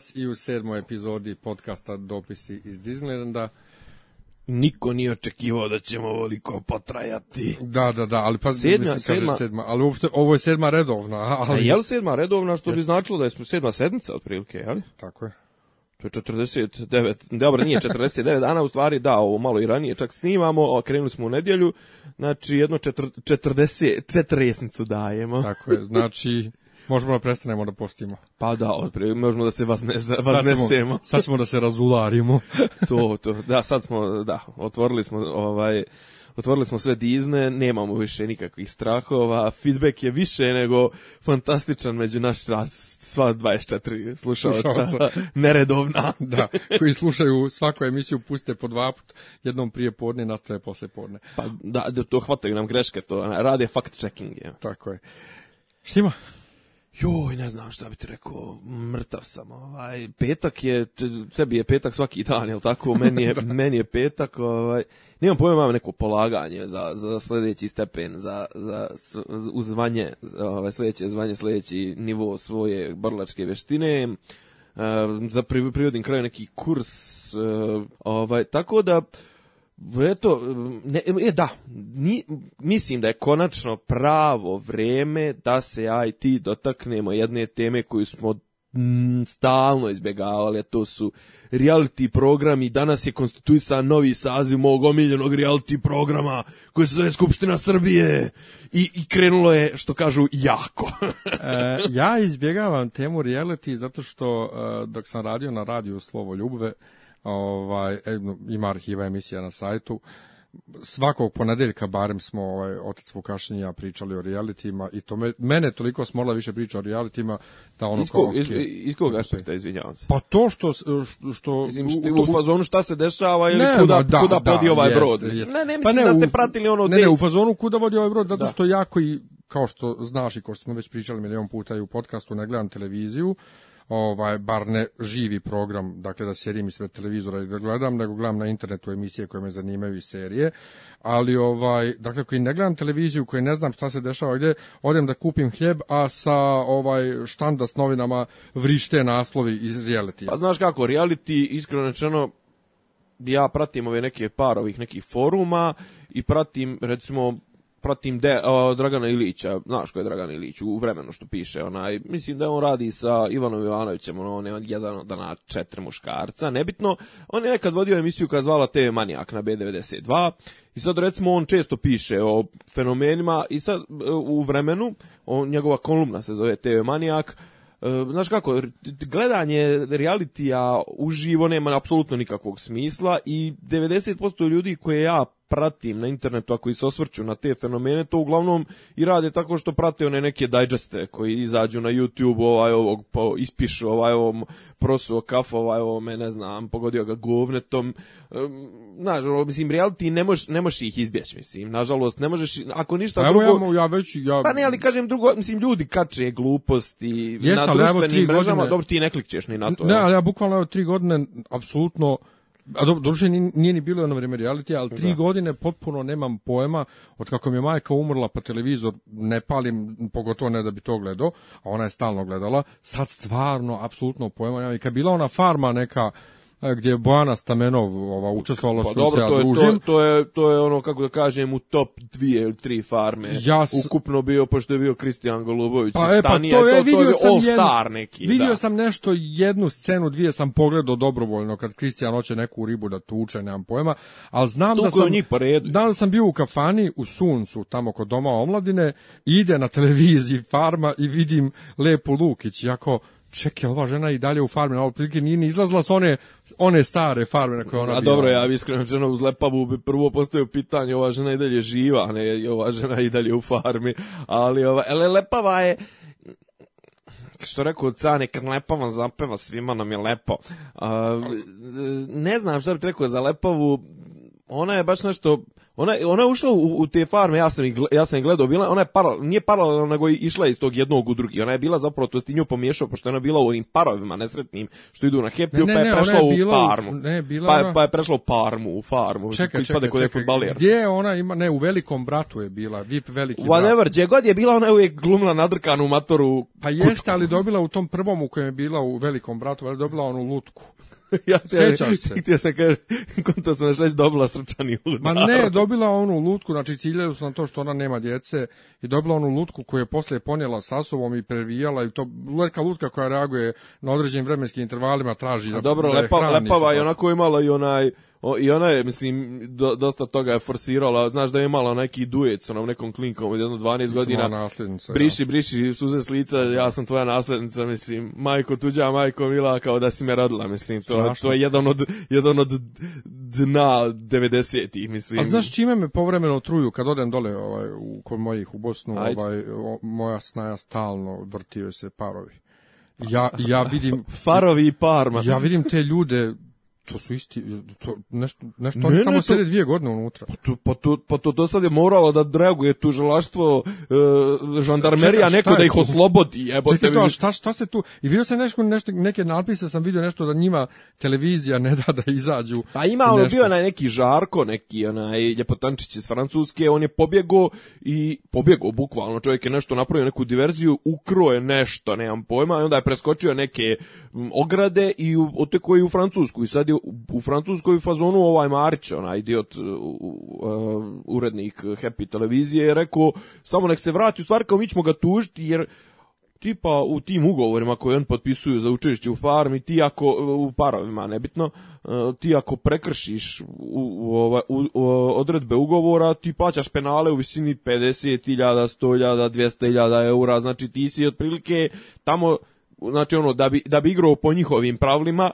danas i u sedmoj epizodi podcasta Dopisi iz Disneylanda. Niko nije očekivao da ćemo ovoliko potrajati. Da, da, da, ali pa sedma, mislim, sedma, kaže sedma, ali uopšte ovo je sedma redovna. Ali... A je li sedma redovna, što bi značilo da je sedma sedmica otprilike, jel? Tako je. To je 49, dobro, nije 49 dana, u stvari da, ovo malo i ranije čak snimamo, a krenuli smo u nedjelju, znači jedno 40, četir, četir, dajemo. Tako je, znači Možemo da prestanemo da postimo. Pa da, odpre, možemo da se vas ne, vaznesemo. Sad, smo, sad smo, da se razularimo. to, to, da, sad smo, da, otvorili smo ovaj... Otvorili smo sve dizne, nemamo više nikakvih strahova, feedback je više nego fantastičan među naš sva 24 slušalca, neredovna. da, koji slušaju svaku emisiju, puste po dva put, jednom prije podne, nastave posle podne. Pa da, da, to hvataju nam greške, to rade fact checking. Je. Tako je. Štima? joj, ne znam šta bi ti rekao, mrtav sam, ovaj, petak je, tebi je petak svaki dan, jel tako, meni je, da. meni je petak, ovaj, nemam pojma, imam neko polaganje za, za sledeći stepen, za, za, za uzvanje, ovaj, sledeće zvanje, sledeći nivo svoje borlačke veštine, eh, za pri, privodnim kraju neki kurs, eh, ovaj, tako da, eto, ne, e, da, ni, mislim da je konačno pravo vreme da se IT dotaknemo jedne teme koju smo mm, stalno izbjegavali, a to su reality programi. Danas je konstituisan novi saziv mog omiljenog reality programa koji se zove Skupština Srbije i, i krenulo je, što kažu, jako. e, ja izbjegavam temu reality zato što e, dok sam radio na radiju Slovo Ljubve, ovaj, e, ima arhiva emisija na sajtu, svakog ponedeljka barem smo ovaj otac Vukašin i ja pričali o realitima i to me, mene toliko smola više priča o realitima da ono iz kog, kao, okay, iz, iz kog aspekta izvinjavam se pa to što što mislim što, u, u, fazonu šta se dešava ili ne, kuda da, kuda da, vodi ovaj jest, brod jest. ne ne pa mislim pa ne, da ste pratili ono ne, ne, u fazonu kuda vodi ovaj brod zato da. što jako i kao što znaš i kao što smo već pričali milion puta i u podcastu ne gledam televiziju uh, ovaj, bar ne živi program, dakle da sedim ispred da televizora i da gledam, nego gledam na internetu emisije koje me zanimaju i serije, ali ovaj, dakle koji ne gledam televiziju, koji ne znam šta se dešava gdje, odem da kupim hljeb, a sa ovaj štanda s novinama vrište naslovi iz reality. Pa znaš kako, reality, iskreno rečeno, ja pratim ove neke par ovih nekih foruma i pratim recimo protiv de, o, Dragana Ilića, znaš ko je Dragana Ilić, u vremenu što piše, onaj, mislim da on radi sa Ivanom Ivanovićem, ono, on je jedan od dana četiri muškarca, nebitno, on je nekad vodio emisiju koja zvala TV Manijak na B92, i sad recimo on često piše o fenomenima, i sad u vremenu, on, njegova kolumna se zove TV Manijak, e, znaš kako, gledanje realitija uživo nema apsolutno nikakvog smisla i 90% ljudi koje ja pratim na internetu, ako i se osvrću na te fenomene, to uglavnom i rade tako što prate one neke digeste koji izađu na YouTube, ovaj ovog pa ispišu, ovaj ovom prosuo kafu, ovaj ovo me ne znam, pogodio ga govnetom. Znaš, mislim, reality ne možeš ne moš ih izbjeći, mislim, nažalost, ne možeš, ako ništa pa evo, drugo... Evo, ja, već... Ja... Pa ne, ali kažem drugo, mislim, ljudi kače gluposti Jest, na društvenim mrežama, godine... dobro, ti ne klikćeš ni na to. Ne, ali ja bukvalno evo tri godine apsolutno A dobro, doduše nije ni bilo jedno vreme reality, ali tri da. godine potpuno nemam pojma od kako mi je majka umrla pa televizor ne palim, pogotovo ne da bi to gledao, a ona je stalno gledala, sad stvarno apsolutno pojma nema. I kad bila ona farma neka gdje je Bojana Stamenov ova, učestvovala pa, dobro, to, je, To, to, je, to je ono, kako da kažem, u top 2 ili 3 farme. Ja s... Ukupno bio, pošto je bio Kristijan Golubović pa, e, pa, Stanija, to, je, to, vidio to je all star neki. Vidio da. sam nešto, jednu scenu, dvije sam pogledao dobrovoljno, kad Kristijan hoće neku ribu da tuče, nemam pojma, al znam Tuk da sam, njih da sam bio u kafani u Suncu, tamo kod doma omladine, ide na televiziji farma i vidim Lepu Lukić, jako čekaj, ova žena i dalje u farme, na prilike nije ni izlazila s one, one stare farme na koje ona A bila. dobro, ja bi iskreno žena uz Lepavu bi prvo postavio pitanje, ova žena i dalje živa, a ne ova žena i dalje u farmi, ali ova, ele, Lepava je, što rekao Cane, kad Lepava zapeva, svima nam je lepo. A, ne znam šta bih rekao za Lepavu, ona je baš nešto Ona, ona je ušla u, u te farme, ja sam, ih, ja sam ih gledao, bila, ona je para, nije paralelno, nego je išla iz tog jednog u drugi. Ona je bila zapravo, to ti nju pomiješao, pošto je ona bila u onim parovima nesretnim, što idu na Hepiju, pa je prešla u farmu. Ne, bila pa, je, pa je prešla u farmu, u farmu. Čekaj, čekaj, čekaj. Gdje je ona ima, ne, u velikom bratu je bila, VIP veliki brat. Whatever, gdje god je bila, ona je uvijek glumla nadrkanu matoru. Pa jeste, ali dobila u tom prvom u kojem je bila u velikom bratu, ali dobila onu lutku. ja te, Sećaš se. Htio sam kaže, konto sam šest dobila srčani udar. Ma ne, dobila onu lutku, znači ciljaju su na to što ona nema djece i dobila onu lutku koju je poslije ponijela sa sobom i previjala i to leka lutka koja reaguje na određenim vremenskim intervalima, traži A da dobro, da lepa, hrani, lepava je onako imala i onaj O, I ona je, mislim, do, dosta toga je forsirala, znaš da je imala neki duet sa onom nekom klinkom od jedno 12 mislim, godina. Briši, ja. briši, suze s lica, ja sam tvoja naslednica, mislim, majko tuđa, majko mila, kao da si me rodila, mislim, to, to je jedan od, jedan od dna 90-ih, mislim. A znaš čime me povremeno truju kad odem dole ovaj, u, kod mojih u Bosnu, Ajde. ovaj, o, moja snaja stalno vrtio se parovi. Ja, ja vidim... Farovi i parma. Ja vidim te ljude to su isti, to, nešto, nešto ne, tamo ne, sede dvije godine unutra. Pa to, pa, to, pa to do sad je moralo da reaguje tužilaštvo, e, žandarmerija, Čekaj, neko da ih oslobodi. Evo, Čekaj, to, šta, šta se tu... I vidio se nešto, nešto, neke napise, sam video nešto da njima televizija ne da da izađu. Pa ima, ono bio na neki Žarko, neki onaj ljepotančić iz Francuske, on je pobjegao i pobjegao bukvalno, čovjek je nešto napravio, neku diverziju, ukro je nešto, nemam pojma, i onda je preskočio neke ograde i otekao je u Francusku i sad je u Francuskoj fazonu ovaj Marić, onaj idiot uh, urednik Happy televizije je rekao samo nek se vrati u stvari kao mi ćemo ga tužiti jer tipa u tim ugovorima koje on potpisuju za učešće u farmi, ti ako u parovima nebitno, uh, ti ako prekršiš u, u, u, u odredbe ugovora, ti plaćaš penale u visini 50.000, 100.000, 200.000 eura, znači ti si otprilike tamo znači ono da bi da bi igrao po njihovim pravilima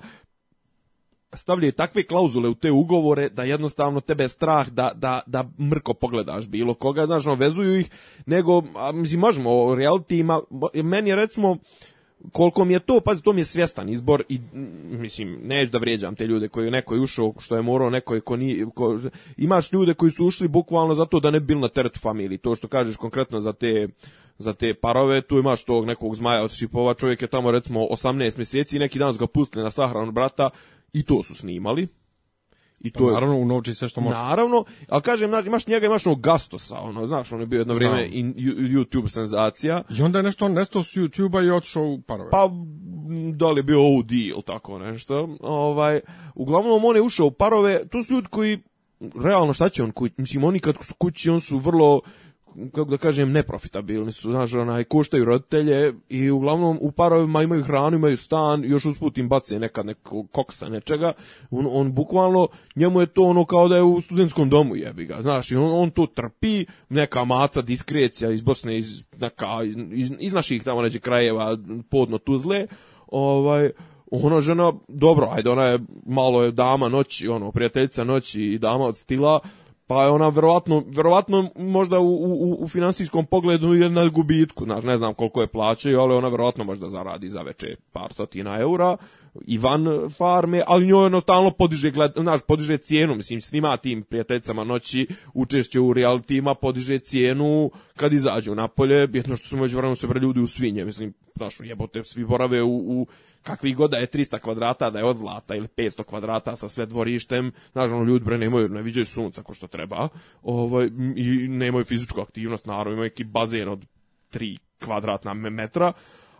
stavljaju takve klauzule u te ugovore da jednostavno tebe je strah da, da, da mrko pogledaš bilo koga, znaš, no, vezuju ih, nego, a, mislim, možemo o realitima, meni je recimo, koliko mi je to, pazi, to mi je svjestan izbor i, mislim, neću da vrijeđam te ljude koji neko je ušao, što je morao, neko je ko nije, ko, imaš ljude koji su ušli bukvalno zato da ne bi bil na teretu familiji, to što kažeš konkretno za te, za te parove, tu imaš tog nekog zmaja od Šipova, čovjek je tamo recimo 18 mjeseci i neki dan ga pustili na sahranu brata, I to su snimali. I pa to pa, je, naravno u novči sve što može. Naravno, ali kažem, imaš njega, imaš onog Gastosa, ono, znaš, on je bio jedno Znam. vrijeme in, YouTube senzacija. I onda je nešto on nestao s YouTube-a i otišao u parove. Pa, da li je bio OD ili tako nešto. Ovaj, uglavnom, on je ušao u parove, to su ljudi koji realno šta će on kući? Mislim, oni kad su kući, on su vrlo kako da kažem, neprofitabilni su, znaš, onaj, koštaju roditelje i uglavnom u parovima imaju hranu, imaju stan, još usput im bace nekad nekog koksa, nečega, on, on bukvalno, njemu je to ono kao da je u studentskom domu jebi ga, znaš, on, on to trpi, neka maca, diskrecija iz Bosne, iz, neka, iz, iz naših tamo neđe krajeva, podno Tuzle, ovaj, Ona žena, dobro, ajde, ona je malo je dama noći, ono, prijateljica noći i dama od stila, pa je ona verovatno, verovatno možda u, u, u finansijskom pogledu je na gubitku, znaš, ne znam koliko je plaćaju, ali ona verovatno možda zaradi za veče par stotina eura Ivan eh, farme, ali njoj ono podiže, gled, znaš, podiže cijenu, mislim, svima tim prijateljcama noći učešće u realitima podiže cijenu kad izađu napolje, jedno što su među vremenu se ljudi u svinje, mislim, znaš, jebote, svi borave u, u kakvi god da je 300 kvadrata da je od zlata ili 500 kvadrata sa sve dvorištem, znaš, ono, ljudi bre nemaju, ne viđaju sunca ko što treba, ovaj, i nemaju fizičku aktivnost, naravno, imaju neki bazen od 3 kvadratna metra,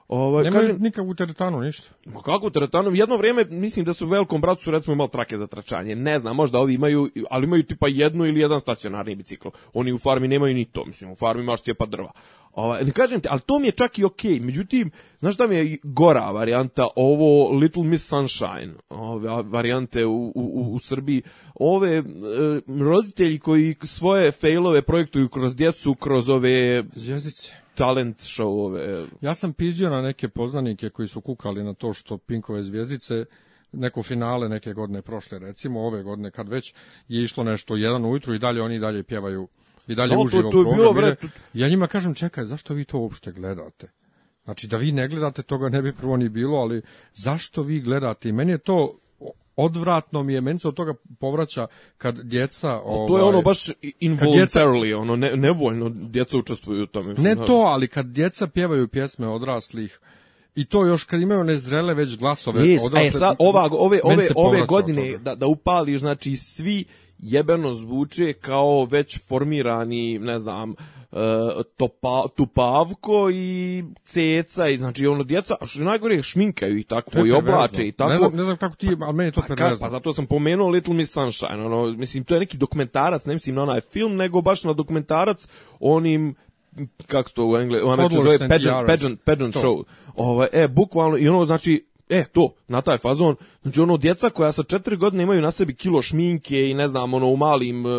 Ovaj Nema kažem nikakvu teretanu ništa. Ma kako teretanu? Jedno vrijeme mislim da su u velikom bratu su recimo imali trake za tračanje. Ne znam, možda ovi imaju, ali imaju tipa jednu ili jedan stacionarni bicikl. Oni u farmi nemaju ni to, mislim, u farmi imaš cijepa drva. Ovaj, ne kažem ti, ali to mi je čak i okej. Okay. Međutim, znaš šta mi je gora varijanta ovo Little Miss Sunshine, ove varijante u, u, u Srbiji. Ove e, roditelji koji svoje failove projektuju kroz djecu, kroz ove... Zvijezdice talent showove. Ja sam pizdio na neke poznanike koji su kukali na to što Pinkove zvijezdice neko finale neke godine prošle recimo ove godine kad već je išlo nešto jedan ujutru i dalje oni dalje pjevaju i dalje no, uživo to, to bilo, bre, Ja njima kažem čekaj zašto vi to uopšte gledate? Znači da vi ne gledate toga ne bi prvo ni bilo, ali zašto vi gledate? I meni je to odvratno mi je, meni se od toga povraća kad djeca... Ovaj, to je ovaj, ono baš involuntarily, djeca, ono ne, nevoljno djeca učestvuju u tome. Ne to, ali kad djeca pjevaju pjesme odraslih, i to još kad imaju nezrele već glasove yes, e, odrasle. E, sad, ova, ove, ove, ove godine da, da upališ, znači svi jebeno zvuče kao već formirani, ne znam, e, topa, tupavko i ceca i znači ono djeca, a što najgore šminkaju i tako i oblače i tako. Ne znam, ne znam kako ti, ali meni je to pa, pervezno. Pa zato sam pomenuo Little Miss Sunshine, ono, mislim to je neki dokumentarac, ne mislim na onaj film, nego baš na dokumentarac onim kako to u engle, u američkom zove pageant, pageant, pageant show. Ovo, ovaj, e, bukvalno, i ono, znači, E, to, na taj fazon, znači ono, djeca koja sa četiri godine imaju na sebi kilo šminke i ne znam, ono, u malim e,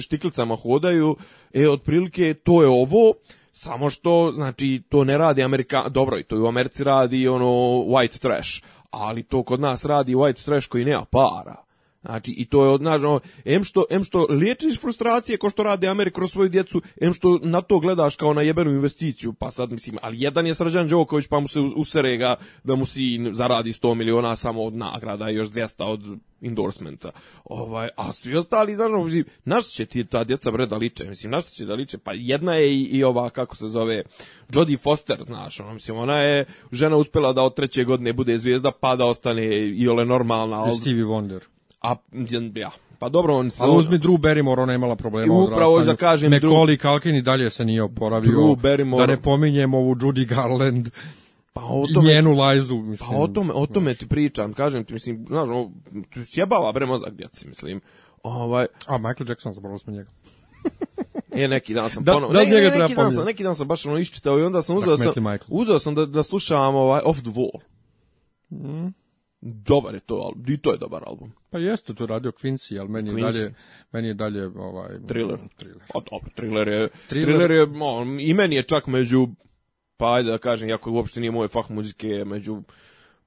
štiklicama hodaju, e, otprilike, to je ovo, samo što, znači, to ne radi Amerika, dobro, i to i u Americi radi, ono, white trash, ali to kod nas radi white trash koji nema para. Znači, i to je odnažno, em što, em što liječiš frustracije ko što rade Ameri kroz svoju djecu, em što na to gledaš kao na jebenu investiciju, pa sad mislim, ali jedan je Srđan Đoković pa mu se usere da mu sin zaradi 100 miliona samo od nagrada i još 200 od endorsementa. Ovaj, a svi ostali, znaš, mislim, na što će ti ta djeca bre da liče? Mislim, na što će da liče? Pa jedna je i, i ova, kako se zove, Jodie Foster, znaš, ona, mislim, ona je žena uspela da od treće godine bude zvijezda, pa da ostane i ole normalna. Od... Stevie Wonder. A, ja, pa dobro, on se... Ali uzmi Drew Barrymore, ona je imala problema I upravo da kažem... Mekoli Drew... Kalkin i dalje se nije oporavio. Drew Barrymore... Da ne pominjem ovu Judy Garland pa o tome, njenu lajzu, mislim. Pa o tome, o tome ti pričam, kažem ti, mislim, znaš, ono, tu sjebava bre mozak djeci, mislim. Ovaj... A, Michael Jackson, zaboravili smo njega. Je neki dan sam da, ponovno. Da, ne, ne, neki, dan sam, neki dan sam baš ono iščitao i onda sam uzeo dakle, sam uzeo sam da da slušam ovaj Off the Wall. Mm dobar je to album, i to je dobar album. Pa jeste to radio Quincy, ali meni Quincy. je dalje meni je dalje ovaj thriller. thriller. A pa dobro, thriller je thriller, thriller je o, i meni je čak među pa ajde da kažem, jako uopšte nije moj fah muzike, među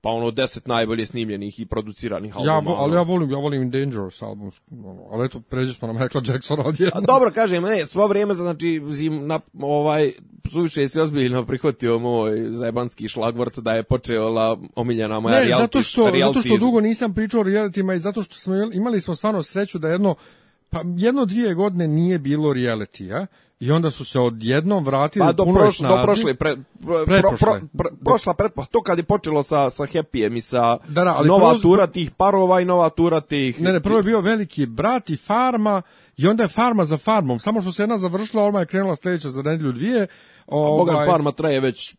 pa ono 10 najbolje snimljenih i produciranih albuma. Ja, vo, ali ja volim, ja volim Dangerous album, ono, ali eto, pređeš pa nam Michael Jackson odjedno. dobro, kažem, ne, svo vrijeme, znači, zim, na, ovaj, suviše je ozbiljno prihvatio moj zajebanski šlagvort da je počela omiljena moja ne, reality. Ne, zato što, zato što dugo nisam pričao o realitima i zato što smo imali smo stvarno sreću da jedno, pa jedno dvije godine nije bilo realitija, I onda su se odjednom vratili pa, do punoj prošle, snazi. Do prošle, pre, pre, pretpošle. pro, pro, prošla pretpošla, to kad je počelo sa, sa Happy-em i sa da, da, nova prvo, tura tih parova i nova tura tih... Ne, ne, prvo je bio veliki brat i farma i onda je farma za farmom. Samo što se jedna završila, odmah je krenula sledeća za nedelju dvije. Ovaj... Boga farma traje već,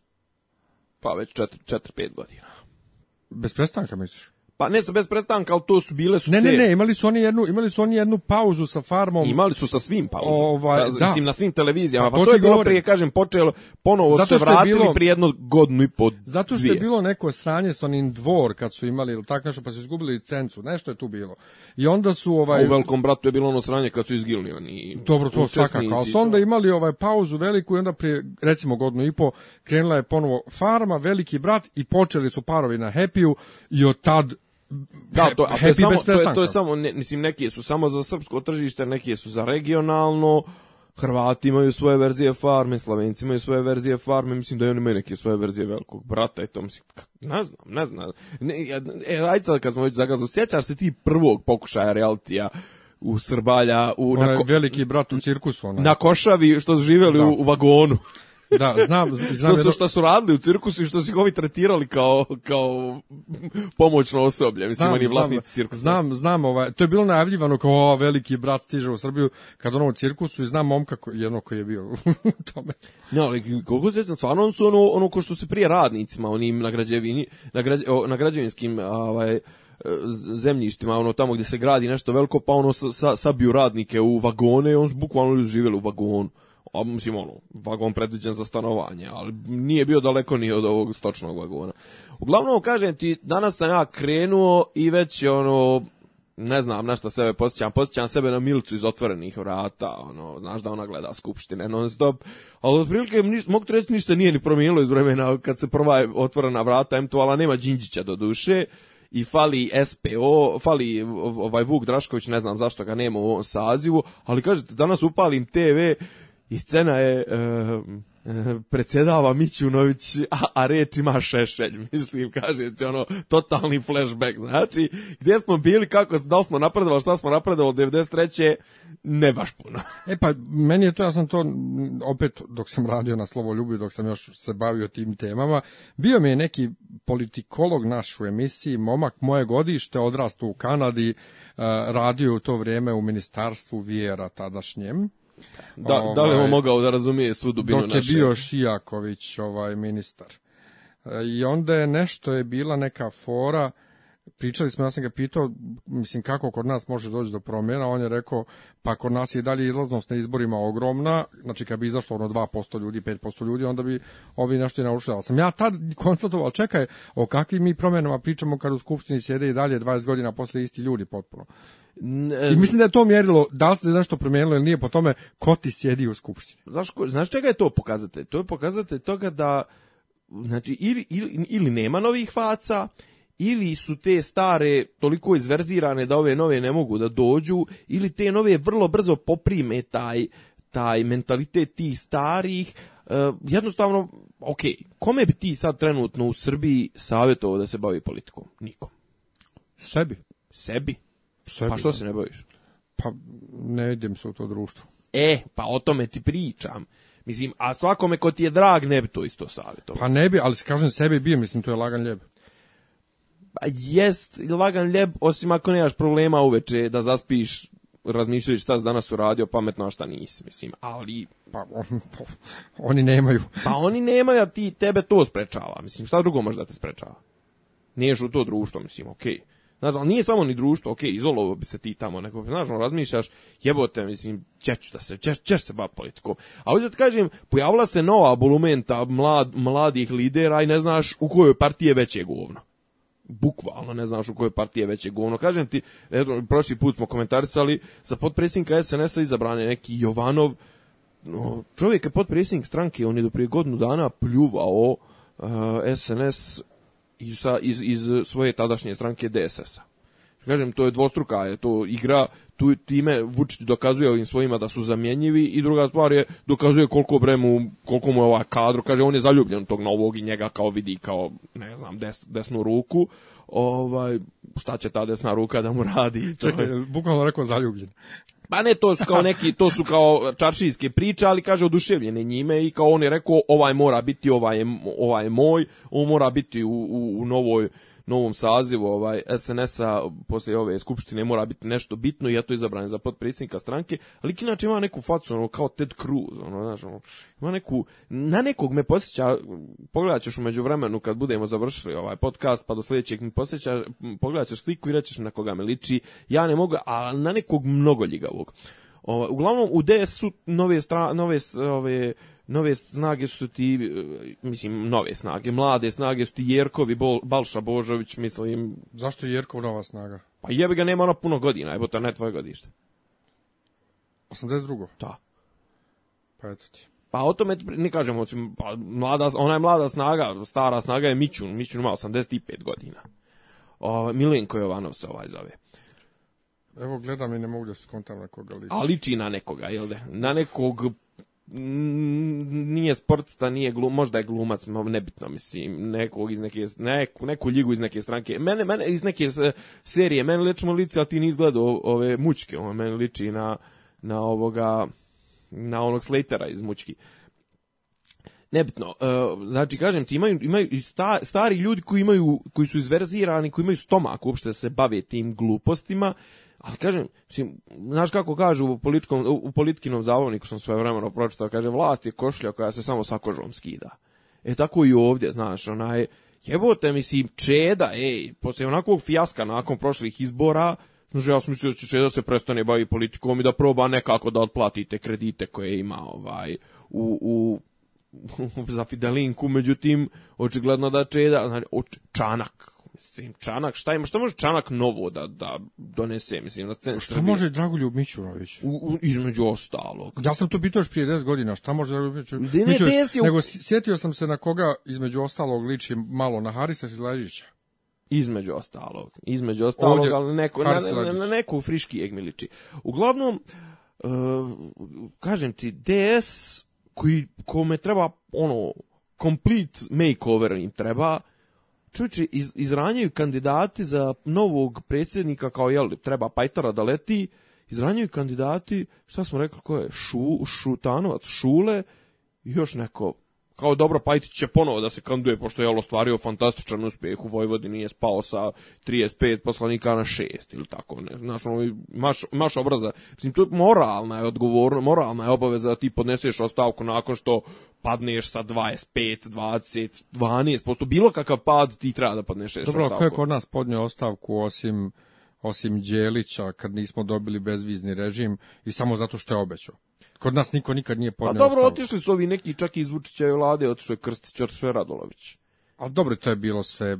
pa već 4-5 godina. Bez prestanka, misliš? Pa ne sa bez prestanka, ali to su bile su ne, te... Ne, ne, imali su oni jednu, imali su oni jednu pauzu sa farmom. Imali su sa svim pauzu. Ovaj, sa, da. Mislim, na svim televizijama. Pa, pa to, je bilo govorim. prije, kažem, počelo, ponovo su vratili bilo, prije jednu godinu i po Zato što je bilo neko sranje sa onim dvor kad su imali, ili tako nešto, pa su izgubili licencu, nešto je tu bilo. I onda su ovaj... U velikom bratu je bilo ono sranje kad su izgilili oni. Dobro, to svakako. Ali su da. onda imali ovaj pauzu veliku i onda prije, recimo, godinu i po krenula je ponovo farma, veliki brat i počeli su parovi na happy i od tad Da, to, happy to je samo, to je, to je samo ne, mislim, neki su samo za srpsko tržište, neki su za regionalno, Hrvati imaju svoje verzije farme, Slavenci imaju svoje verzije farme, mislim da i oni imaju neke svoje verzije velikog brata i to mislim, ne znam, ne znam. Ne, e, ajde sad kad smo već zagazili, sjećaš se ti prvog pokušaja realitija u Srbalja, u... Onaj na, veliki brat u cirkusu, onaj. Na Košavi, što su živjeli da. u, u vagonu. Da, znam, znam. što, su, što su radili u cirkusu i što su ih ovi tretirali kao, kao pomoćno osoblje, mislim, oni vlasnici cirkusa. Znam, znam, ovaj, to je bilo najavljivano kao o, veliki brat stiže u Srbiju kad ono u cirkusu i znam momka ko, jedno koji je bio u tome. Ne, ali koliko se znam, stvarno su ono, ono ko što se prije radnicima, onim na, građevini, na, građe, na građevinskim, ovaj, e, zemljištima, ono tamo gdje se gradi nešto veliko, pa ono sa, sa, sabiju radnike u vagone i on bukvalno živjeli u vagonu a mislim ono, vagon predviđen za stanovanje, ali nije bio daleko ni od ovog stočnog vagona. Uglavnom, kažem ti, danas sam ja krenuo i već ono, ne znam na šta sebe posjećam, posjećam sebe na milicu iz otvorenih vrata, ono, znaš da ona gleda skupštine non stop, ali otprilike niš, mogu reći ništa nije ni promijenilo iz vremena kad se prva otvorena vrata, eventuala nema Đinđića do duše, i fali SPO, fali ovaj Vuk Drašković, ne znam zašto ga nema u ovom sazivu, ali kažete, danas upalim TV, i scena je e, predsjedava Mićunović, a, a reč ima Šešelj, mislim, kažete, ono, totalni flashback, znači, gdje smo bili, kako, da li smo napredovali, šta smo napredovali, od 93. ne baš puno. e pa, meni je to, ja sam to, opet, dok sam radio na Slovo Ljubi, dok sam još se bavio tim temama, bio mi je neki politikolog naš u emisiji, momak moje godište, odrastao u Kanadi, eh, radio u to vrijeme u ministarstvu vjera tadašnjem, Da, ovaj, da li on ovaj, mogao da razumije svu dubinu naše? Dok je naše... bio Šijaković ovaj, ministar. E, I onda je nešto je bila neka fora pričali smo, ja sam ga pitao, mislim, kako kod nas može doći do promjena, on je rekao, pa kod nas je i dalje izlaznost na izborima ogromna, znači kad bi izašlo ono 2% ljudi, 5% ljudi, onda bi ovi nešto i narušili. Ali sam ja tad konstatovao, čekaj, o kakvim mi promjenama pričamo kad u Skupštini sjede i dalje 20 godina posle isti ljudi potpuno. E, I mislim da je to mjerilo, da li se nešto promijenilo ili nije po tome ko ti sjedi u Skupštini. Znaš, ko, znaš čega je to pokazatelj? To je pokazatelj toga da znači ili, ili, ili nema novih faca ili su te stare toliko izverzirane da ove nove ne mogu da dođu, ili te nove vrlo brzo poprime taj, taj mentalitet tih starih, Uh, jednostavno, ok, kome bi ti sad trenutno u Srbiji savjetovao da se bavi politikom? Nikom. Sebi. Sebi? Sebi pa što da. se ne baviš? Pa ne idem se u to društvo. E, pa o tome ti pričam. Mislim, a svakome ko ti je drag ne bi to isto savjetovao. Pa ne bi, ali se kažem sebi bio, mislim, to je lagan ljep jest lagan ljeb, osim ako nemaš problema uveče da zaspiš razmišljajući šta si danas uradio pametno, a šta nisi, mislim, ali... Pa, on, pa, oni nemaju. Pa oni nemaju, a ti, tebe to sprečava, mislim, šta drugo može da te sprečava? Niješ u to društvo, mislim, okej. Okay. Znaš, ali nije samo ni društvo, okej, okay, izolovo bi se ti tamo, nego, znaš, on razmišljaš, jebote, mislim, ćeću da se, ćeš, ćeš se ba politikom. A ovdje da kažem, pojavila se nova bolumenta mlad, mladih lidera i ne znaš u kojoj partiji je veće govno bukvalno ne znaš u kojoj partiji je veće govno. Kažem ti, eto, prošli put smo komentarisali, za potpredsjednika SNS-a izabran je neki Jovanov, no, čovjek je potpredsjednik stranke, on je do prije godinu dana pljuvao uh, eh, SNS iz, iz, iz svoje tadašnje stranke DSS-a. Kažem, to je dvostruka je to igra, tu time Vučić dokazuje ovim svojima da su zamjenjivi i druga stvar je dokazuje koliko bremu, koliko mu je ova kadro kaže on je zaljubljen tog novog i njega kao vidi kao, ne znam, des, desnu ruku, ovaj, šta će ta desna ruka da mu radi? To... Čekaj, bukvalno rekao zaljubljen. Pa ne, to su kao neki, to su kao čaršijske priče, ali kaže oduševljene njime i kao on je rekao ovaj mora biti, ovaj ovaj moj, on mora biti u, u, u novoj novom sazivu ovaj SNS-a posle ove skupštine mora biti nešto bitno i eto izabran za potpredsjednika stranke, ali inače ima neku facu ono kao Ted Cruz, ono znaš, ono, ima neku na nekog me podsjeća, pogledaćeš u međuvremenu kad budemo završili ovaj podcast pa do sledećeg mi podsjeća, pogledaćeš sliku i rečeš na koga me liči. Ja ne mogu, a na nekog mnogo ljigavog. Ovaj, uglavnom u DS-u nove stra, nove ove nove snage su ti, e, mislim, nove snage, mlade snage su ti Jerkovi, Bol, Balša Božović, mislim... Zašto je Jerkov nova snaga? Pa jebe ga, nema ona puno godina, evo ta ne tvoje godište. 82. Da. Pa eto ti. Pa o tome ne kažemo, pa mlada, ona je mlada snaga, stara snaga je Mićun, Mićun ima 85 godina. O, Milenko Jovanov se ovaj zove. Evo gledam i ne mogu da se skontam na koga liči. A liči na nekoga, jel de? Da? Na nekog Mm, nije sportsta, da nije glum, možda je glumac, nebitno mislim, nekog iz neke, neku, neku ljigu iz neke stranke. Mene, mene iz neke eh, serije, mene lično lice, ali ti ni izgledao ove mučke, on meni liči na, na ovoga, na onog Slatera iz mučki. Nebitno, eh, znači kažem ti imaju, imaju sta, stari ljudi koji imaju koji su izverzirani, koji imaju stomak uopšte da se bave tim glupostima Ali kažem, mislim, znaš kako kažu u, političkom, u politikinom zavolniku sam svoje vremeno pročitao, kaže, vlast je košlja koja se samo sa kožom skida. E tako i ovdje, znaš, onaj, jebote, mislim, Čeda, ej, poslije onakvog fijaska nakon prošlih izbora, znaš, ja sam mislio da će Čeda se prestane bavi politikom i da proba nekako da otplatite kredite koje ima, ovaj, u, u za Fidelinku, međutim, očigledno da Čeda, znači, oč, Čanak, mislim, Čanak, šta ima, šta može Čanak novo da, da donese, mislim, na scenu Šta Srbije? može Dragoljub Mićunović? U, u, između ostalog. Ja sam to pitao još prije 10 godina, šta može Dragoljub Mićunović? Ne, Mićunović, nego sjetio sam se na koga, između ostalog, liči malo na Harisa Silažića. Između ostalog, između ostalog, Ovdje, ali neko, na, na, na, neku friški egmiliči. Uglavnom, uh, kažem ti, DS koji kome treba ono complete makeover im treba čuči iz, izranjaju kandidati za novog predsjednika kao jel treba Pajtara da leti izranjaju kandidati šta smo rekli ko je Šu, Šutanovac Šule i još neko kao dobro Pajtić će ponovo da se kanduje pošto je ostvario fantastičan uspjeh u Vojvodini je spao sa 35 poslanika na 6 ili tako ne znaš ono, maš, maš obraza mislim tu moralna je odgovorna moralna je obaveza da ti podneseš ostavku nakon što padneš sa 25 20 12% bilo kakav pad ti treba da podneseš ostavku dobro ko je kod nas podnio ostavku osim osim Đelića kad nismo dobili bezvizni režim i samo zato što je obećao Kod nas niko nikad nije podneo. Pa dobro, stavu. otišli su ovi neki čak i iz Vučića i vlade, otišao je Krstić, otišao je Radolović. Ali dobro, to je bilo sve...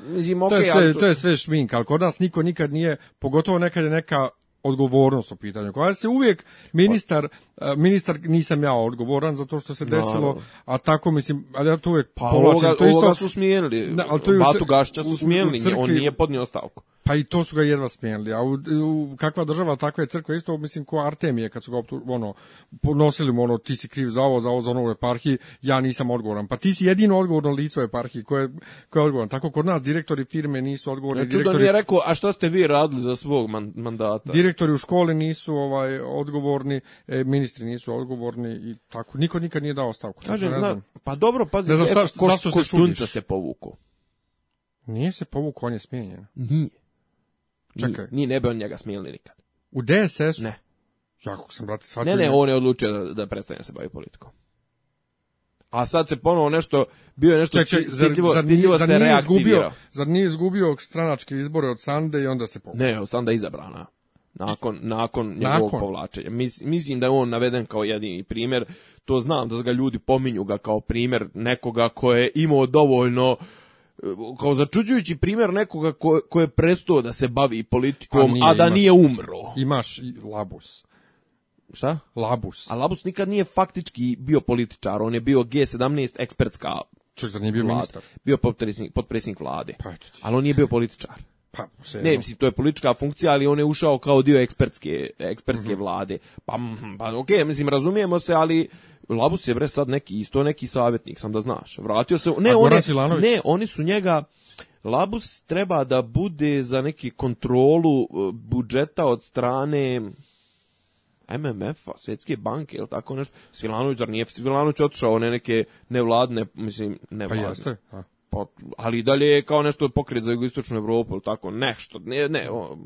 Mislim, okay, to, je sve, to... to je sve šminka, ali kod nas niko nikad nije, pogotovo nekad je neka odgovornost u pitanju. Koja se uvijek ministar ministar nisam ja odgovoran za to što se desilo, no. a tako mislim, ali ja to uvek pa povlačim. Ovoga, to isto, ovoga su smijenili, da, ali to je Batu Gašća su smijenili, crkvi, on nije podnio stavku. Pa i to su ga jedva smijenili, a u, u, kakva država, takva je crkva, isto mislim ko Artemije, kad su ga ono, ponosili mu ono, ti si kriv za ovo, za ovo, za ono u eparhiji, ja nisam odgovoran. Pa ti si jedino odgovorno lice u eparhiji, koje, koje je odgovoran. Tako kod nas direktori firme nisu odgovorni. Ne, direktori, je rekao, a što ste vi radili za svog mandata? Direktori u školi nisu ovaj odgovorni, e, ministri nisu odgovorni i tako. Niko nikad nije dao ostavku. Kaže, da ne znam. pa dobro, pazi, ne znam šta, šta, šta, šta se, se povuku. Nije se povuku, on je smijenjen. Nije. Čekaj. Nije, nije ne bi on njega smijenili nikad. U DSS-u? Ne. Jako sam, brate, sad... Ne, ne, on je odlučio da, da prestane da se bavi politikom. A sad se ponovo nešto, bio je nešto Čekaj, stidljivo, zar, stidljivo zar, nije, se zar nije izgubio, zar nije izgubio stranačke izbore od Sande i onda se povuku? Ne, od Sanda je izabrana nakon, nakon njegovog nakon. povlačenja. Mis, mislim da je on naveden kao jedini primjer. To znam da ga ljudi pominju ga kao primjer nekoga ko je imao dovoljno kao začuđujući primjer nekoga ko, ko je prestao da se bavi politikom, pa nije, a, da imaš, nije umro. Imaš Labus. Šta? Labus. A Labus nikad nije faktički bio političar, on je bio G17 ekspertska Čak zar nije bio vlada. ministar? Bio potpredsjednik, potpredsjednik vlade. Pa, ali on nije bio političar. Pa, se, ne, mislim, to je politička funkcija, ali on je ušao kao dio ekspertske, ekspertske mm -hmm. vlade. Pa, mhm, pa okej, okay, mislim, razumijemo se, ali Labus je bre sad neki, isto neki savjetnik, sam da znaš. Vratio se, ne, on je, ne oni su njega... Labus treba da bude za neki kontrolu e, budžeta od strane MMF-a, Svjetske banke ili tako nešto. Svilanović, zar nije Svilanović otišao one neke nevladne, mislim, pa nevladne. Pa jeste. a. Pa, ali dalje je kao nešto pokret za jugoistočnu Evropu, ili tako, nešto, ne, ne, o,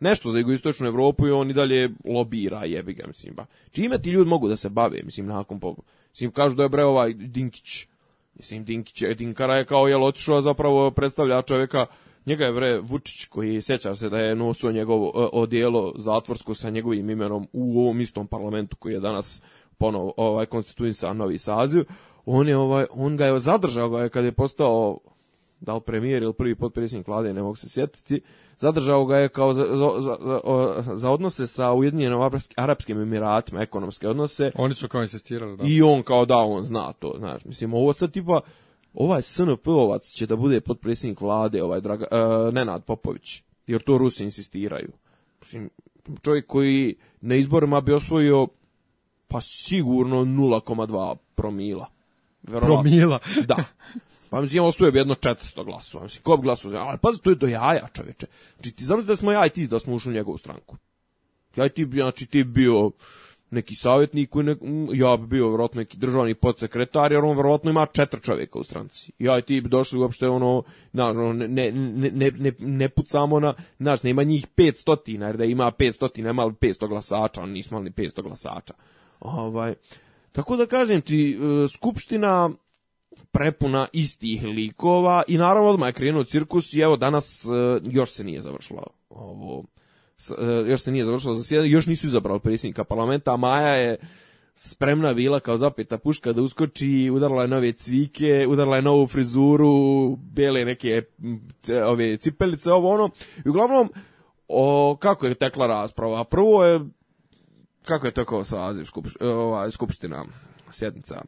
nešto za jugoistočnu Evropu i on i dalje lobira, jebi ga, mislim, ba. Čime ti ljudi mogu da se bave, mislim, nakon, po, mislim, kažu da je bre ovaj Dinkić, mislim, Dinkić, Dinkara je kao, jel, otišao zapravo predstavlja čovjeka, njega je bre Vučić koji sjeća se da je nosio njegovo odijelo zatvorsko sa njegovim imenom u ovom istom parlamentu koji je danas ponovo ovaj, sa novi saziv, on je ovaj on ga je zadržao ga ovaj, je kad je postao da li premijer ili prvi potpredsjednik vlade, ne mogu se sjetiti, zadržao ga je kao za, za, za, za odnose sa Ujedinjenim Arapskim Emiratima, ekonomske odnose. Oni su kao insistirali, da. I on kao da, on zna to, znaš, mislim, ovo sad tipa, ovaj SNP-ovac će da bude potpredsjednik vlade, ovaj Draga, uh, Nenad Popović, jer to Rusi insistiraju. Mislim, čovjek koji na izborima bi osvojio pa sigurno 0,2 promila. Verovatno. Promila. da. Pa mislim, ostuje bi jedno 400 glasova. Mislim, ko bi glasova? Ali pa to je do jaja, čoveče. Znači, ti zamisli da smo ja i ti da smo ušli u njegovu stranku. Ja i ti, znači, ti bio neki savjetnik, ne, ja bi bio vjerojatno neki državni podsekretar, jer on vjerojatno ima četiri čovjeka u stranci. Ja i ti bi došli uopšte ono, znaš, ono, ne, ne, ne, ne, ne pucamo na, znaš, nema njih 500, jer da ima 500, nema 500 glasača, on nismo ali 500 glasača. Ovaj, Tako da kažem ti, e, skupština prepuna istih likova i naravno odmah je krenuo cirkus i evo danas e, još se nije završila ovo e, još se nije završilo zasjedanje, još nisu izabrali predsjednika parlamenta, a Maja je spremna bila kao zapeta puška da uskoči, udarala je nove cvike, udarala je novu frizuru, bele neke ove cipelice, ovo ono. I uglavnom, o, kako je tekla rasprava? Prvo je kako je to kao saziv skupš, e, ova, skupština, sjednica,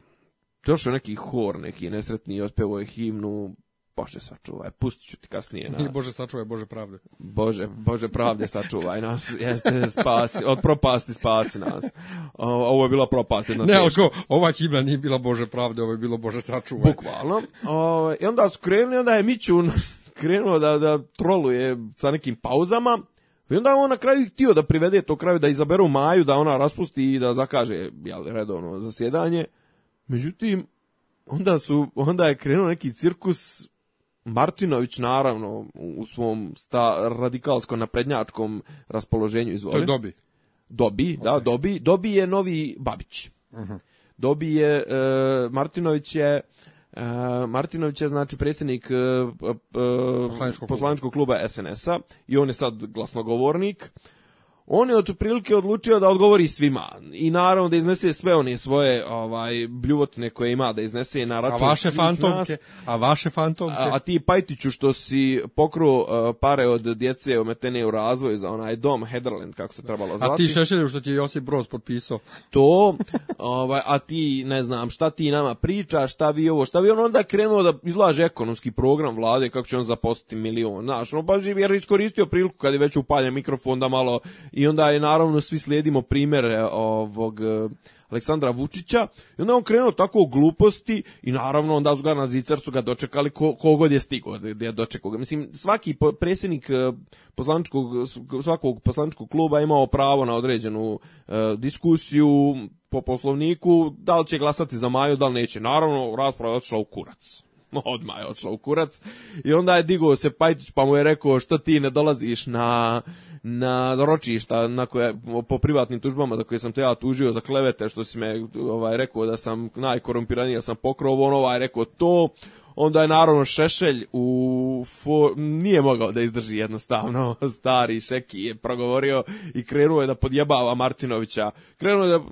došao neki hor, neki nesretni, otpevo je himnu, Bože sačuvaj, pustit ću ti kasnije. Na... I Bože sačuvaj, Bože pravde. Bože, Bože pravde sačuvaj nas, jeste spasi, od propasti spasi nas. O, ovo je bila propast. Jedna ne, teška. Ako, ova himna nije bila Bože pravde, ovo je bilo Bože sačuvaj. Bukvalno. O, I onda su krenuli, onda je Mićun krenuo da, da troluje sa nekim pauzama I onda je on na kraju htio da privede to kraju, da izaberu Maju, da ona raspusti i da zakaže jel, redovno zasjedanje. Međutim, onda, su, onda je krenuo neki cirkus, Martinović naravno u svom sta, radikalsko naprednjačkom raspoloženju izvoli. To je Dobi. Dobi, da, okay. da, Dobi. Dobi je novi Babić. Uh mhm. -huh. Dobi je, e, Martinović je Martinović je znači predsjednik poslaničkog, e, e, e, poslaničkog kluba SNS-a i on je sad glasnogovornik on je otprilike odlučio da odgovori svima i naravno da iznese sve one svoje ovaj bljuvotne koje ima da iznese na račun a vaše fantomke nas. a vaše fantomke a, a ti Pajtiću što si pokruo uh, pare od djece ometene u razvoj za onaj dom Hederland kako se trebalo zvati a ti Šešelju što ti je Josip Broz potpisao to ovaj a ti ne znam šta ti nama pričaš šta vi ovo šta vi on onda krenuo da izlaže ekonomski program vlade kako će on zaposliti milion znaš on baš je iskoristio priliku kad je već upaljen mikrofon da malo i onda je naravno svi slijedimo primer e, ovog e, Aleksandra Vučića i onda on krenuo tako u gluposti i naravno onda su ga na zicar ga dočekali ko, je stigo da, da je dočekao ga. Mislim, svaki predsjednik e, poslančkog, svakog poslaničkog kluba imao pravo na određenu e, diskusiju po poslovniku, da li će glasati za Maju, da li neće. Naravno, rasprava je otišla u kurac odmah je otišla u kurac. I onda je digao se Pajtić pa mu je rekao što ti ne dolaziš na na ročišta na koje, po privatnim tužbama za koje sam te ja tužio za klevete što si me ovaj, rekao da sam najkorumpiranija da sam pokrov, on ovaj rekao to, onda je naravno Šešelj u fo... nije mogao da izdrži jednostavno, stari Šeki je progovorio i krenuo je da podjebava Martinovića, krenuo je da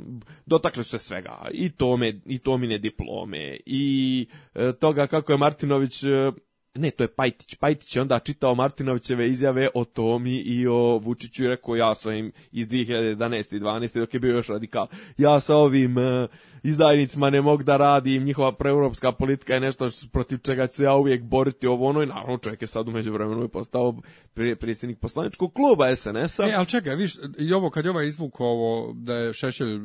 dotakli se svega, i tome i Tomine diplome, i e, toga kako je Martinović e, ne, to je Pajtić. Pajtić je onda čitao Martinovićeve izjave o Tomi i o Vučiću i rekao ja sa im iz 2011. i 12. dok je bio još radikal. Ja sa ovim eh, izdajnicima ne mogu da radim, njihova preeuropska politika je nešto protiv čega ću se ja uvijek boriti ovo ono i naravno čovjek je sad umeđu vremenu i postao predsjednik poslaničkog kluba SNS-a. E, ali čekaj, viš, i ovo kad je ovaj izvuk ovo da je Šešelj uh,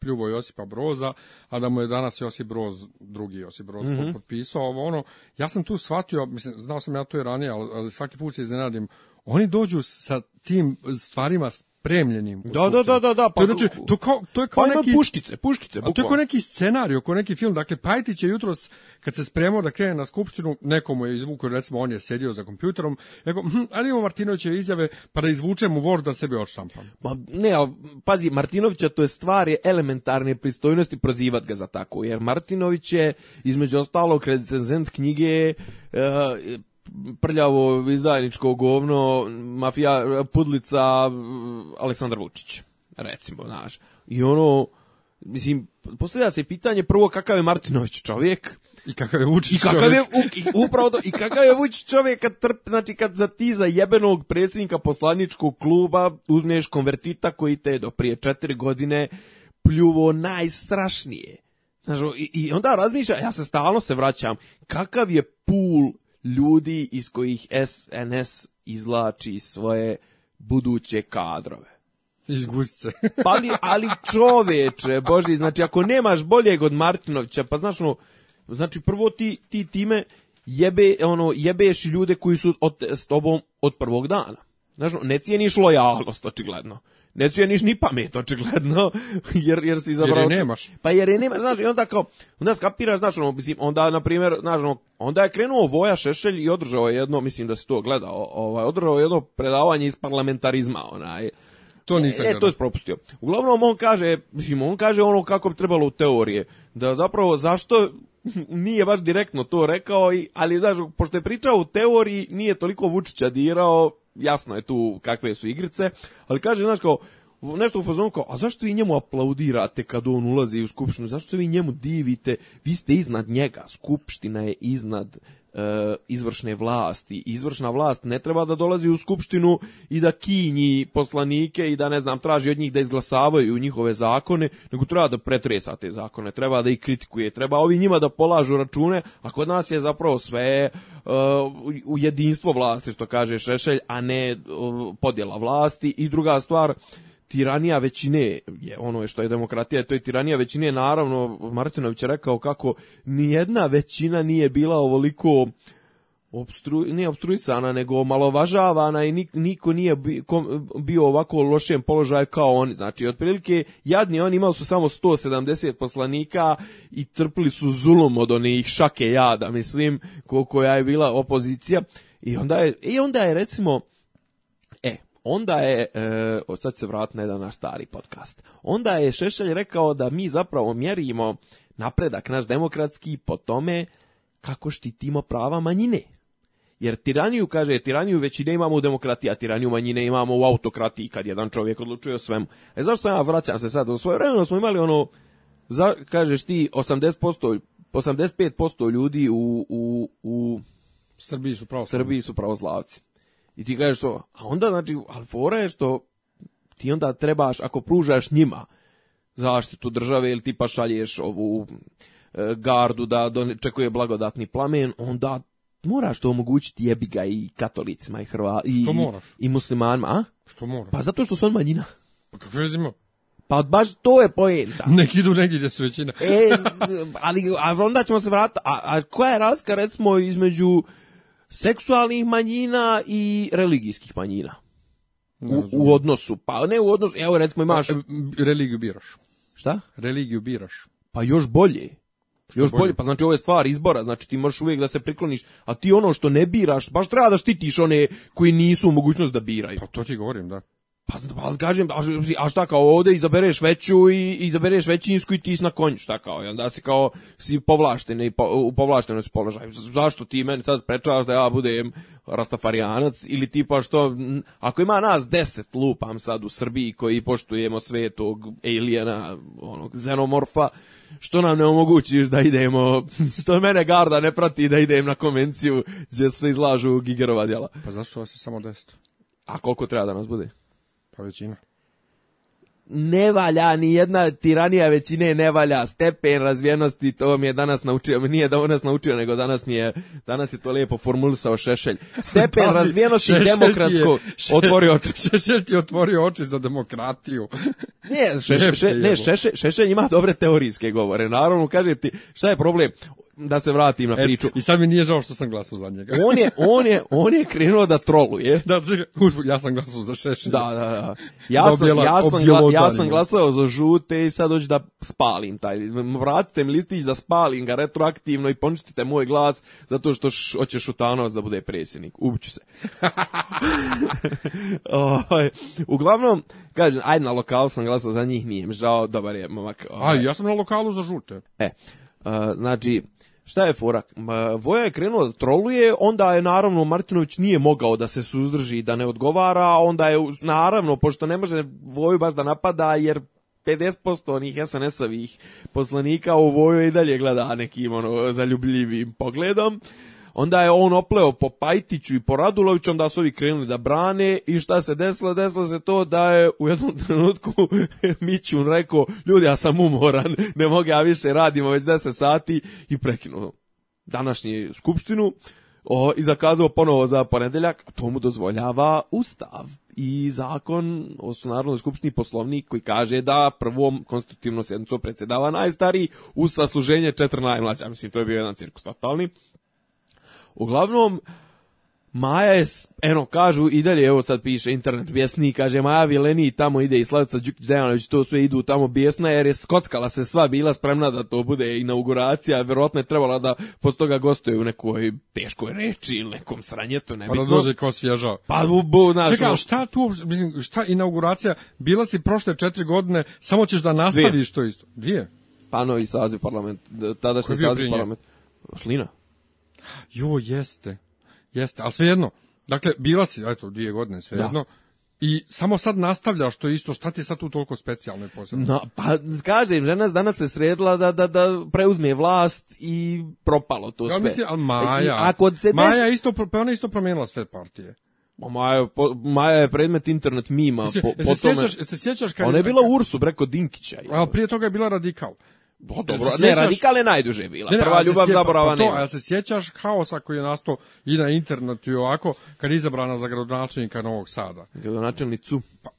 pljuvo Josipa Broza, a da mu je danas Josip Broz, drugi Josip Broz mm -hmm. potpisao ovo ono, ja sam tu shvatio, mislim, znao sam ja to i ranije, ali, ali svaki put se iznenadim oni dođu sa tim stvarima spremljenim. Da, da, da, da, da, pa to, znači, to, kao, to je kao pa neki puškice, puškice, bukvalno. To je kao neki scenarij, kao neki film. Dakle Pajtić je jutros kad se spremao da krene na skupštinu, nekomu je izvukao recimo on je sedio za kompjuterom, rekao, hm, ali imamo Martinovićeve izjave pa da izvučem u Word da sebi odštampam. Ma ne, ali, pazi, Martinovića to je stvar je elementarne pristojnosti prozivat ga za tako, jer Martinović je između ostalog recenzent knjige uh, prljavo izdajničko govno mafija pudlica Aleksandar Vučić recimo znaš i ono mislim postavlja se pitanje prvo kakav je Martinović čovjek i kakav je Vučić I kakav je, u, upravo to, i kakav je Vučić čovjek kad trp, znači kad za ti za jebenog predsjednika poslaničkog kluba uzmeš konvertita koji te do prije 4 godine pljuvo najstrašnije. Znači, i, i onda razmišlja, ja se stalno se vraćam, kakav je pul ljudi iz kojih SNS izlači svoje buduće kadrove. Iz guzice. pa ali, ali čoveče, bože, znači ako nemaš boljeg od Martinovića, pa znaš ono, znači prvo ti, ti time jebe, ono, jebeš ljude koji su od, s tobom od prvog dana. Znaš, ne cijeniš lojalnost, očigledno neću ja niš ni pamet, očigledno, jer, jer si izabrao... Jer je nemaš. Pa jer je nemaš, znaš, i onda kao, onda skapiraš, znaš, ono, mislim, onda, na primjer, znaš, ono, onda je krenuo Voja Šešelj i održao je jedno, mislim da se to gleda, ovaj, održao je jedno predavanje iz parlamentarizma, onaj, to nisam E, e to je propustio. Uglavnom, on kaže, mislim, on kaže ono kako bi trebalo u teorije, da zapravo zašto nije baš direktno to rekao, i, ali znaš, pošto je pričao u teoriji, nije toliko Vučića dirao, jasno je tu kakve su igrice, ali kaže, znaš, kao, nešto u fazonu kao, a zašto vi njemu aplaudirate kad on ulazi u skupštinu, zašto vi njemu divite, vi ste iznad njega, skupština je iznad E, izvršne vlasti. Izvršna vlast ne treba da dolazi u skupštinu i da kinji poslanike i da ne znam traži od njih da izglasavaju njihove zakone, nego treba da pretresa te zakone, treba da ih kritikuje, treba ovi njima da polažu račune, a kod nas je zapravo sve uh, u jedinstvo vlasti što kaže Šešelj, a ne uh, podjela vlasti i druga stvar tiranija većine, je ono što je demokratija, to je tiranija većine, naravno Martinović je rekao kako ni jedna većina nije bila ovoliko obstru, ne obstruisana, nego malovažavana i niko nije bio ovako lošijem položaju kao oni. Znači, otprilike, jadni oni imali su samo 170 poslanika i trpili su zulom od onih šake jada, mislim, koja je bila opozicija. I onda je, i onda je recimo, Onda je, e, sad se vrat na jedan naš stari podcast, onda je Šešelj rekao da mi zapravo mjerimo napredak naš demokratski po tome kako štitimo prava manjine. Jer tiraniju, kaže, tiraniju većine imamo u demokratiji, a tiraniju manjine imamo u autokratiji, kad jedan čovjek odlučuje o svemu. E zašto ja vraćam se sad? U svoje vremeno smo imali ono, za, kažeš ti, 80%, 85% ljudi u, u, u Srbiji su pravoslavci. Srbiji su pravoslavci. I ti kažeš to, a onda znači, ali je što ti onda trebaš, ako pružaš njima zaštitu države ili ti pa šalješ ovu e, gardu da čekuje blagodatni plamen, onda moraš to omogućiti jebi ga i katolicima i Hrva, i, i muslimanima, a? Što moraš? Pa zato što su on manjina. Pa kako vezimo? Pa baš to je poenta. Nek idu negdje gdje su većina. e, ali, a onda ćemo se vratiti, a, a koja je razlika recimo između seksualnih manjina i religijskih manjina. U, u odnosu, pa ne u odnosu, evo recimo imaš... Pa, religiju biraš. Šta? Religiju biraš. Pa još bolje. još bolje? bolje, pa znači ovo je stvar izbora, znači ti možeš uvijek da se prikloniš, a ti ono što ne biraš, baš treba da štitiš one koji nisu u mogućnost da biraju. Pa to ti govorim, da. Pa, pa kažem, a, a šta kao ovde izabereš veću i izabereš većinsku i ti na konju, šta kao, i onda si kao si povlaštene i po, u povlaštenosti položaju. Zašto ti meni sad sprečavaš da ja budem rastafarijanac ili tipa što, ako ima nas deset lupam sad u Srbiji koji poštujemo svetog elijena, onog xenomorfa, što nam ne omogućiš da idemo, što mene garda ne prati da idem na konvenciju gdje se izlažu gigerova djela. Pa zašto vas je samo deset? A koliko treba da nas bude? 跑得急了。ne valja, ni jedna tiranija većine ne valja, stepen razvijenosti, to mi je danas naučio, nije da on nas naučio, nego danas mi je, danas je to lijepo formulisao Šešelj. Stepen Pazi, razvijenosti šešelj demokratskog, je, otvori oči. Šešelj ti otvorio oči za demokratiju. Ne, šešelj, še, ne šešelj, šešelj ima dobre teorijske govore, naravno, kažem ti, šta je problem? da se vratim na priču. Et, I sad mi nije žao što sam glasao za njega. on je, on je, on je krenuo da troluje. Da, da, da ja sam glasao za Šešelj. Da, da, da. Ja sam, ja sam, ja ja sam glasao za žute i sad hoću da spalim taj. Vratite mi listić da spalim ga retroaktivno i poništite moj glas zato što š, hoće Šutanovac da bude predsjednik. Ubiću se. o, ovaj, uglavnom, kažem, ajde na lokalu sam glasao za njih, nije mi žao, dobar je momak. Aj, ovaj. ja sam na lokalu za žute. E, uh, znači, Šta je fora? Voja je krenuo da troluje, onda je naravno Martinović nije mogao da se suzdrži da ne odgovara, onda je naravno, pošto ne može Voju baš da napada, jer 50% onih SNS-ovih poslanika u Voju i dalje gleda nekim ono, zaljubljivim pogledom, onda je on opleo po Pajtiću i po Raduloviću, onda su ovi krenuli da brane i šta se desilo? Desilo se to da je u jednom trenutku Mićun rekao, ljudi, ja sam umoran, ne mogu ja više, radimo već 10 sati i prekinuo današnju skupštinu o, i zakazao ponovo za ponedeljak, to mu dozvoljava Ustav i zakon o Narodnoj skupštini poslovnik koji kaže da prvom konstitutivnom sedmicom predsedava najstariji uz sasluženje četiri najmlađa. Mislim, to je bio jedan cirkus totalni. Uglavnom, Maja je, eno, kažu i dalje, evo sad piše internet bjesni, kaže Maja Vileni tamo ide i Slavica Đukić Dejanović, to sve idu tamo bjesna jer je skockala se sva, bila spremna da to bude inauguracija, verovatno je trebala da posto toga gostuje u nekoj teškoj reči ili nekom sranjetu, ne nebitno. Pa da dođe kao svježa. Pa, bu, bu, znaš, Čekaj, šta tu, mislim, šta inauguracija, bila si prošle četiri godine, samo ćeš da nastaviš Dvije. to isto. Dvije? Pa no i saziv parlament, da, tadašnji saziv parlament. Slina. Jo, jeste. Jeste, ali svejedno. Dakle, bila si, eto, dvije godine svejedno. Da. I samo sad nastavlja što je isto, šta ti sad tu toliko specijalno i posebno? No, pa kažem, žena danas se sredila da, da, da preuzme vlast i propalo to sve. Ja mislim, ali Maja, I, ako se Maja des... isto, pa ona isto promijenila sve partije. Maja, po, Maja je predmet internet mima. Mislim, po, po se, tome... sjećaš, se sjećaš kad... Ona je bila Ursu, preko Dinkića. Ali prije toga je bila radikal. O, pa dobro, ne, sjećaš... radikale najduže bila. Ne, ne, Prva ljubav sje... zaborava pa nema. To, a se sjećaš haosa koji je nastao i na internetu i ovako, kad je izabrana za gradonačelnika Novog Sada. Gradonačelnicu? Pa,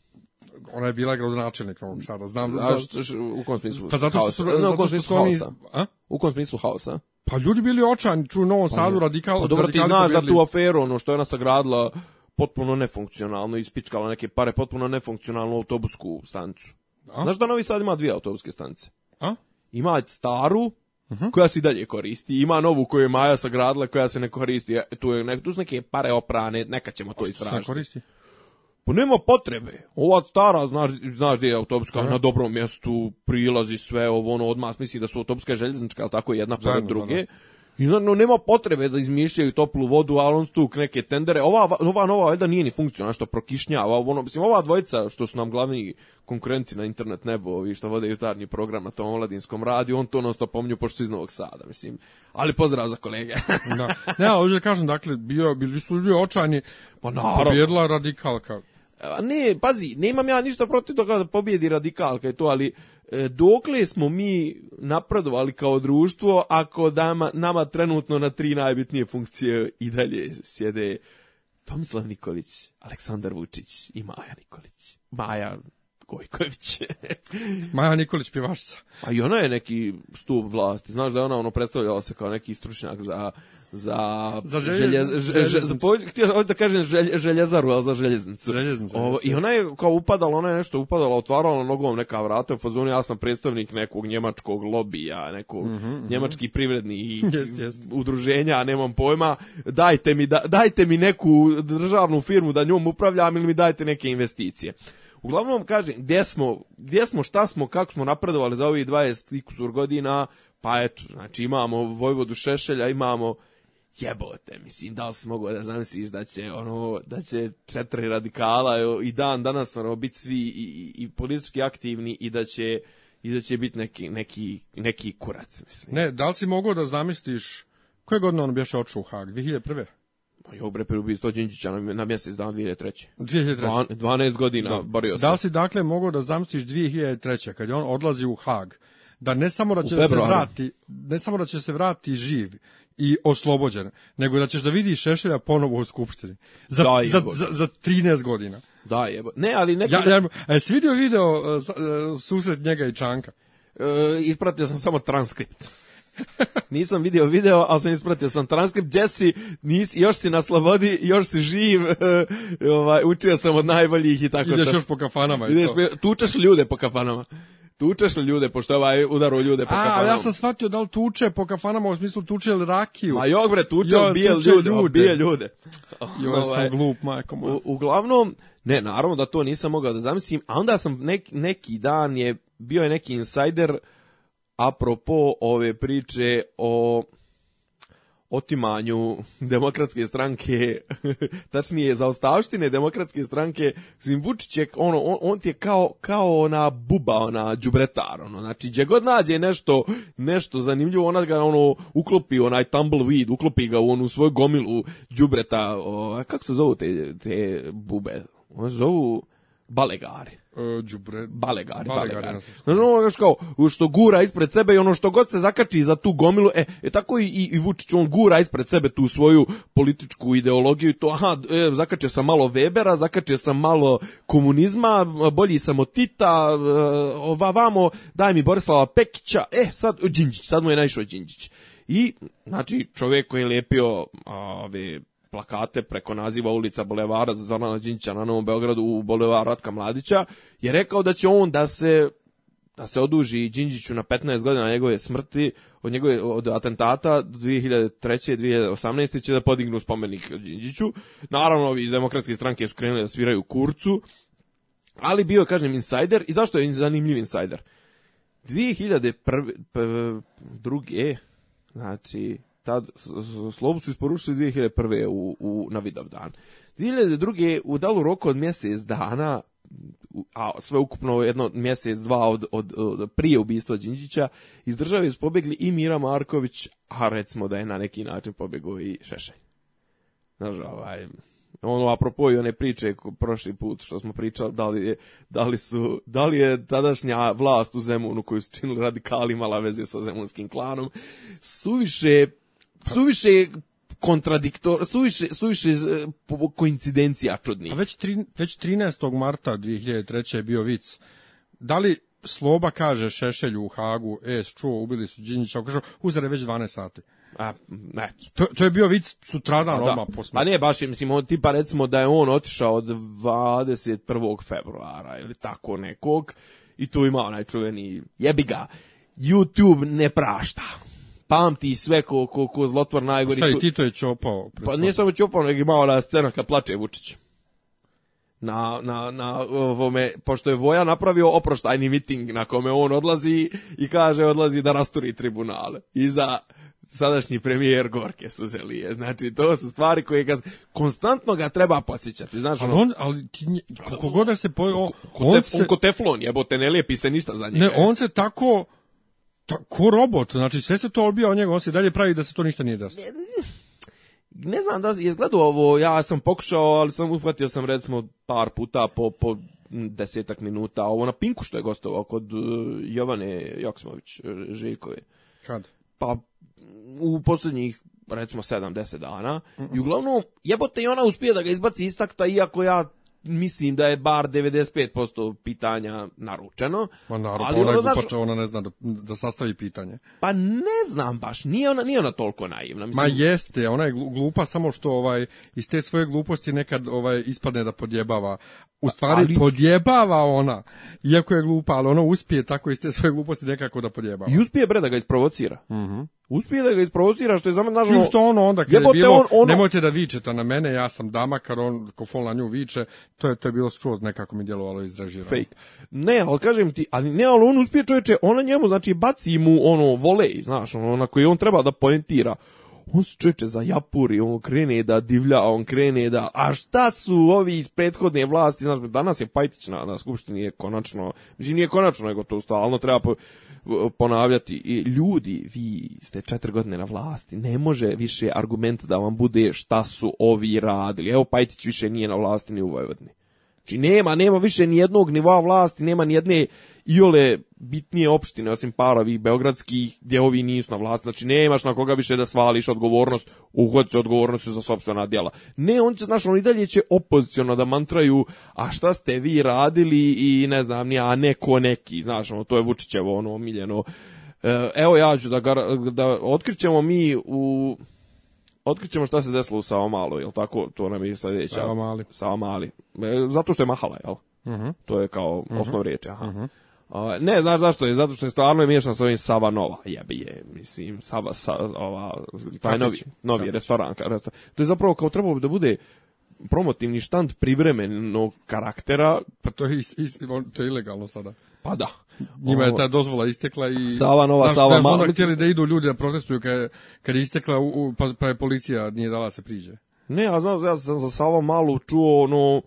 ona je bila gradonačelnik Novog Sada. Znam za, što, u kom smislu? Pa zato što su, no, u kom smislu haosa. A? U kom smislu haosa? Pa ljudi bili očani, ču u Novom pa, Sadu radikal. Pa dobro ti znaš za tu aferu, ono što je ona sagradila potpuno nefunkcionalno, ispičkala neke pare, potpuno nefunkcionalnu autobusku stanicu. A? Znaš da Novi Sad ima dvije autobuske stanice? A? ima staru uh mhm. -huh. koja se i dalje koristi, ima novu koju je Maja sagradila koja se ne koristi, e, tu, je, ne, tu su neke pare oprane, neka ćemo to istražiti. se koristi? Pa nema potrebe. Ova stara, znaš, znaš gdje je autopska, na dobrom mjestu, prilazi sve, ovo ono, odmah misli da su autobuske željeznička, ali tako jedna pored da, da. druge. Ono I no, nema potrebe da izmišljaju toplu vodu, ali on stuk neke tendere. Ova, ova nova valjda nije ni funkcija, što prokišnjava. Ono, mislim, ova dvojica što su nam glavni konkurenti na internet nebo, ovi što vode jutarnji program na tom omladinskom radiju, on to non stop pomnju pošto su iz Novog Sada, mislim. Ali pozdrav za kolege. da. Ne, ja, da kažem, dakle, bio, bili su ljudi očajni, pa radikalka. E, a ne, pazi, nemam ja ništa protiv toga da pobjedi radikalka i to, ali E, dokle smo mi napredovali kao društvo ako dama, nama trenutno na tri najbitnije funkcije i dalje sjede Tomislav Nikolić, Aleksandar Vučić i Maja Nikolić. Maja Gojković. Maja Nikolić pjevačica. A i ona je neki stup vlasti. Znaš da je ona ono predstavljala se kao neki stručnjak za za za želje, želje, želje, za po, htio da kažem želje, željezaru, ali za željeznicu. Željeznica. Ovo, I ona je kao upadala, ona je nešto upadala, otvarala nogom neka vrata, u fazonu ja sam predstavnik nekog njemačkog lobija, nekog mm -hmm, njemački privredni i jest, jest. udruženja, nemam pojma, dajte mi, da, dajte mi neku državnu firmu da njom upravljam ili mi dajte neke investicije. Uglavnom kažem, gdje smo, gdje smo, šta smo, kako smo napredovali za ovih 20 i kusur godina, pa eto, znači imamo Vojvodu Šešelja, imamo jebote, mislim, da li si mogu da zamisliš da će, ono, da će četiri radikala i dan danas, ono, biti svi i, i, politički aktivni i da će, i da će biti neki, neki, neki kurac, mislim. Ne, da li si mogao da zamisliš, koje godine on bijaše očeo u Hag, 2001. Ma jo bre, preubio sto Đinđića na, na mjesec dana 2003. 2003. Dva, 12 godina da. borio se. Da li si dakle mogao da zamisliš 2003. kad je on odlazi u Hag, da ne samo da će se vrati, ne samo da će se vrati živ, i oslobođen, nego da ćeš da vidiš Šešelja ponovo u skupštini. Za, da, za, za, za 13 godina. Da, jebo. Ne, ali neki... Ja, ja, da... jesi vidio video uh, susret njega i Čanka? Uh, ispratio sam samo transkript. Nisam video video, ali sam ispratio sam transkript. Jesse, nis, još si na slobodi, još si živ, ovaj, učio sam od najboljih i tako. Ideš to. još po kafanama. Ideš, tučeš ljude po kafanama tučeš li ljude, pošto je ovaj udaro ljude po A, ja sam shvatio da li tuče po kafanama, u smislu tuče li rakiju. Ma jog bre, tuče, jo, bije tuče ljude, ljude. Bije ljude. Jo, ja sam ovaj, glup, majko moja. U, uglavnom, ne, naravno da to nisam mogao da zamislim, a onda sam nek, neki dan je, bio je neki insider apropo ove priče o otimanju demokratske stranke, tačnije zaostavštine demokratske stranke, mislim, Vučićek, ono, on, on ti je kao, kao ona buba, ona džubretar, ono, znači, gdje god nađe nešto, nešto zanimljivo, ona ga, ono, uklopi, onaj tumbleweed, uklopi ga u onu svoju gomilu džubreta, o, kako se zovu te, te bube? One se zovu balegari. E, džubre, balegari, balegari. balegari. Znaš, ono kao, što gura ispred sebe i ono što god se zakači za tu gomilu, e, e tako i, i, Vučić, on gura ispred sebe tu svoju političku ideologiju i to, aha, e, zakačio sam malo Webera, zakačio sam malo komunizma, bolji sam od Tita, e, ova vamo, daj mi Borislava Pekića, e, sad, Đinđić, sad mu je naišao Đinđić. I, znači, čovjek koji je lepio ove, plakate preko naziva ulica Bulevara Zorana Đinđića na Novom Beogradu u Bulevar Ratka Mladića, je rekao da će on da se da se oduži Đinđiću na 15 godina njegove smrti, od njegove od atentata 2003. 2018. će da podignu spomenik Đinđiću. Naravno, ovi iz demokratske stranke su krenuli da sviraju kurcu, ali bio, kažem, insider. I zašto je zanimljiv insider? 2001. druge, znači, Tad Slobu su isporučili 2001. U, u, na vidav 2002. u dalu roku od mjesec dana a sve ukupno jedno mjesec, dva od, od, od prije ubistva Đinđića, iz države su pobjegli i Mira Marković, a recimo da je na neki način pobjegao i Šešelj. Znaš, ovaj, ono apropo i one priče prošli put što smo pričali, da li, je, da li, su, da li je tadašnja vlast u Zemunu koju su činili radikali imala veze sa zemunskim klanom, suviše suviše kontradiktor, suviše, suviše e, koincidencija čudnih. A već, tri, već 13. marta 2003. je bio vic. Da li Sloba kaže Šešelju u Hagu, e, čuo, ubili su Đinjića, kaže, uzare već 12 sati. A, ne. To, to je bio vic sutradan da. odmah posle. Pa ne, baš mislim, on, tipa recimo da je on otišao od 21. februara ili tako nekog i tu ima onaj čuveni jebi ga, YouTube ne prašta pamti sve ko, ko, ko zlotvor najgori. Šta je, Tito je čopao? Pa nije samo čopao, nego je imao ona scena kad plače Vučić. Na, na, na ovome, pošto je Voja napravio oproštajni miting na kome on odlazi i kaže odlazi da rasturi tribunale. I za sadašnji premijer Gorke su zelije. Znači, to su stvari koje ga, konstantno ga treba posjećati. Znaš, ali on, ali ti, koliko da se... Po, on, ko, ko, on tef, se, on ko teflon, jebote, ne lijepi se ništa za njega. Ne, on se tako ko robot, znači sve se to odbija od njega, on se dalje pravi da se to ništa nije desilo. Ne znam da je gledao ovo, ja sam pokušao, ali sam uhvatio sam recimo par puta po, po desetak minuta, ovo na Pinku što je gostovao kod uh, Jovane Joksmović uh, Željkove. Kad? Pa u poslednjih recimo 7-10 dana mm -mm. i uglavnom jebote i ona uspije da ga izbaci istakta iako ja mislim da je bar 95% pitanja naručeno. Ma naravno, ali pa ona, znaš, poče, ona ne zna da, da sastavi pitanje. Pa ne znam baš, nije ona, nije ona toliko naivna. Mislim... Ma jeste, ona je glupa, samo što ovaj, iz te svoje gluposti nekad ovaj, ispadne da podjebava. U stvari ali... podjebava ona, iako je glupa, ali ona uspije tako iz te svoje gluposti nekako da podjebava. I uspije bre da ga isprovocira. Mhm. Mm uspije da ga isprovocira što je za mene nažalost. što ono onda kad je bilo, on, ono... nemojte da vičete na mene, ja sam dama, kar on ko kofol na nju viče, to je to je bilo skroz nekako mi djelovalo izdražirano. Fake. Ne, al kažem ti, ali ne, al on uspije čoveče, ona njemu znači baci mu ono volej, znaš, ono na koji on treba da poentira on se čeče za japuri, on krene da divlja, on krene da, a šta su ovi iz prethodne vlasti, znaš, danas je Pajtić na, na skupštini je konačno, mislim nije konačno, nego to stalno treba po, ponavljati, I, ljudi, vi ste četiri godine na vlasti, ne može više argument da vam bude šta su ovi radili, evo Pajtić više nije na vlasti ni u Vojvodini. Znači nema, nema više ni jednog nivoa vlasti, nema ni jedne iole bitnije opštine osim parovi beogradskih gdje ovi nisu na vlast. Znači nemaš na koga više da svališ odgovornost, uhod se odgovornostu za sopstvena djela. Ne, on će, znaš, on i dalje će opoziciono da mantraju, a šta ste vi radili i ne znam, ni, a neko neki, znaš, ono, to je Vučićevo, ono, omiljeno. E, evo ja ću da, da otkrićemo mi u otkrićemo šta se desilo sa Sao Malo, jel tako? To nam je sljedeća. Sa Mali. Sao Mali. E, zato što je mahala, jel? Uh mhm. -huh. To je kao uh mhm. -huh. osnov riječi, aha. Uh -huh. Uh, ne, znaš zašto je? Zato što je stvarno je miješan sa ovim Sava Nova. Jebi je, mislim, Sava, sa, ova, taj novi, novi restoran, restoran. Restor... To je zapravo kao trebalo da bude promotivni štand privremenog karaktera. Pa to je, is, is, to je ilegalno sada. Pa da. Njima je ta dozvola istekla i... Sava, Nova, znaš, Sava, Malo. htjeli da idu ljudi da protestuju kad, kad je istekla, u, pa, pa je policija nije dala da se priđe. Ne, a znam, ja sam za Sava Malu čuo ono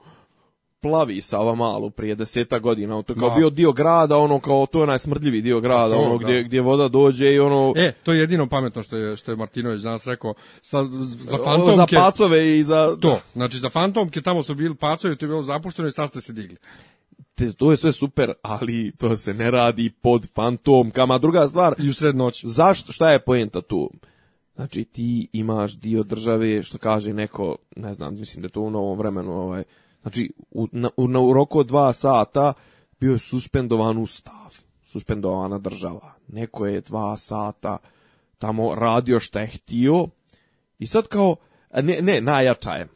plavi Sava Malu prije 10 godina. To kao Ma. Da. bio dio grada, ono kao to je najsmrdljivi dio grada, to, ono da. gdje, gdje voda dođe i ono... E, to je jedino pametno što je, što je Martinović danas rekao. Sa, za fantomke... za pacove i za... To, znači za fantomke tamo su bili pacovi, to je bilo zapušteno i sad ste se digli te, to je sve super, ali to se ne radi pod fantomkama. Druga stvar... I u sred noći. Zašto, šta je poenta tu? Znači, ti imaš dio države, što kaže neko, ne znam, mislim da je to u novom vremenu, ovaj, znači, u, na, u, na, u roku od dva sata bio je suspendovan ustav, suspendovana država. Neko je dva sata tamo radio šta je htio i sad kao, ne, ne, najjača je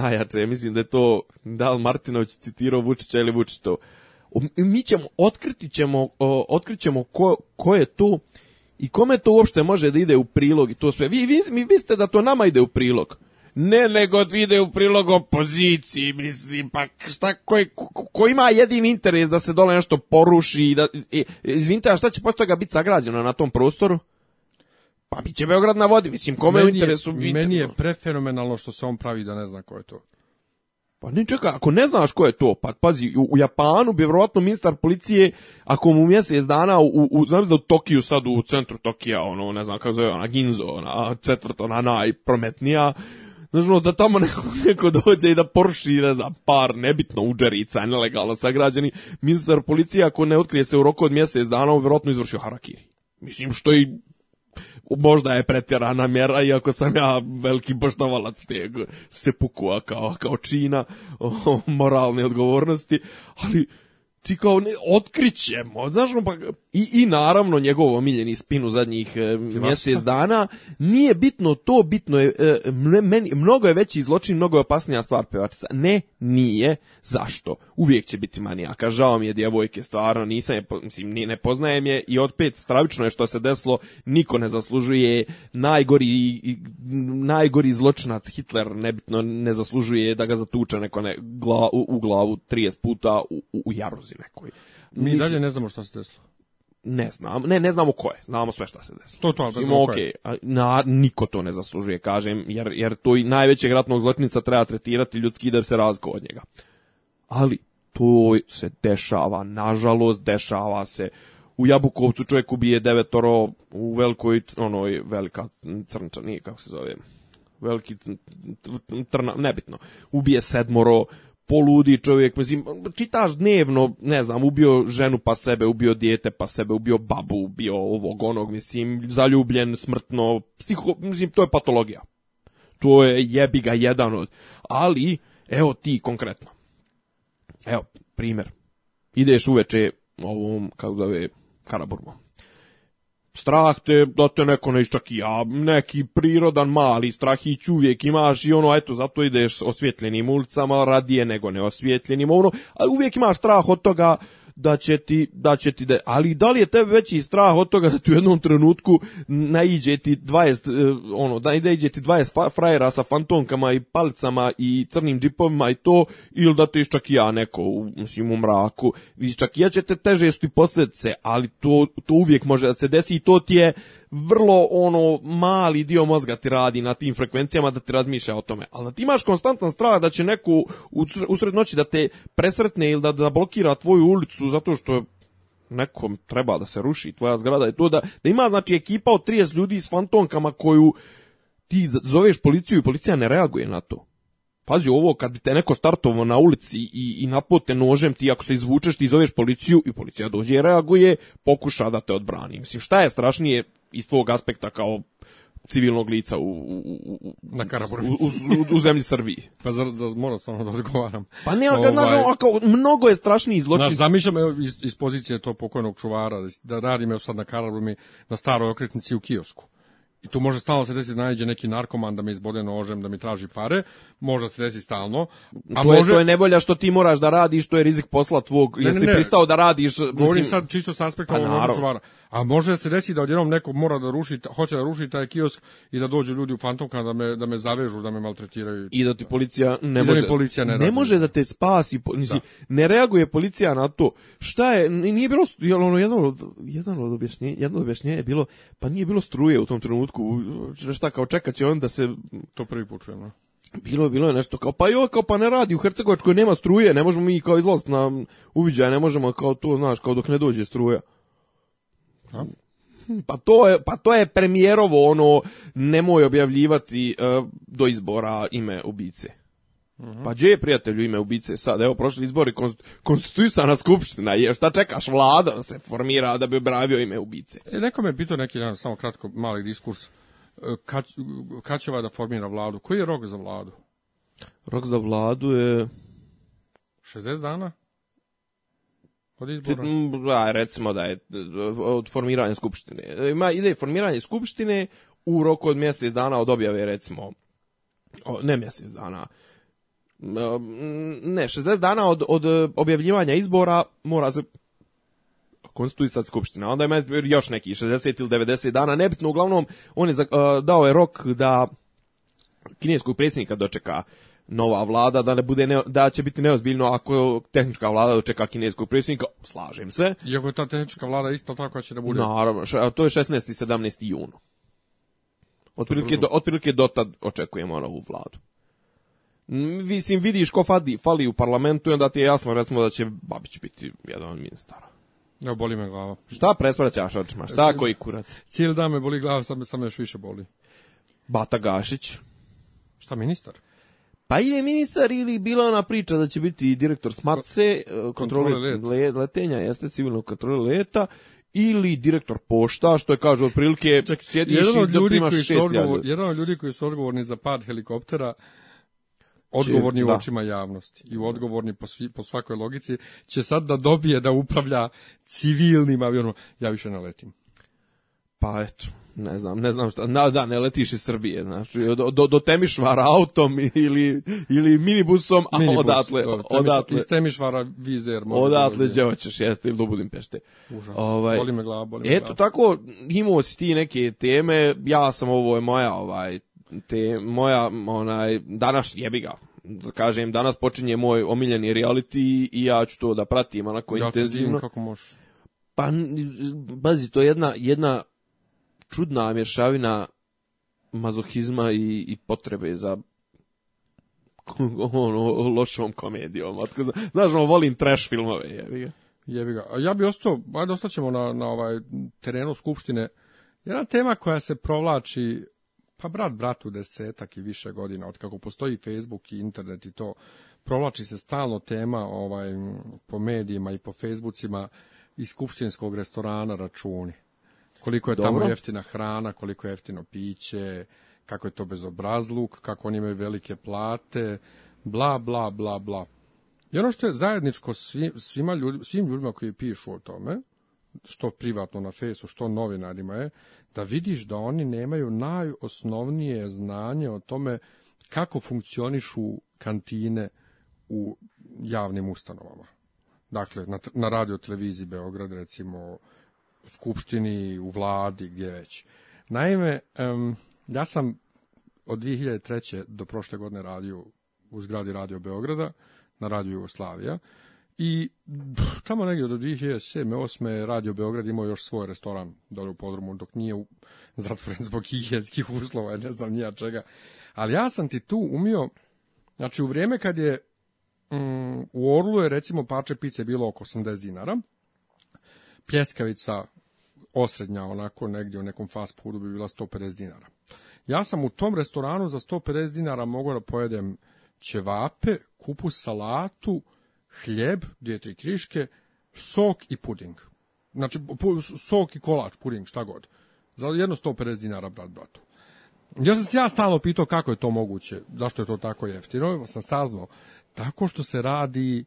najjače. Mislim da je to, da li Martinović citirao Vučića ili Vučić to. Um, mi ćemo, otkriti ćemo, otkrićemo ko, ko je to i kome to uopšte može da ide u prilog i to sve. Vi, vi, vi mislite da to nama ide u prilog. Ne, nego da ide u prilog opoziciji, mislim, pa šta, ko, ko, ko ima jedini interes da se dole nešto poruši, i da, i, izvinite, a šta će posto toga biti sagrađeno na tom prostoru? Pa će Beograd na vodi, mislim, kome je u interesu... Je, meni je prefenomenalno što se on pravi da ne zna ko je to. Pa ne čekaj, ako ne znaš ko je to, pa pazi, u, u Japanu bi vjerovatno ministar policije, ako mu mjesec dana, u, u, znam da u Tokiju sad, u centru Tokija, ono, ne znam kako zove, ona Ginzo, ona četvrta, ona najprometnija, znaš, ono, da tamo neko, neko dođe i da porši, ne znam, par nebitno uđerica, nelegalno sagrađeni, ministar policije, ako ne otkrije se u roku od mjesec dana, on vjerojatno izvršio harakiri. Mislim, što i možda je pretjerana mjera, iako sam ja veliki poštovalac tijeg sepukua kao, kao čina moralne odgovornosti, ali ti kao ne, otkrićemo, znaš, pa I, I naravno njegov omiljeni spin u zadnjih e, mjesec dana. Nije bitno to, bitno je, e, meni, mnogo je veći zločin, mnogo je opasnija stvar pevačica. Ne, nije. Zašto? Uvijek će biti manijaka. Žao mi je djevojke, stvarno nisam, je, mislim, ne poznajem je i od pet stravično je što se desilo, niko ne zaslužuje najgori, najgori zločinac Hitler, nebitno ne zaslužuje da ga zatuče neko ne, gla, u, u, glavu 30 puta u, u, u jaruzi nekoj. Mi dalje ne znamo što se desilo ne znam, ne, ne znamo ko je, znamo sve šta se desilo. To to, ali Simo, okay, koje. A, na, niko to ne zaslužuje, kažem, jer, jer to i najvećeg ratnog zločinca treba tretirati ljudski da se razgo od njega. Ali, to se dešava, nažalost, dešava se. U Jabukovcu čovjek ubije devetoro u velikoj, onoj, velika crnča, nije kako se zove, veliki trna, nebitno, ubije sedmoro, poludi čovjek, mislim, čitaš dnevno, ne znam, ubio ženu pa sebe, ubio dijete pa sebe, ubio babu, ubio ovog onog, mislim, zaljubljen, smrtno, psiho, mislim, to je patologija. To je jebi ga jedan od, ali, evo ti konkretno. Evo, primjer. Ideš uveče ovom, kako zove, Karaburmom strah te da te neko ne čak i neki prirodan mali strahić uvijek imaš i ono, eto, zato ideš osvjetljenim ulicama radije nego neosvjetljenim, ono, a uvijek imaš strah od toga da će ti, da će ti da, ali da li je tebe veći strah od toga da ti u jednom trenutku naiđe ti 20, e, ono, da naiđe ti 20 frajera sa fantomkama i palicama i crnim džipovima i to, ili da te čak i ja neko, mislim, u mraku, i čak i ja će teže jesu ti posledice ali to, to uvijek može da se desi i to ti je vrlo ono mali dio mozga ti radi na tim frekvencijama da ti razmišlja o tome. Ali da ti imaš konstantan strah da će neko usred noći da te presretne ili da da blokira tvoju ulicu rušu zato što nekom treba da se ruši tvoja zgrada i to da, da ima znači ekipa od 30 ljudi s fantomkama koju ti zoveš policiju i policija ne reaguje na to. Pazi ovo, kad bi te neko startovao na ulici i, i napote nožem, ti ako se izvučeš, ti zoveš policiju i policija dođe i reaguje, pokuša da te odbrani. Mislim, šta je strašnije iz tvog aspekta kao civilnog lica u, u, u, na Karaburmi. U, u, u, zemlji Srbiji. Pa zar, zar moram samo da odgovaram? Pa ne, ovaj, znaš, ako, mnogo je strašni zločin. Znaš, zamišljam iz, iz pozicije to pokojnog čuvara, da, da radim evo sad na Karaburmi, na staroj okretnici u kiosku. I tu može stalno se desiti da nađe neki narkoman da me izbode nožem, da mi traži pare. Može se desiti stalno. A to, je, to je nevolja što ti moraš da radiš, to je rizik posla tvog. Ne, jer ne, ne. pristao da radiš... Govorim mislim... sad čisto s aspekta pa, ovog čuvara. A može se desiti da odjednom neko mora da ruši, hoće da ruši taj kiosk i da dođu ljudi u fantomka da me, da me zavežu, da me maltretiraju. I da ti policija ne da može. Da policija ne, ne može da te spasi, mislim, da. ne reaguje policija na to. Šta je, nije bilo, ono, jedno, od, jedan od objašnjenja, jedno objašnjenje je bilo, pa nije bilo struje u tom trenutku, šta kao čekat će on da se... To prvi put čujemo. Bilo bilo je nešto kao pa joj kao pa ne radi u Hercegovačkoj nema struje, ne možemo mi kao izlaziti na uviđaj, ne možemo kao to znaš kao dok ne dođe struja. Hm, pa to, je, pa to je premijerovo ono, nemoj objavljivati uh, do izbora ime ubice. Uhum. Pa gdje je prijatelju ime ubice sad? Evo, prošli izbori, konst, konstituisana skupština je, šta čekaš, vlada se formira da bi obravio ime ubice. E, neko me pitao neki dan, samo kratko, mali diskurs, e, kad, kad će da formira vladu? Koji je rok za vladu? Rok za vladu je... 60 dana? Od izbora? Da, recimo da je od formiranja skupštine. Ima ide formiranje skupštine u roku od mjesec dana od objave recimo ne mjesec dana ne, 60 dana od, od objavljivanja izbora mora se konstituisati skupština. Onda ima još neki 60 ili 90 dana, nebitno. Uglavnom, on je dao je rok da kineskog predsjednika dočeka nova vlada, da ne bude ne, da će biti neozbiljno ako tehnička vlada dočeka kineskog predsjednika, slažem se. Iako je ta tehnička vlada isto tako će da bude. Naravno, to je 16. i 17. jun. Otprilike, do, otprilike dotad očekujemo novu vladu. Mislim, vidiš ko fali, fali u parlamentu i onda ti je jasno recimo da će Babić biti jedan od ministara. Ja, boli me glava. Šta presvraćaš očima? Šta Cijel, koji kurac? Cijeli dan me boli glava, sad me samo još više boli. Bata Gašić. Šta ministar? Pa ili je ministar ili bila ona priča da će biti direktor SMATSE, e, kontrole let. letenja, jeste civilno kontrole leta, ili direktor pošta, što je kaže otprilike Čak, sjediš jedan od da ljudi da koji su odgovor, Jedan od ljudi koji su odgovorni za pad helikoptera, odgovorni će, u da. očima da. javnosti i odgovorni po, svi, po svakoj logici, će sad da dobije da upravlja civilnim avionom. Ja više ne letim. Pa eto, ne znam, ne znam šta, na, da, ne letiš iz Srbije, znači, do, do do Temišvara autom ili, ili minibusom, a Minibus, odatle, da, odatle. Iz Temišvara vizer. Odatle gde hoćeš, jeste, ili do Budimpešte. Užasno, ovaj, boli me glava, boli me Eto, glava. tako, imao si ti neke teme, ja sam, ovo je moja, ovaj, te, moja, onaj, danas jebi ga, da kažem, danas počinje moj omiljeni reality i ja ću to da pratim onako ja intenzivno. Ja kako možeš. Pa, bazi, to je jedna, jedna čudna mješavina mazohizma i, i potrebe za ono, lošom komedijom. Otko, znaš, ono, volim trash filmove, jebi ga. Jebi ga. Ja bi ostao, ajde ostaćemo na, na ovaj terenu Skupštine. Jedna tema koja se provlači, pa brat bratu desetak i više godina, od kako postoji Facebook i internet i to, provlači se stalno tema ovaj, po medijima i po Facebookima iz skupštinskog restorana računi koliko je Dobro. tamo jeftina hrana, koliko je jeftino piće, kako je to bezobrazluk, kako oni imaju velike plate, bla, bla, bla, bla. I ono što je zajedničko svima ljudi, svim ljudima koji pišu o tome, što privatno na fesu, što novinarima je, da vidiš da oni nemaju najosnovnije znanje o tome kako funkcionišu kantine u javnim ustanovama. Dakle, na, na radio televiziji Beograd, recimo, skupštini, u vladi, gdje već. Naime, um, ja sam od 2003. do prošle godine radio u zgradi Radio Beograda, na Radio Jugoslavija, i tamo negdje do 2007. 8. Radio Beograd imao još svoj restoran dole u podrumu, dok nije zatvoren zbog higijenskih uslova, ne znam nija čega. Ali ja sam ti tu umio, znači u vrijeme kad je mm, u Orlu je recimo parče pice bilo oko 80 dinara, pljeskavica osrednja, onako negdje u nekom fast foodu bi bila 150 dinara. Ja sam u tom restoranu za 150 dinara mogao da pojedem ćevape, kupu salatu, hljeb, dvije, tri kriške, sok i puding. Znači, sok i kolač, puding, šta god. Za jedno 150 dinara, brat, bratu. Ja sam se ja stalno pitao kako je to moguće, zašto je to tako jeftino, sam saznao, tako što se radi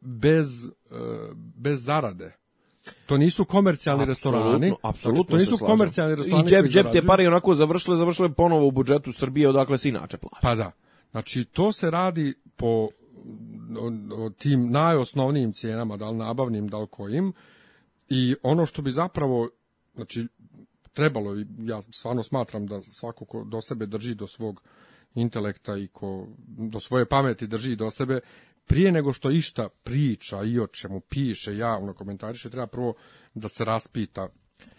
bez, eh, bez zarade. To nisu komercijalni apsolutno, restorani. Znači, apsolutno, to nisu komercijalni restorani. I džep, džep te pare onako završile, završile ponovo u budžetu Srbije, odakle se inače plaća. Pa da. Znači, to se radi po tim najosnovnijim cijenama, da li nabavnim, da li kojim. I ono što bi zapravo, znači, trebalo, ja stvarno smatram da svako ko do sebe drži do svog intelekta i ko do svoje pameti drži do sebe, prije nego što išta priča i o čemu piše, javno komentariše, treba prvo da se raspita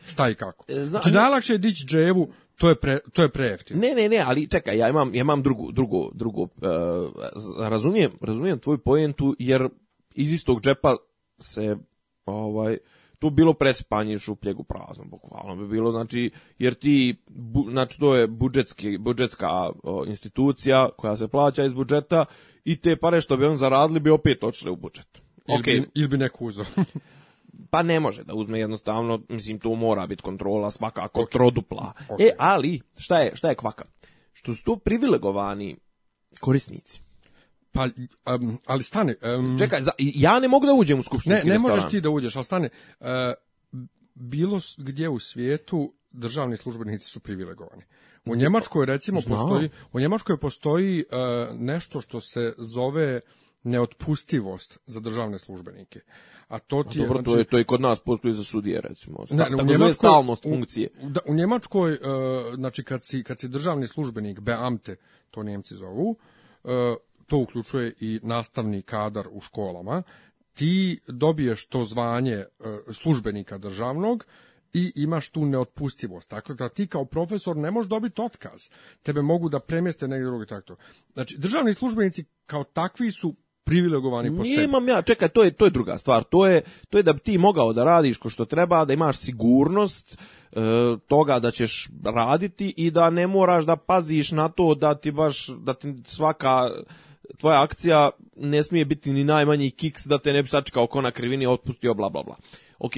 šta i kako. E, Zna, znači, najlakše je dići dževu, to je, pre, to je prejeftino. Ne, ne, ne, ali čekaj, ja imam, ja imam drugu, drugu, drugu uh, razumijem, razumijem tvoju pojentu, jer iz istog džepa se ovaj tu bilo presipanje šupljeg u prazno, bukvalno bi bilo, znači, jer ti, bu, znači, to je budžetski, budžetska o, institucija koja se plaća iz budžeta i te pare što bi on zaradili bi opet otišle u budžet. Ili, bi, ili bi neko uzao. pa ne može da uzme jednostavno, mislim, to mora biti kontrola svakako okay. trodupla. Okay. E, ali, šta je, šta je kvaka? Što su to privilegovani korisnici. Pa, um, ali stane... Um, Čekaj, za, ja ne mogu da uđem u skupštinski Ne, ne restoran. možeš ti da uđeš, ali stane... Uh, bilo gdje u svijetu državni službenici su privilegovani. U mm, Njemačkoj recimo Znao. postoji, u Njemačkoj postoji uh, nešto što se zove neotpustivost za državne službenike. A to ti je, Dobro, znači, to je to i kod nas postoji za sudije recimo. Stav, ne, ne, u Njemačkoj, stalnost funkcije. U, da, u Njemačkoj uh, znači kad si kad si državni službenik Beamte, to Njemci zovu, uh, to uključuje i nastavni kadar u školama, ti dobiješ to zvanje e, službenika državnog i imaš tu neotpustivost. Dakle, da ti kao profesor ne možeš dobiti otkaz. Tebe mogu da premjeste negdje drugi tako. Znači, državni službenici kao takvi su privilegovani po sebi. Nemam ja, čekaj, to je to je druga stvar. To je to je da bi ti mogao da radiš ko što treba, da imaš sigurnost e, toga da ćeš raditi i da ne moraš da paziš na to da ti baš da ti svaka tvoja akcija ne smije biti ni najmanji kiks da te ne bi sačekao ko na krivini otpustio, bla, bla, bla. Ok,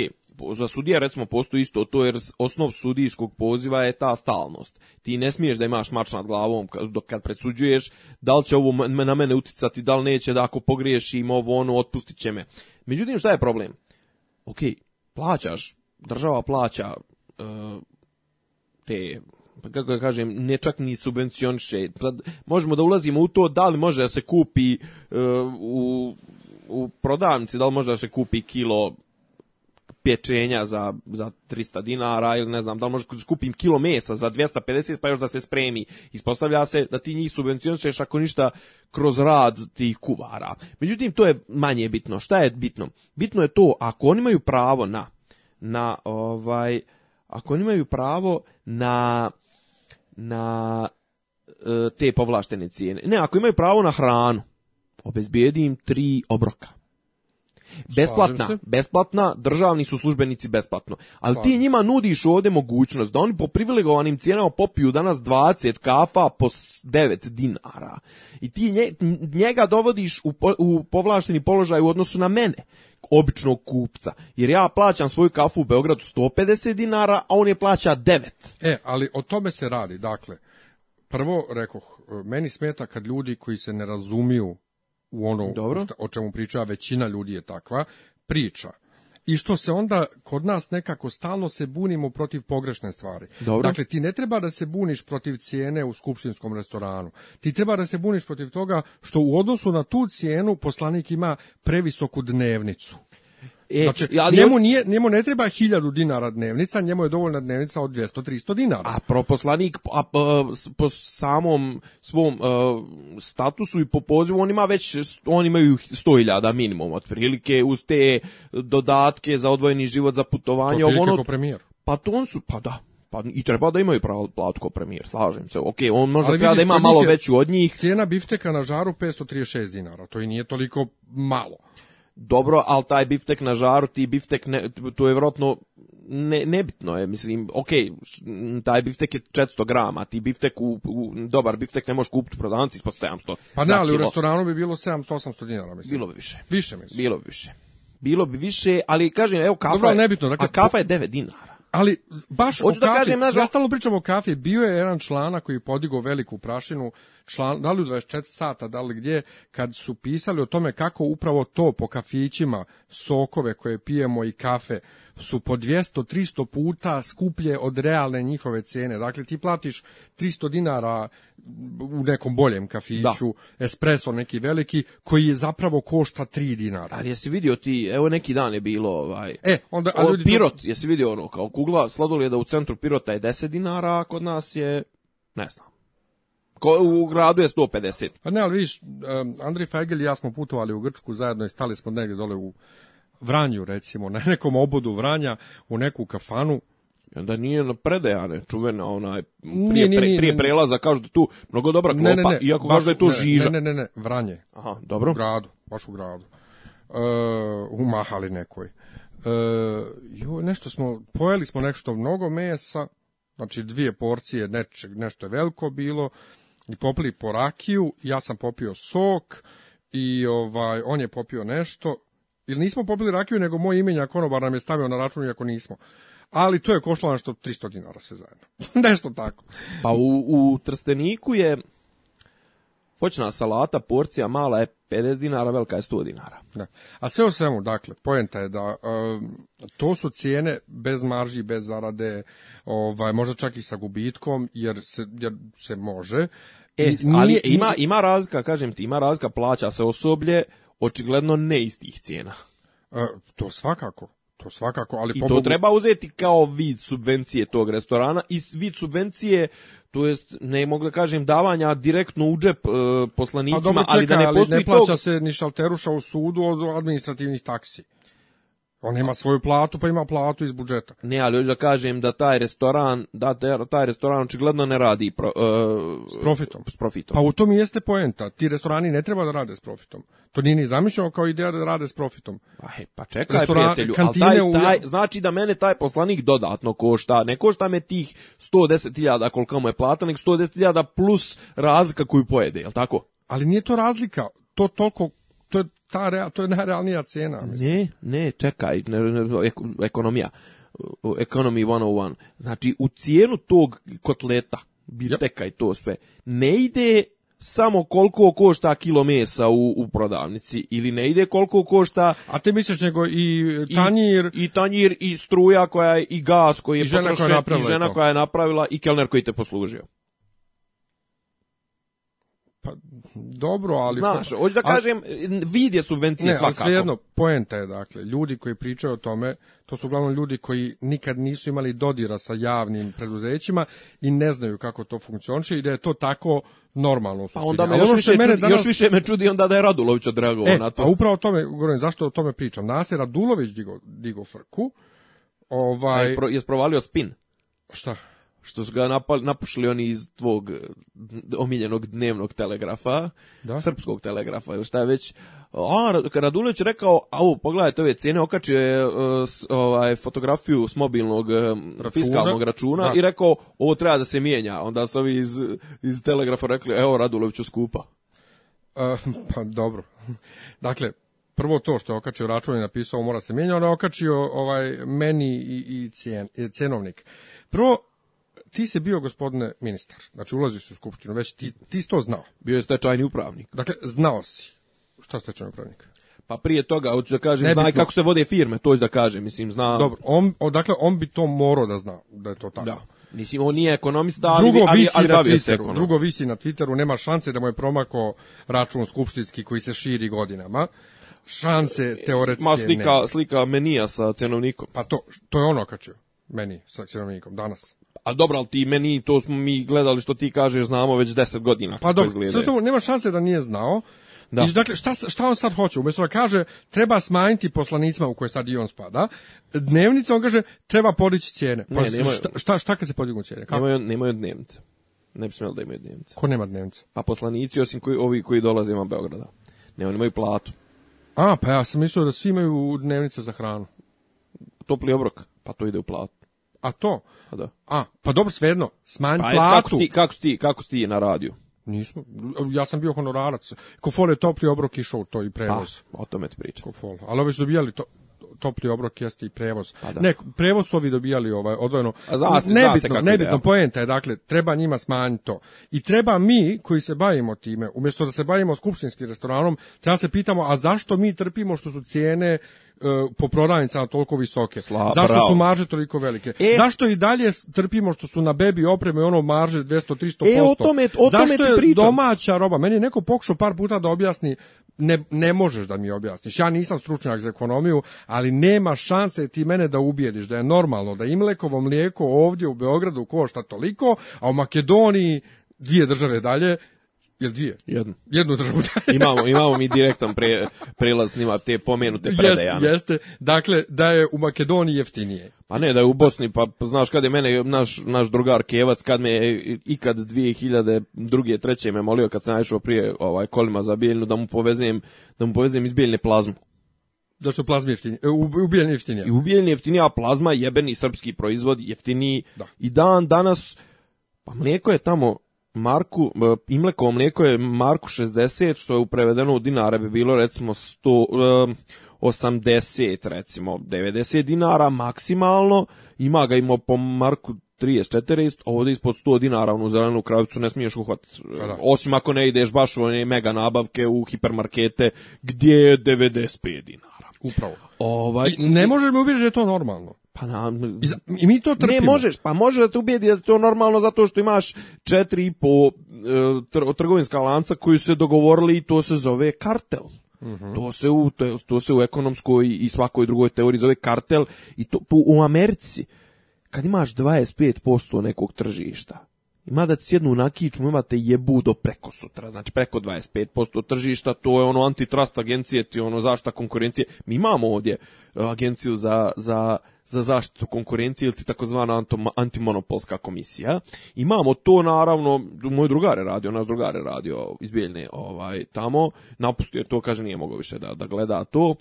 za sudija recimo postoji isto to jer osnov sudijskog poziva je ta stalnost. Ti ne smiješ da imaš mač nad glavom dok kad presuđuješ, da li će ovo na mene uticati, da li neće, da ako pogriješim ovo ono, otpustit će me. Međutim, šta je problem? Ok, plaćaš, država plaća e, te Pa kako ja da kažem, ne čak ni subvencioniše. možemo da ulazimo u to da li može da se kupi e, u, u prodavnici, da li može da se kupi kilo pečenja za, za 300 dinara ili ne znam, da li možeš da kupim kilo mesa za 250 pa još da se spremi. Ispostavlja se da ti njih subvencionišeš ako ništa kroz rad tih kuvara. Međutim, to je manje bitno. Šta je bitno? Bitno je to ako oni imaju pravo na na ovaj ako oni imaju pravo na na e, te povlaštene cijene. Ne, ako imaju pravo na hranu, obezbijedi im tri obroka. Besplatna, besplatna, državni su službenici besplatno. Ali Slažim. ti njima nudiš ovde mogućnost da oni po privilegovanim cijenama popiju danas 20 kafa po 9 dinara. I ti njega dovodiš u, po, u povlašteni položaj u odnosu na mene običnog kupca. Jer ja plaćam svoju kafu u Beogradu 150 dinara, a on je plaća 9. E, ali o tome se radi. Dakle, prvo rekoh, meni smeta kad ljudi koji se ne razumiju u ono Dobro. o čemu priča, većina ljudi je takva, priča i što se onda kod nas nekako stalno se bunimo protiv pogrešne stvari. Dobro. Dakle, ti ne treba da se buniš protiv cijene u skupštinskom restoranu. Ti treba da se buniš protiv toga što u odnosu na tu cijenu poslanik ima previsoku dnevnicu. E, znači, ali njemu, nije, njemu ne treba 1000 dinara dnevnica, njemu je dovoljna dnevnica od 200-300 dinara. A proposlanik a, po, po samom svom a, e, statusu i po pozivu, on ima već, on imaju 100.000 minimum, otprilike uz te dodatke za odvojeni život, za putovanje. To ono, premijer. Pa to on su, pa da, pa i treba da imaju pravo platu kao premijer, slažem se. Ok, on možda treba da ima malo veću od njih. Cijena bifteka na žaru 536 dinara, to i nije toliko malo dobro, ali taj biftek na žaru, ti biftek, ne, to je vjerojatno ne, nebitno je, mislim, ok, taj biftek je 400 grama, ti biftek, u, u dobar biftek ne možeš kupiti u prodavnici ispod 700. Pa ne, ali u znači, restoranu bi bilo 700-800 dinara, mislim. Bilo bi više. Više, mislim. Bilo bi više. Bilo bi više, ali kažem, evo kafa Dobro, je, nebitno, dakle, a kafa je 9 dinara ali baš Hoću o da kafi, kažem, nažal... ja stalno pričam o kafi, bio je jedan člana koji je podigao veliku prašinu, član, da li u 24 sata, da li gdje, kad su pisali o tome kako upravo to po kafićima, sokove koje pijemo i kafe, su po 200-300 puta skuplje od realne njihove cene. Dakle, ti platiš 300 dinara u nekom boljem kafiću, da. espresso neki veliki, koji je zapravo košta 3 dinara. Ali jesi vidio ti, evo neki dan je bilo ovaj... E, onda... ali ljudi Pirot, do... jesi vidio ono, kao kugla je da u centru Pirota je 10 dinara, a kod nas je, ne znam, Ko, u gradu je 150. Pa ne, ali vidiš, Andri Fegel i ja smo putovali u Grčku zajedno i stali smo negde dole u Vranju, recimo, na nekom obodu Vranja, u neku kafanu, onda nije na predaja, čuvena onaj prije, nije, pre, prije prelaza kažu da tu mnogo dobra klopa, ne, ne, ne, iako kažu da je tu žiža. Ne, ne, ne, Vranje. Aha, dobro. U gradu, baš u gradu. E, u mahali nekoj. E, jo, nešto smo, pojeli smo nešto mnogo mesa, znači dvije porcije, nečeg, nešto je veliko bilo, i popili po rakiju, ja sam popio sok, i ovaj on je popio nešto, ili nismo popili rakiju, nego moj imenja konobar nam je stavio na račun, iako nismo ali to je košlo nešto 300 dinara sve zajedno. nešto tako. Pa u, u Trsteniku je voćna salata, porcija mala je 50 dinara, velika je 100 dinara. Da. A sve o svemu, dakle, poenta je da um, to su cijene bez marži, bez zarade, ovaj, možda čak i sa gubitkom, jer se, jer se može. E, nije, ali ima, ima razlika, kažem ti, ima razlika, plaća se osoblje, očigledno ne istih cijena. Uh, to svakako svakako, svakako, ali I to treba uzeti kao vid subvencije tog restorana i vid subvencije to jest ne mogu da kažem davanja direktno u džep e, poslanicima, čeka, ali da ne postoji ali ne plaća tog... se ni šalteruša u sudu od administrativnih taksi. On ima svoju platu, pa ima platu iz budžeta. Ne, ali hoću da kažem da taj restoran, da taj restoran očigledno ne radi pro, uh, s profitom. S profitom. Pa u tom jeste poenta. Ti restorani ne treba da rade s profitom. To nije ni zamišljeno kao ideja da rade s profitom. Pa, Aj, pa čekaj Restoran, prijatelju, ali taj, taj, znači da mene taj poslanik dodatno košta. Ne košta me tih 110.000 koliko mu je plata, nek 110.000 plus razlika koju pojede, je li tako? Ali nije to razlika. To toliko to je ta real, to je najrealnija cijena, mislim. Ne, ne, čekaj, ne, ne, ekonomija. Economy 101. Znači, u cijenu tog kotleta, biteka yep. i to sve, ne ide samo koliko košta kilo mesa u, u prodavnici ili ne ide koliko košta a ti misliš nego i e, tanjir i, i tanjir i struja koja je i gas koji je i žena potrošen koja je i žena koja je napravila i kelner koji te poslužio Pa, dobro, ali... Znaš, hoću da kažem, a, vid je subvencije ne, svakako. Ne, svejedno, poenta je, dakle, ljudi koji pričaju o tome, to su uglavnom ljudi koji nikad nisu imali dodira sa javnim preduzećima i ne znaju kako to funkcioniše i da je to tako normalno. Pa onda me još, više mene danas... još više me čudi onda da je Radulović odreagovao e, na to. Pa upravo o tome, govorim, zašto o tome pričam? Nas je Radulović digo, digo frku. Ovaj... Je, je provalio spin. Šta? što su ga napali, oni iz tvog eh, omiljenog dnevnog telegrafa, da? srpskog telegrafa ili šta je već, a Radulović rekao, au, pogledajte ove cijene, okačio je uh, s, ovaj, fotografiju s mobilnog eh, računa. fiskalnog računa da. i rekao, ovo treba da se mijenja. Onda su ovi iz, iz telegrafa rekli, evo Raduloviću skupa. E, pa dobro. dakle, prvo to što je okačio račun i napisao mora se mijenja, on je okačio ovaj, meni i, i cijen, cenovnik. Prvo, ti si bio gospodine ministar, znači ulazio si u skupštinu, već ti, ti si to znao. Bio je stečajni upravnik. Dakle, znao si. Šta stečajni upravnik? Pa prije toga, hoću da kažem, zna kako se vode firme, to je da kažem, mislim, zna... Dobro, on, dakle, on bi to morao da zna, da je to tako. Da. Mislim, on nije ekonomista, da, drugo ali, visi ali, ali na Twitteru, Drugo visi na Twitteru, nema šanse da mu je promako račun skupštinski koji se širi godinama. Šanse e, teoretske Ma slika, nema. slika menija sa cenovnikom. Pa to, to je ono kačio meni sa cenovnikom danas. A dobro, ali ti meni, to smo mi gledali što ti kažeš, znamo već 10 godina. Pa dobro, nema šanse da nije znao. Da. I dakle, šta, šta on sad hoće? Umjesto da kaže, treba smanjiti poslanicima u koje sad i on spada, dnevnica, on kaže, treba podići cijene. Pa, ne, nemaju, šta, šta, šta kad se podignu cijene? Kako? Nemaju, nemaju dnevnice. Ne bi smjeli da imaju dnevnice. Ko nema dnevnice? Pa poslanici, osim koji, ovi koji dolaze ima Beograda. Ne, oni imaju platu. A, pa ja sam mislio da svi imaju dnevnice za hranu. Topli obrok, pa to ide u platu. A to? Pa da. A, pa dobro, svejedno, smanj pa, platu. Kako ti, kako si kako ti na radiju? Nismo, ja sam bio honorarac. Kofol je topli obrok išao to i prenos. Pa, o tome ti pričam. Kofol, ali ove su dobijali to, topli obrok jeste i prevoz. Pa da. Ne, prevoz su ovi dobijali ovaj, odvojeno. A zna se, nebitno, zna se nebitno ide, poenta je, dakle, treba njima smanjiti to. I treba mi, koji se bavimo time, umjesto da se bavimo skupštinskim restoranom, treba se pitamo, a zašto mi trpimo što su cijene e, po prodavnicama toliko visoke? Sla, Zašto bravo. su marže toliko velike? E, Zašto i dalje trpimo što su na bebi opreme ono marže 200-300%? E, o tome, o tome Zašto je pričam. domaća roba? Meni je neko pokušao par puta da objasni ne, ne možeš da mi objasniš. Ja nisam stručnjak za ekonomiju, ali nema šanse ti mene da ubijediš da je normalno da im Imlekovo mlijeko ovdje u Beogradu košta toliko, a u Makedoniji dvije države dalje Jel dvije? Jednu. Jednu državu. Da. imamo, imamo mi direktan pre, prelaz nima te pomenute predaje. Jeste, jeste. Dakle, da je u Makedoniji jeftinije. Pa ne, da je u Bosni, pa znaš kad je mene naš, naš drugar Kevac, kad me ikad 2002. treće me molio kad sam naišao prije ovaj, kolima za Bijeljnu da mu povezem, da mu povezem iz Bijeljne plazmu. Da što plazma jeftinija, e, u, u Bijeljni jeftinija. I u Bijeljni jeftinija, a plazma jebeni srpski proizvod jeftiniji. Da. I dan danas, pa mlijeko je tamo Marku, e, Imlekovo mlijeko je Marku 60, što je prevedeno u dinare bi bilo recimo 100, 80 e, recimo 90 dinara maksimalno, ima ga ima po Marku 34, ovde ispod 100 dinara u zelenu kravicu ne smiješ uhvatiti. Pa da. Osim ako ne ideš baš u one mega nabavke u hipermarkete gdje je 95 dinara. Upravo. Ovaj, I ne možeš mi ubiti da je to normalno. Pa na, I mi to trpimo. Ne možeš, pa može da te ubijedi da to normalno zato što imaš četiri i po e, trgovinska lanca koji su se dogovorili i to se zove kartel. Mm To se u to, to, se u ekonomskoj i svakoj drugoj teoriji zove kartel i to u Americi kad imaš 25% nekog tržišta ima da sjednu na kičmu, imate jebu do preko sutra, znači preko 25% tržišta, to je ono antitrust agencije, ti ono zašta konkurencije. Mi imamo ovdje e, agenciju za, za, za zaštitu konkurencije ili ti takozvana antimonopolska komisija. Imamo to naravno, moj drugar je radio, naš drugar je radio iz Bijeljne, ovaj, tamo, napustio je to, kaže nije mogao više da, da gleda to.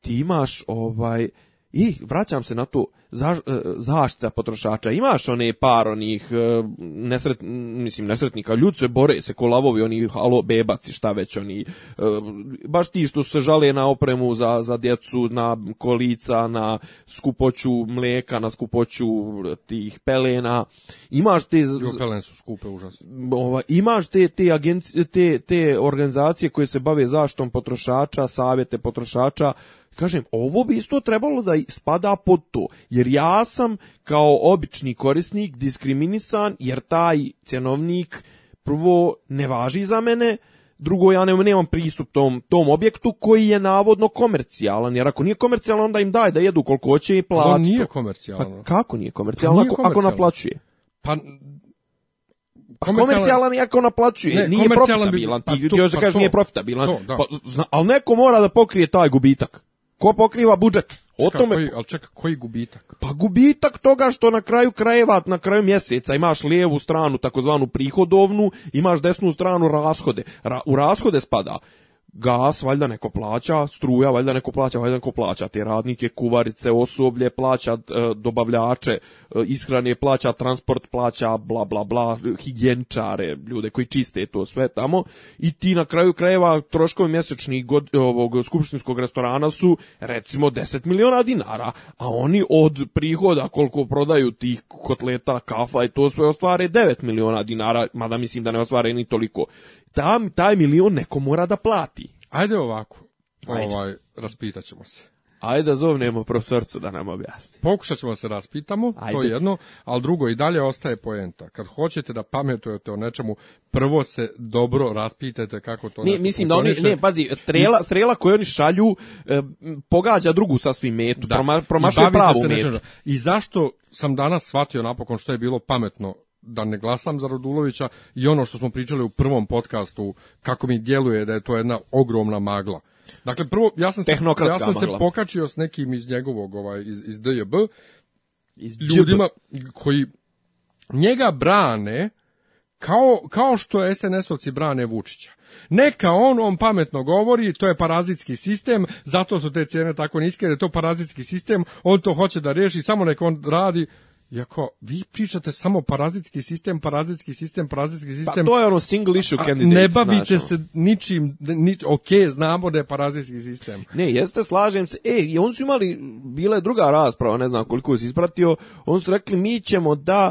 Ti imaš ovaj, I vraćam se na to za, e, zaštita potrošača. Imaš one par onih e, nesret, mislim, nesretnika, ljudi se bore se ko lavovi, oni halo bebaci, šta već oni. E, baš ti što se žale na opremu za, za djecu, na kolica, na skupoću mlijeka, na skupoću tih pelena. Imaš te... Jo, su skupe, užasno. Ova, imaš te, te, agenci, te, te organizacije koje se bave zaštom potrošača, savjete potrošača, Kažem, ovo bi isto trebalo da spada pod to, jer ja sam kao obični korisnik diskriminisan, jer taj cjenovnik prvo ne važi za mene, drugo ja nemam pristup tom, tom objektu koji je navodno komercijalan, jer ako nije komercijalan onda im daj da jedu koliko hoće i plati. On nije komercijalan. Pa kako nije pa komercijalan, pa nije ako, komercijalan. ako naplaćuje? Pa, pa komercijalan, komercijalan iako naplaćuje, ne, nije profitabilan. Bi, pa, tu, ti još da pa, kažeš nije profitabilan. To, da. Pa, zna, ali neko mora da pokrije taj gubitak. Ko pokriva budžet? O čeka, tome... koji, ali čeka, koji gubitak? Pa gubitak toga što na kraju krajeva, na kraju mjeseca imaš lijevu stranu, takozvanu prihodovnu, imaš desnu stranu rashode. Ra, u rashode spada gas valjda neko plaća, struja valjda neko plaća, valjda neko plaća te radnike, kuvarice, osoblje, plaća e, dobavljače, e, ishrane plaća, transport plaća, bla bla bla, higijenčare, ljude koji čiste to sve tamo i ti na kraju krajeva troškovi mjesečni god, e, ovog skupštinskog restorana su recimo 10 miliona dinara, a oni od prihoda koliko prodaju tih kotleta, kafa i to sve ostvare 9 miliona dinara, mada mislim da ne ostvare ni toliko tam, taj milion neko mora da plati. Ajde ovako, Ajde. ovaj, raspitat ćemo se. Ajde da zovnemo profesorca da nam objasni. Pokušat ćemo da se raspitamo, Ajde. to je jedno, ali drugo i dalje ostaje poenta. Kad hoćete da pametujete o nečemu, prvo se dobro raspitajte kako to ne, Mislim da oni, ne, pazi, strela, strela koju oni šalju e, pogađa drugu sa sasvim metu, da. promašuje pravu metu. I zašto sam danas shvatio napokon što je bilo pametno da ne glasam za Radulovića i ono što smo pričali u prvom podcastu kako mi djeluje da je to jedna ogromna magla. Dakle prvo ja sam se ja sam magla. se pokačio s nekim iz njegovog ovaj iz iz DJB iz ljudima koji njega brane kao, kao što SNS-ovci brane Vučića. Neka on, on pametno govori, to je parazitski sistem, zato su te cijene tako niske, jer je to parazitski sistem, on to hoće da riješi, samo neka on radi, Iako, vi pričate samo parazitski sistem, parazitski sistem, parazitski pa sistem. Pa to je ono single issue candidate. Ne bavite znaš, se ničim, nič, ok, znamo da je parazitski sistem. Ne, jeste, slažem se. E, oni su imali, bila je druga rasprava, ne znam koliko si ispratio, oni su rekli mi ćemo da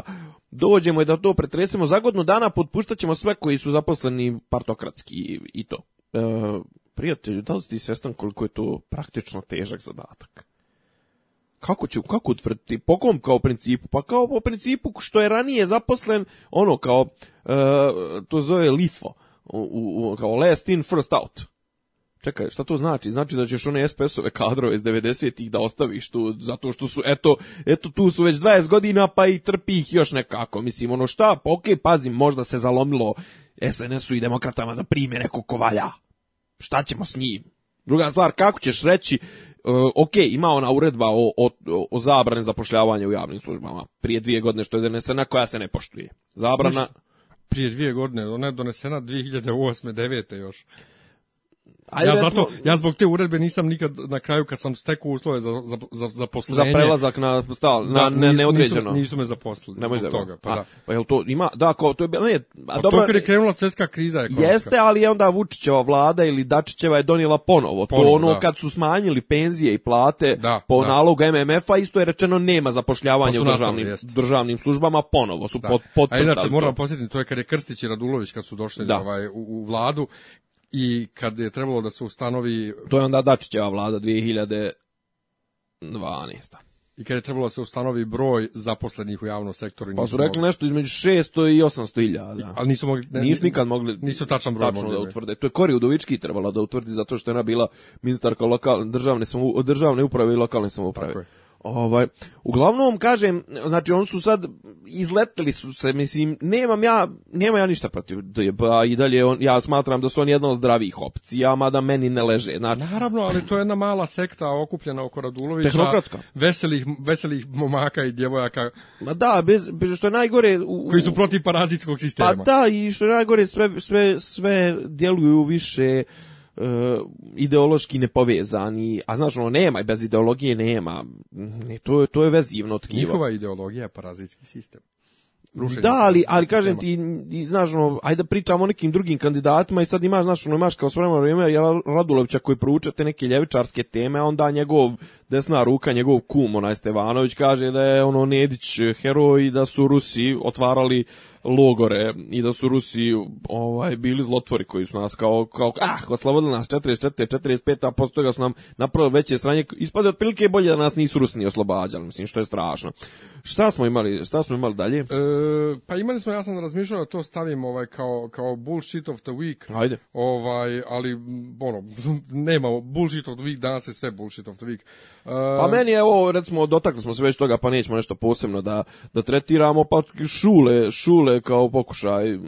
dođemo i da to pretresemo za godinu dana, potpuštat ćemo sve koji su zaposleni partokratski i, to. E, prijatelju, da li si ti svjestan koliko je to praktično težak zadatak? kako ću, kako utvrditi, po kom kao principu? Pa kao po principu što je ranije zaposlen, ono kao, e, to zove lifo u, u, kao last in, first out. Čekaj, šta to znači? Znači da ćeš one SPS-ove kadrove iz 90-ih da ostaviš tu, zato što su, eto, eto tu su već 20 godina, pa i trpi ih još nekako. Mislim, ono šta, pa okej, okay, pazim, možda se zalomilo SNS-u i demokratama da prime neko kovalja. Šta ćemo s njim? Druga stvar, kako ćeš reći Eh, ok, ima ona uredba o, o, o zabrane zapošljavanja u javnim službama. Prije dvije godine što je donesena, koja se ne poštuje. Zabrana... Prije dvije godine, ona je donesena 2008. 9. još. Ajde, ja, zato, ja zbog te uredbe nisam nikad na kraju kad sam stekao uslove za, za, za, zaposlenje Za prelazak na, stal, na da, ne, neodređeno. Nisu, nisu me zaposlili ne zbog da- toga. Pa, a, da. pa jel to ima, da, kao to je, ne, a, pa dobro, to kad je krenula svjetska kriza ekonomska. Jeste, ali je onda Vučićeva vlada ili Dačićeva je donijela ponovo. ponovo to ono da. kad su smanjili penzije i plate da, po da. nalogu MMF-a, isto je rečeno nema zapošljavanja pa u državnim, nastavili, državnim službama, ponovo su da. pod pot, pot A inače, moram posjetiti, to je kad je Krstić i Radulović kad su došli da. ovaj, u, u vladu, i kad je trebalo da se ustanovi... To je onda Dačićeva vlada 2012. I kad je trebalo da se ustanovi broj zaposlenih u javnom sektoru... Pa su rekli mogli... nešto između 600 i 800 hiljada. Ali nisu mogli... Ne, nisu nikad mogli... Nisu tačan broj tačno mogli. da utvrde. To je Kori Udovički trebala da utvrdi zato što je ona bila ministarka lokalne, državne, samu, državne uprave i lokalne samouprave. Tako je. Ovaj, uglavnom kažem, znači oni su sad izleteli su se, mislim, nemam ja, nema ja ništa protiv DJB-a pa i dalje on, ja smatram da su oni jedna od zdravih opcija, mada meni ne leže. Znači, Naravno, ali to je jedna mala sekta okupljena oko Radulovića. Veselih, veselih momaka i djevojaka. Ma da, bez, bez što je najgore... U, koji su protiv parazitskog pa sistema. Pa da, i što je najgore sve, sve, sve djeluju više E, ideološki nepovezani, a znaš, ono, nema, bez ideologije nema. I To je, to je vezivno tkivo. Njihova ideologija je parazitski sistem. Rušenje da, ali, ali kažem ti, i, znaš, ono, ajde da pričamo o nekim drugim kandidatima i sad imaš, znaš, ono, imaš kao spremno vrijeme Radulovića koji prouča neke ljevičarske teme, a onda njegov desna ruka, njegov kum, onaj Stevanović, kaže da je ono Nedić eh, heroj i da su Rusi otvarali logore i da su Rusi ovaj bili zlotvori koji su nas kao kao ah oslobodili nas 44 45 a posle toga su nam napravili veće sranje ispada otprilike bolje da nas nisu Rusi ni oslobađali mislim što je strašno šta smo imali šta smo imali dalje e, pa imali smo ja sam razmišljao da to stavim ovaj kao kao bullshit of the week ajde ovaj ali ono nemamo bullshit of the week danas je sve bullshit of the week Pa meni je ovo, recimo, dotakli smo se već toga, pa nećemo nešto posebno da, da tretiramo, pa šule, šule kao pokušaj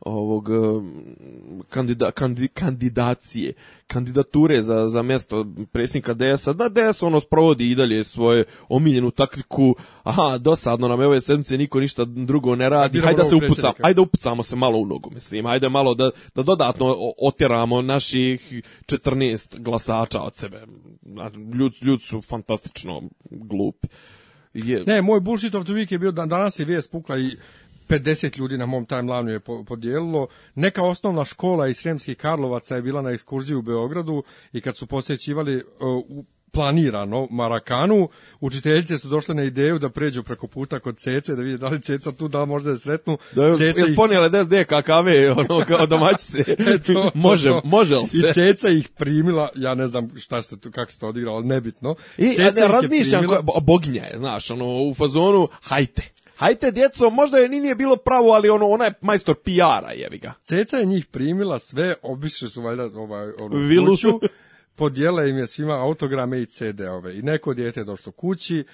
ovog eh, kandida, kandid, kandidacije, kandidature za, za mjesto predsjednika DS-a, da DS ono sprovodi i dalje svoje omiljenu taktiku, aha, dosadno nam je ove sedmice, niko ništa drugo ne radi, hajde da se upucamo, hajde da upucamo se malo u nogu, mislim, hajde malo da, da dodatno otjeramo naših 14 glasača od sebe. Ljud, ljud su fantastično glupi. Je. Ne, moj bullshit of the week je bio, da, danas je vijest pukla i 50 ljudi na mom timelineu je podijelilo. Neka osnovna škola iz Sremskih Karlovaca je bila na ekskurziji u Beogradu i kad su posjećivali e, u planirano Marakanu. Učiteljice su došle na ideju da pređu preko puta kod Cece, da vide da li Ceca tu, da možda je sretnu. Da je, Ceca je ih... ponijela da je kakave ono, kao domaćice. Eto, može, to. može li se? I Ceca ih primila, ja ne znam šta se tu, kako se to odigralo, nebitno. I, Ceca ja, razmišljam, primila... boginja je, znaš, ono, u fazonu, hajte hajte djeco, možda je ni nije bilo pravo, ali ono, ona je majstor PR-a, jevi ga. Ceca je njih primila sve, obišli su valjda ovaj, ono, Vilu. kuću, podijela im je svima autograme i CD-ove. I neko dijete je došlo kući,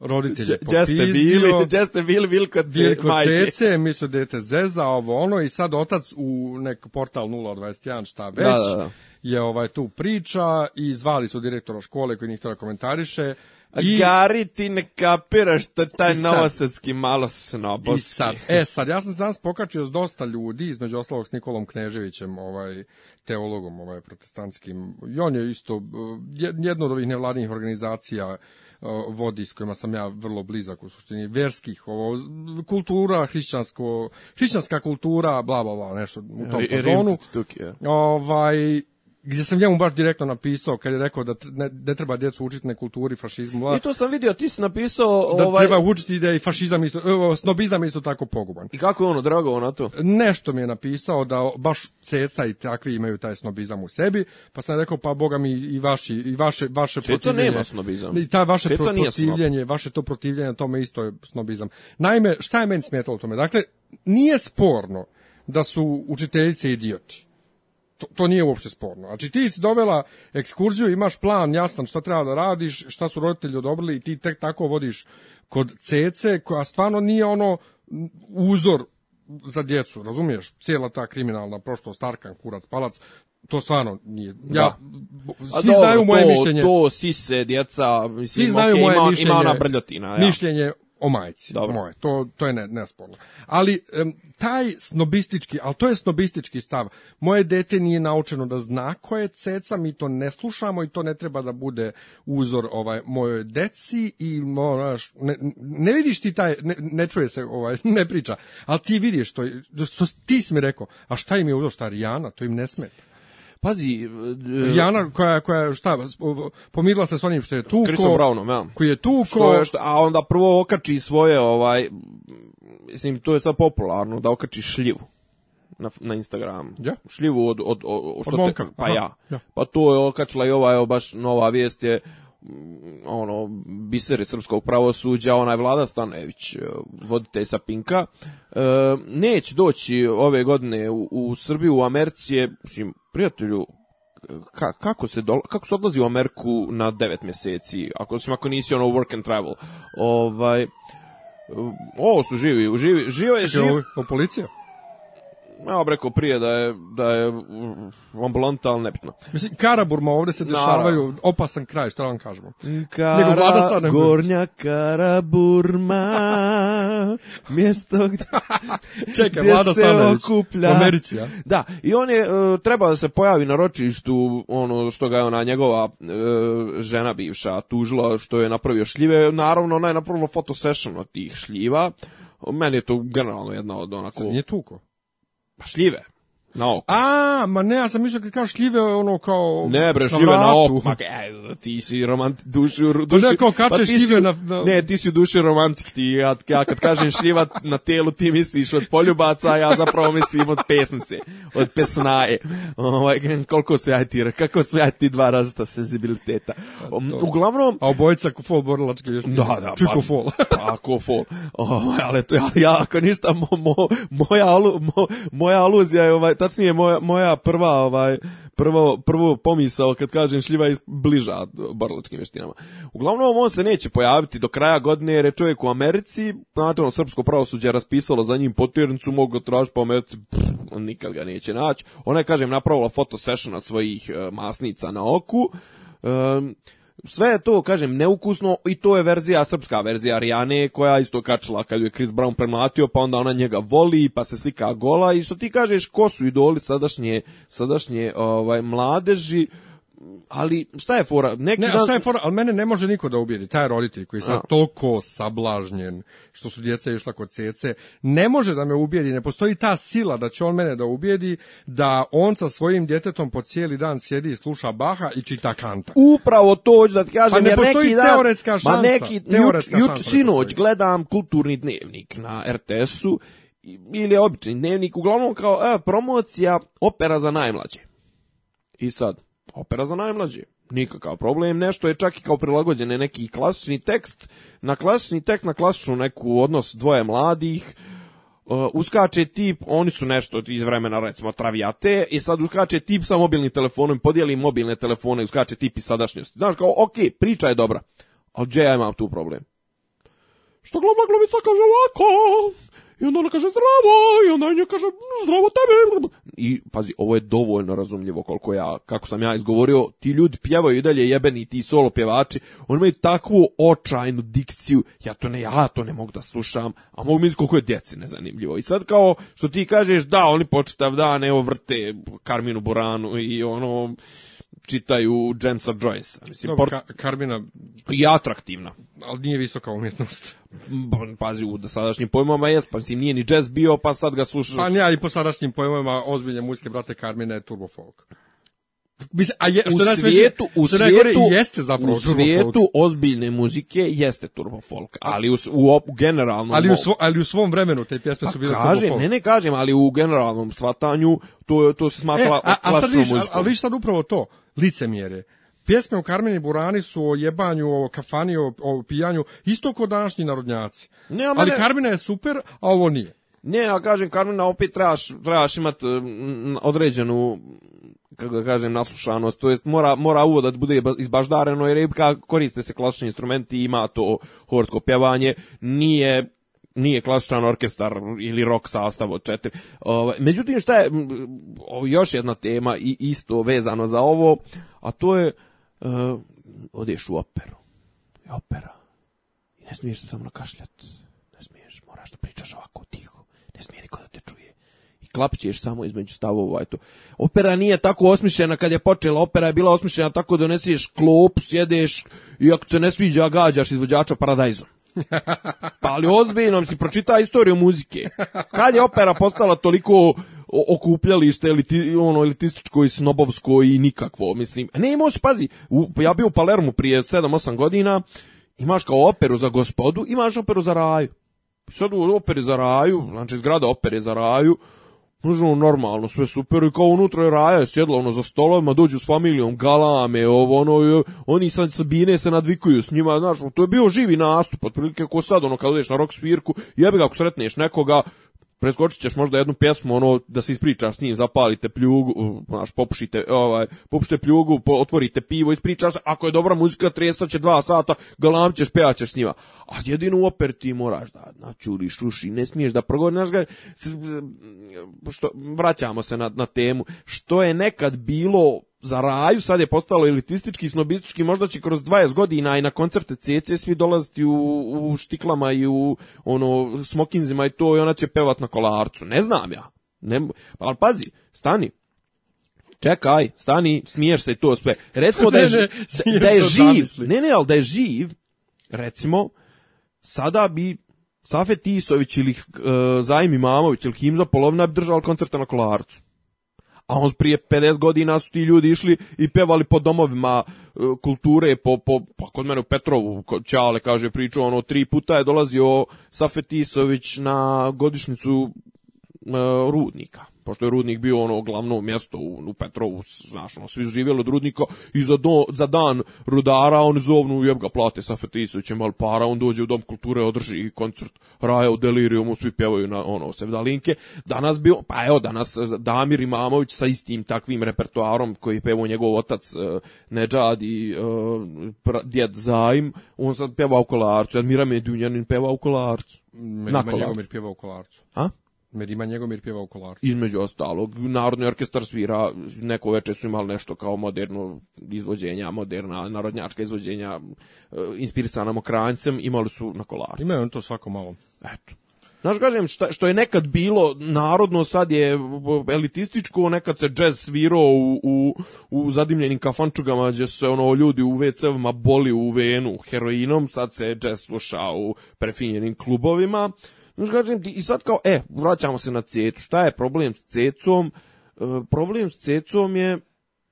roditelj je popizdio. bili, ste bili, bili kod, kod cece, misle dete zeza, ovo ono, i sad otac u nek portal 021, šta već, da, da, da. je ovaj tu priča i zvali su direktora škole koji njih to komentariše, I... Gari, ti ne kapiraš da taj sad, novosadski malo snobovski. I sad, e sad, ja sam danas spokačio s dosta ljudi, između ostalog s Nikolom Kneževićem, ovaj, teologom ovaj, protestantskim. I on je isto eh, jedno od ovih nevladinih organizacija eh, vodi s kojima sam ja vrlo blizak u suštini, verskih, ovo, kultura, hrišćansko, hrišćanska kultura, bla, bla, bla, nešto u tom fazonu. Ovaj, gdje sam njemu baš direktno napisao kad je rekao da ne, ne treba djecu učiti na kulturi fašizmu. I to sam vidio, ti si napisao da ovaj... treba učiti da je fašizam isto e, snobizam isto tako poguban. I kako je ono drago na to? Nešto mi je napisao da baš ceca i takvi imaju taj snobizam u sebi, pa sam rekao pa boga mi i vaši i vaše vaše ceca protivljenje. nema snobizam. I ta vaše ceca protivljenje, vaše to protivljenje tome isto je snobizam. Naime, šta je meni smetalo tome? Dakle, nije sporno da su učiteljice idioti to, to nije uopšte sporno. Znači ti si dovela ekskurziju, imaš plan jasan šta treba da radiš, šta su roditelji odobrili i ti tek tako vodiš kod cece koja stvarno nije ono uzor za djecu, razumiješ? Cijela ta kriminalna prošlost, Starkan, Kurac, Palac, to stvarno nije. Ja, da. Svi A, znaju moje to, mišljenje. To, se djeca, mislim, svi znaju okay, moje ima, mišljenje, ima ona brljotina. Ja. Mišljenje o majci. Dobro. Moje. To, to je ne, nesporno. Ali um, taj snobistički, ali to je snobistički stav. Moje dete nije naučeno da zna ko je ceca, mi to ne slušamo i to ne treba da bude uzor ovaj mojoj deci i moraš, ne, ne vidiš ti taj, ne, ne čuje se, ovaj, ne priča, ali ti vidiš to, što ti si mi rekao, a šta im je uzor, šta Rijana, to im ne smeta pazi... Uh, Jana koja, koja šta, pomirila se s onim što je tuko... Krisom Brownom, ja. Koji je tu Što što, a onda prvo okači svoje, ovaj... Mislim, to je sad popularno, da okači šljivu na, na Instagram Ja? Šljivu od, od, od, što od momka. Te, pa ja. ja. Pa to je okačila i ova, evo, baš nova vijest je mm, ono biseri srpskog pravosuđa onaj Vlada Stanojević e, voditelj sa Pinka e, neće doći ove godine u, u Srbiju u Americi je mislim prijatelju, ka, kako se dola, kako se odlazi u Ameriku na 9 mjeseci, ako se ako nisi ono work and travel. Ovaj ovo su živi, živi, živo je živo. Policija? ja bih rekao prije da je, da je ambulanta, ali nebitno. Mislim, Karaburma ovde se dešavaju, Naravno. opasan kraj, što da vam kažemo. Kara, Nego vlada gornja Karaburma, mjesto gdje, Čekaj, gdje vlada se okuplja. U Americi, ja? Da, i on je e, treba da se pojavi na ročištu, ono što ga je ona njegova e, žena bivša tužila, što je napravio šljive. Naravno, ona je napravila fotosession od tih šljiva. Meni je to generalno jedna od onako... Sad nije tuko? Vaš ljive. Na oko. A, ma ne, ja sam mislio kao šljive, ono kao... Ne bre, šljive na, na oko. Ma, e, ti si romant, duši, duši... Pa ne, kao kače pa šljive si, na, na... Ne, ti si duši romantik, ti, ja, ja kad kažem šljiva na telu, ti misliš od poljubaca, a ja zapravo mislim od pesnice, od pesnaje. Ovaj, koliko su ja ti, kako su ja ti dva različita senzibiliteta. Pa Uglavnom... A obojica kufol fol borilački još. Da, da. Čuko pa, fol. pa, ko fol. O, ovaj, ali to ja, ja ako ništa, mo, mo, moja, alu, mo, moja aluzija je ovaj, tačnije moja, moja prva ovaj prvo prvo pomisao kad kažem šljiva je bliža borilačkim veštinama. Uglavnom on se neće pojaviti do kraja godine jer je čovjek u Americi, znači ono srpsko pravosuđe je raspisalo za njim potirnicu, mogu ga tražiti po Americi, pff, nikad ga neće naći. Ona je kažem napravila foto session svojih e, masnica na oku. E, sve je to, kažem, neukusno i to je verzija, srpska verzija Arijane koja isto kačila kad ju je Chris Brown premlatio, pa onda ona njega voli, pa se slika gola i što ti kažeš, ko su idoli sadašnje, sadašnje ovaj, mladeži, ali šta je fora? Neki ne, šta je fora? Ali mene ne može niko da ubijedi, taj roditelj koji je sad toliko sablažnjen što su djeca išla kod cece, ne može da me ubijedi, ne postoji ta sila da će on mene da ubijedi da on sa svojim djetetom po cijeli dan sjedi i sluša Baha i čita Kanta. Upravo to hoću da ti kažem, pa ne jer neki teoretska šansa. Ma neki, teoretska juč, šansa juč sinoć gledam kulturni dnevnik na RTS-u ili obični dnevnik, uglavnom kao e, promocija opera za najmlađe. I sad, opera za najmlađe. Nikakav problem, nešto je čak i kao prilagođen neki klasični tekst, na klasični tekst, na klasičnu neku odnos dvoje mladih, Uh, uskače tip, oni su nešto iz vremena recimo travijate i sad uskače tip sa mobilnim telefonom, podijeli mobilne telefone, uskače tip iz sadašnjosti. Znaš kao, ok, priča je dobra, ali gdje ja imam tu problem? Što glavna glumica kaže ovako, I onda ona kaže zdravo, i onda nja kaže zdravo tebe. I pazi, ovo je dovoljno razumljivo koliko ja, kako sam ja izgovorio, ti ljudi pjevaju i dalje jebeni ti solo pjevači, oni imaju takvu očajnu dikciju, ja to ne, ja to ne mogu da slušam, a mogu misliti koliko je djeci nezanimljivo. I sad kao što ti kažeš, da, oni početav dan, evo vrte Karminu Boranu i ono, čitaju Jamesa Joyce. Mislim, Dobar, port... ka Karbina... Je atraktivna. Ali nije visoka umjetnost. Pazi, u sadašnjim pojmovima jes, pa mislim, nije ni jazz bio, pa sad ga slušaš. Pa ne, i po sadašnjim pojmovima ozbiljne muzike, brate, Karmina je turbo folk. Mislim, a je, što u svijetu, u što svijetu, jeste zapravo u svijetu ozbiljne muzike jeste turbo folk, ali u, u, u generalnom... Ali u, svo, ali u svom vremenu te pjesme pa su bile kažem, turbo folk. Ne, ne kažem, ali u generalnom svatanju to, to se smatrala e, a, a, sad viš, muziku. A, a viš sad upravo to, licemjere. Pjesme o Karmeni Burani su o jebanju, o kafani, o, o pijanju, isto kao današnji narodnjaci. Ne, ali ne... Karmina je super, a ovo nije. Ne, ja kažem, Karmina opet trebaš, trebaš imati e, određenu kako da kažem, naslušanost, to jest mora, mora uvo da bude izbaždareno jer je, koriste se klasični instrumenti, ima to horsko pjevanje, nije nije klasičan orkestar ili rock sastav od četiri. Ovaj međutim šta je još jedna tema i isto vezano za ovo, a to je uh, odeš u operu. I opera. I ne smiješ se samo nakašljati. Ne smiješ, moraš da pričaš ovako tiho. Ne smije niko da te čuje. I klapćeš samo između stavova i to. Opera nije tako osmišljena kad je počela. Opera je bila osmišljena tako da doneseš klop, sjedeš i ako se ne sviđa, gađaš izvođača paradajzom. Pa ali ozbiljno, si pročita istoriju muzike. Kad je opera postala toliko okupljalište eliti, ono, elitističko i snobovsko i nikakvo, mislim. Ne imao se, pazi, u, ja bio u Palermu prije 7-8 godina, imaš kao operu za gospodu, imaš operu za raju. Sad u operi za raju, znači zgrada opere za raju, pruženo normalno, sve super i kao unutra je raja, sjedla ono za stolovima, dođu s familijom, galame, ovo, ono, oni sa Sabine se nadvikuju s njima, znaš, to je bio živi nastup, otprilike ako sad, ono, kad odeš na rock svirku, jebi ga ako sretneš nekoga, preskočit ćeš možda jednu pjesmu, ono, da se ispričaš s njim, zapalite pljugu, znaš, popušite, ovaj, popušite pljugu, po, otvorite pivo, ispričaš ako je dobra muzika, će dva sata, galamćeš, pevaćeš s njima. A jedino u oper ti moraš da načuriš uši, ne smiješ da progoniš ga, što, vraćamo se na, na temu, što je nekad bilo za raju, sad je postalo elitistički, snobistički, možda će kroz 20 godina i na koncerte CC svi dolaziti u, u štiklama i u ono, smokinzima i to i ona će pevat na kolarcu, ne znam ja. Ne, pa, ali pazi, stani, čekaj, stani, smiješ se i to sve. Recimo da je, ne, ne, da je živ, ne ne, ali da je živ, recimo, sada bi Safet Isović ili e, Zajmi Mamović ili Himza Polovna bi držala koncerte na kolarcu a on prije 50 godina su ti ljudi išli i pevali po domovima e, kulture, po, po, pa kod mene u Petrovu, Čale kaže priču, ono, tri puta je dolazio Safetisović na godišnicu e, Rudnika pošto je Rudnik bio ono glavno mjesto u, u Petrovu, znaš, ono, svi živjeli od Rudnika i za, do, za dan rudara on zovnu jeb ga plate sa Fetisovićem, ali para, on dođe u Dom kulture, održi koncert Raja u Deliriumu, svi pjevaju na ono, sevdalinke. Danas bio, pa evo, danas Damir Imamović sa istim takvim repertoarom koji je pevao njegov otac e, Nedžad i e, pra, djed Zaim, on sad pjeva u kolarcu, Admira Medunjanin peva u kolarcu. na kolarcu. Meni pjeva u kolarcu. A? Merima Njegomir pjeva u kolaru. Između ostalog, Narodni orkestar svira, neko veče su imali nešto kao moderno izvođenja, moderna narodnjačka izvođenja, e, inspirisana mokrancem, imali su na kolaru. Imaju on to svako malo. Eto. Znaš, kažem, šta, što je nekad bilo narodno, sad je elitističko, nekad se džez svirao u, u, u zadimljenim kafančugama gdje se ono ljudi u WC-ovima boli u venu heroinom, sad se džez sluša u prefinjenim klubovima. Znaš, kažem ti, i sad kao, e, vraćamo se na cecu. Šta je problem s cecom? E, problem s cecom je,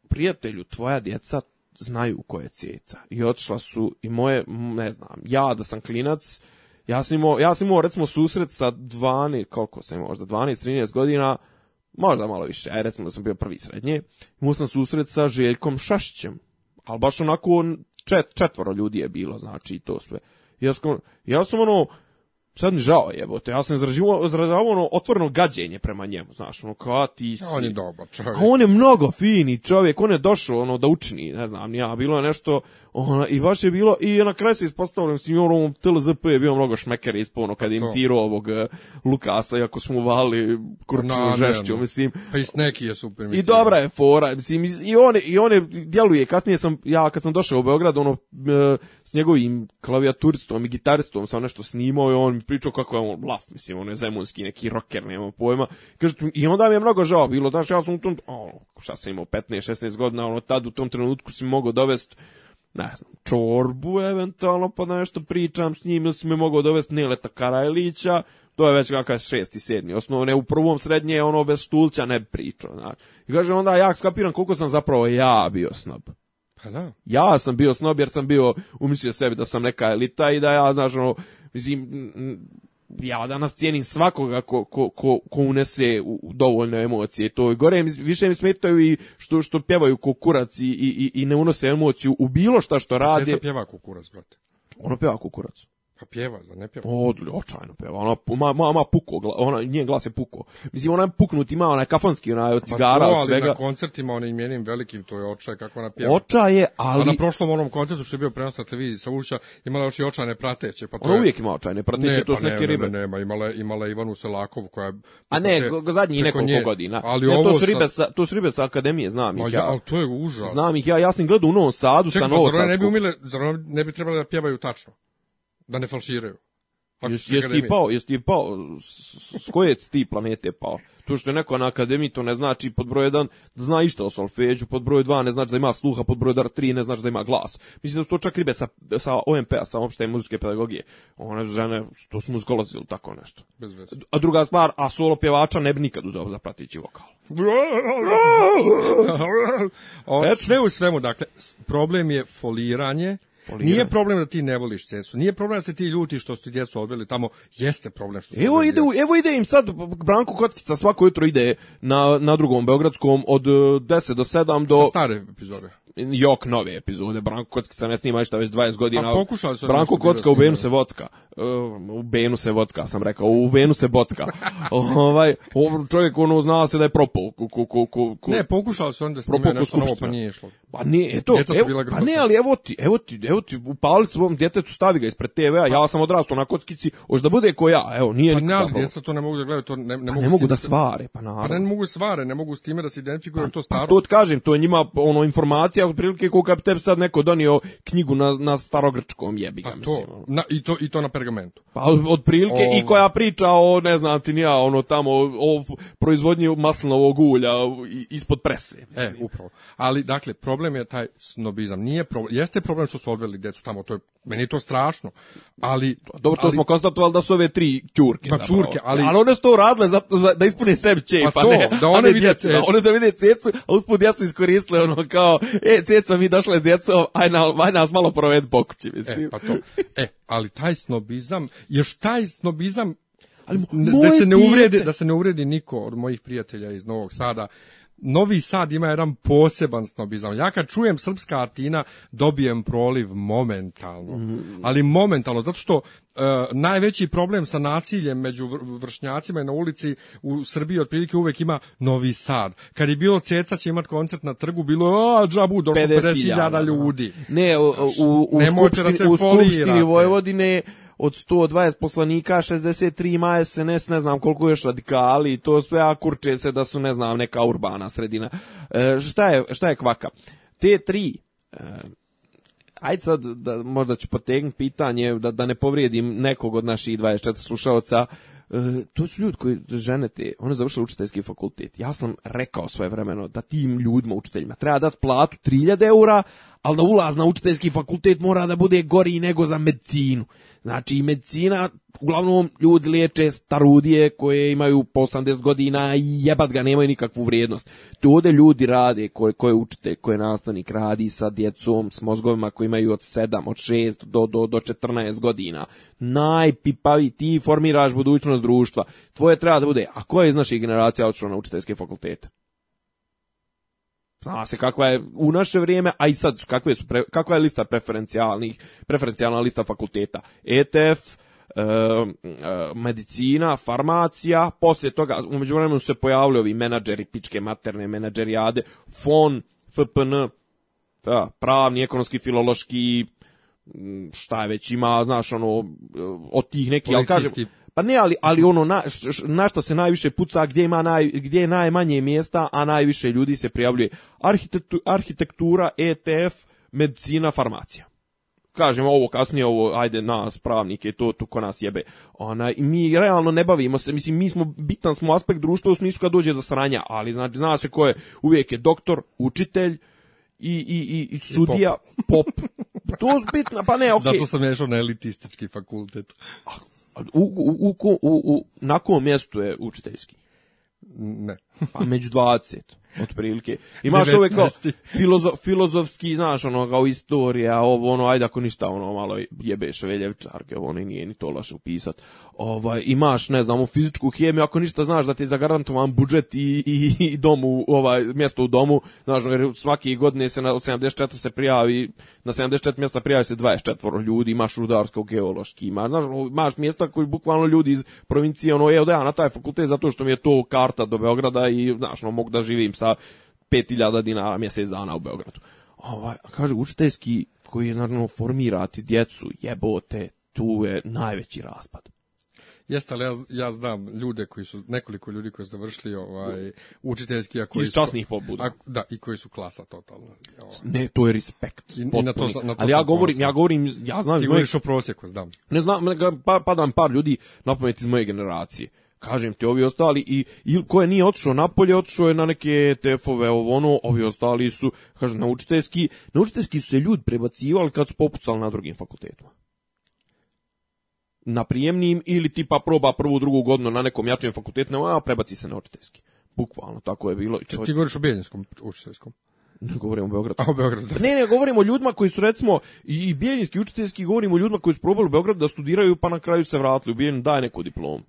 prijatelju, tvoja djeca znaju ko je ceca. I otišla su, i moje, ne znam, ja da sam klinac, ja sam imao, ja sam imao recimo susret sa 12, koliko sam imao, možda 12, 13 godina, možda malo više, aj recimo da sam bio prvi srednje, imao sam susret sa Željkom Šašćem, ali baš onako čet, četvoro ljudi je bilo, znači to sve. Ja sam, ja sam ono, sad mi žao jebote, ja sam izražavao, izražavao ono otvoreno gađenje prema njemu, znaš, ono kao ti si... On je dobar čovjek. A on je mnogo fini čovjek, on je došao ono da učini, ne znam, ja, bilo je nešto Ona, I baš je bilo, i na kraju se ispostavljam s njorom, TLZP je bio mnogo šmeker ispuno kad je im tirao ovog eh, Lukasa, iako smo vali kurčinu no, žešću, mislim. Pa i Sneki je super. I dobra je fora, mislim, i one, i one djeluje, kasnije sam, ja kad sam došao u Beograd, ono, eh, s njegovim klavijaturistom i gitaristom sam nešto snimao i on mi pričao kako je on blaf, mislim, on je zemunski neki rocker, nema pojma. Kaže, I onda mi je mnogo žao bilo, znaš, ja sam u tom, ono, šta sam imao, 15-16 godina, ono, tad u tom trenutku si mogao dovesti ne znam, čorbu eventualno, pa nešto pričam s njim, ili si me mogao dovesti Nileta Karajlića, to je već kakav šesti, sedmi, osnovne, u prvom srednje je ono bez štulća ne pričao, znaš. I kaže, onda ja skapiram koliko sam zapravo ja bio snob. Pa da. Ja sam bio snob jer sam bio, umislio sebi da sam neka elita i da ja, znaš, ono, mislim, ja danas cijenim svakoga ko, ko, ko, ko unese u dovoljno emocije. To gore više mi smetaju i što što pjevaju kukurac i, i, i ne unose emociju u bilo šta što radi. rade. Ceca pjeva kukurac, brate. Ono pjeva kukurac. Pa pjeva, za ne pjeva. Odlično, očajno pjeva. Ona ma ma, puko, ona njen glas je puko. Mislim ona je puknut ima onaj kafanski onaj od pa cigara, pa to, od svega. na koncertima onim njenim velikim to je očaj kako ona pjeva. Očaj je, ali a na prošlom onom koncertu što je bio prenos na televiziji sa Ušća, imala još i očajne prateće, pa to ona je... uvijek ima očajne prateće, ne, to su pa neke ne, ribe. Ne, nema, imala imala Ivanu Selakovu koja je A ne, se, zadnji nekoliko nje. godina. Ali ne, to su ribe sa to su ribe sa akademije, znam ih ja. Ali to je užas. Znam ih ja, ja sam gledao u Novom Sadu sa pa Novom Sadu. ne bi umile, ne bi trebalo da pjevaju tačno? da ne falširaju. Jesi jes ti pao, jesi ti pao, s koje ti planete pao? To što je neko na akademiji, to ne znači pod broj 1 da zna išta o solfeđu, pod broj 2 ne znači da ima sluha, pod broj 3 ne znači da ima glas. Mislim da su to čak ribe sa, sa OMP-a, sa opšte muzičke pedagogije. One žene, to su muzikolozi ili tako nešto. Bez veze. A druga stvar, a solo pjevača ne bi nikad uzao za pratići vokal. o, sve u svemu, dakle, problem je foliranje, Poligirani. Nije problem da ti ne voliš cecu, nije problem da se ti ljuti što su ti djecu odveli tamo, jeste problem što su Evo ide, evo ide im sad Branko Kockica svako jutro ide na, na drugom Beogradskom od 10 e, do 7 do... Sa stare epizode jok nove epizode, Branko Kocka se ne snima šta već 20 godina. A se da Branko Kocka u Benu se vocka. Ehm, u Benu se vocka, sam rekao, u Venu se bocka. ovaj, čovjek ono znao se da je propao. Ku, ku, ku, ku, ne, pokušao se onda snima nešto novo, pa nije išlo. Pa ne, eto, evo, pa ne, ali evo ti, evo ti, evo ti, upali svom djetetu, stavi ga ispred TV-a, pa- ja sam odrastao na kockici, hoće da bude ko ja, evo, nije pa ne, ali djeca to ne mogu da gledaju, to ne, ne, pa mogu, ne mogu da svare, pa naravno. Pa ne, mogu svare, ne mogu s time da se identifikuju, pa to staro. Pa to kažem, to je njima ono informacija situacija otprilike kao kad tebi sad neko donio knjigu na, na starogrčkom jebi ga, pa mislim. To, na, i, to, I to na pergamentu. Pa otprilike i ovaj. koja priča o, ne znam ti nija, ono tamo, o proizvodnji maslinovog ulja ispod prese. Mislim. E, upravo. Ali, dakle, problem je taj snobizam. Nije problem, jeste problem što su odveli decu tamo, to je, meni je to strašno, ali... Pa dobro, to ali, smo konstatovali da su ove tri ćurke. Pa ćurke, ali... Ali one su to radile za, za, da ispune sebi čefa, pa to, ne, da one, vide djecu, da cecu. Da one da vide cecu, a uspud su iskoristile ono kao, e, e, djeca mi došle s djecom, aj, na, aj nas malo proved po kući, e, mislim. E, pa to. E, ali taj snobizam, još taj snobizam ali da se ne uvredi da se ne uvredi niko od mojih prijatelja iz Novog Sada Novi Sad ima jedan poseban snobizam. Ja kad čujem srpska Atina, dobijem proliv momentalno. Mm -hmm. Ali momentalno, zato što e, najveći problem sa nasiljem među vršnjacima i na ulici u Srbiji otprilike uvek ima Novi Sad. Kad je bilo Ceca će imat koncert na trgu, bilo a, džabu, došlo 50.000 da, da, da. ljudi. Ne, u, u, u, Skupštini, da u Skupštini Vojvodine je od 120 poslanika, 63 ima SNS, ne znam koliko još radikali to sve, a se da su, ne znam, neka urbana sredina. E, šta, je, šta je kvaka? Te tri e, ajde sad, da, možda ću potegnuti pitanje, da, da ne povrijedim nekog od naših 24 slušalca, e, to su ljudi koji žene te, one završile učiteljski fakultet. Ja sam rekao svoje vremeno da tim ljudima, učiteljima, treba dati platu 3000 eura, ali da ulaz na učiteljski fakultet mora da bude gori nego za medicinu. Znači, medicina, uglavnom, ljudi liječe starudije koje imaju po 80 godina i jebat ga, nemaju nikakvu vrijednost. Tu ode ljudi rade, koje, koje učite, koje nastavnik radi sa djecom, s mozgovima koji imaju od 7, od 6 do, do, do 14 godina. Najpipavi, ti formiraš budućnost društva. Tvoje treba da bude, a koja je iz naših generacija odšla na učiteljske fakultete? Zna se kakva je u naše vrijeme, a i sad kakve su pre, kakva je lista preferencijalnih, preferencijalna lista fakulteta. ETF, e, e, medicina, farmacija, poslije toga, umeđu vremenu se pojavili ovi menadžeri, pičke materne menadžerijade, FON, FPN, ta, da, pravni, ekonomski, filološki, šta je već ima, znaš, ono, e, od tih neki, ali kažem... Pa ne, ali, ali ono na, na što se najviše puca, gdje, ima naj, gdje je najmanje mjesta, a najviše ljudi se prijavljuje. Arhitektura, ETF, medicina, farmacija Kažemo ovo kasnije ovo ajde nas pravnike to tu ko nas jebe ona mi realno ne bavimo se mislim mi smo bitan smo aspekt društva u smislu kad dođe do sranja ali znači zna se ko je uvijek je doktor učitelj i, i, i, i sudija I pop. pop. to je bitno, pa ne, okej. Okay. Zato sam ja na elitistički fakultet u, u, u, u, na kom mjestu je učiteljski? Ne. pa među 20 otprilike. Imaš ove kao filozof, filozofski, znaš, ono, kao istorija, ovo, ono, ajde ako ništa, ono, malo jebeš veljevčarke, ono, i nije ni to laše upisat. Ovaj, imaš, ne znam, u fizičku hemiju, ako ništa znaš da ti je zagarantovan budžet i, i, i domu, ovaj, mjesto u domu, znaš, jer svaki godine se na, od 74 se prijavi, na 74 mjesta prijavi se 24 ljudi, imaš rudarsko, geološki, imaš, znaš, imaš mjesta koji bukvalno ljudi iz provincije, ono, evo da ja na taj fakultet zato što mi je to karta do Beograda i, znaš, ono, mogu da živim sa 5000 dinara mjesec dana u Beogradu. Ovaj, kaže, učiteljski koji je naravno formirati djecu, jebote, tu je najveći raspad. Jeste, ali ja, ja znam ljude koji su, nekoliko ljudi koji su završili ovaj, učiteljski, a koji Iz časnih pobuda. A, da, i koji su klasa totalno. Ovaj. Ne, to je respekt. I, i na to, na to ali ja govorim, ja govorim, ja znam... Ti govoriš o prosjeku, znam. Ne znam, pa, padam par ljudi na pamet iz moje generacije kažem ti, ovi ostali, i, i ko je nije otišao napolje, otišao je na neke tefove, ovo ono, ovi ostali su, kažem, na učiteljski, na učiteljski su se ljudi prebacivali kad su popucali na drugim fakultetima na prijemnim ili tipa proba prvu, drugu godinu na nekom jačem fakultetu, a prebaci se na učiteljski. Bukvalno, tako je bilo. Čovjek... Ti govoriš o Bijeljinskom učiteljskom? Ne govorimo o Beogradu. A, o Beogradu. Da. Ne, ne, govorimo o ljudima koji su recimo i, i Bijeljinski učiteljski, govorimo o ljudima koji su probali u Beogradu da studiraju pa na kraju se vratili u Bijeljinu, daj neku diplomu.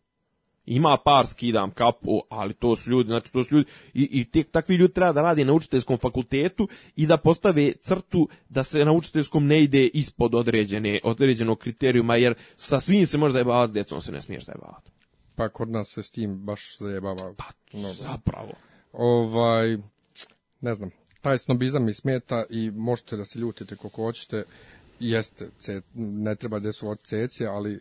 Ima par skidam kapu, ali to su ljudi, znači to su ljudi i, i tek takvi ljudi treba da radi na učiteljskom fakultetu i da postave crtu da se na učiteljskom ne ide ispod određene, određenog kriterijuma, jer sa svim se može zajebavati, s djecom se ne smiješ zajebavati. Pa kod nas se s tim baš zajebava. Pa, mnogo. zapravo. Ovaj, ne znam, taj snobizam mi smeta i možete da se ljutite koliko hoćete, jeste, cet, ne treba desovati ceci, ali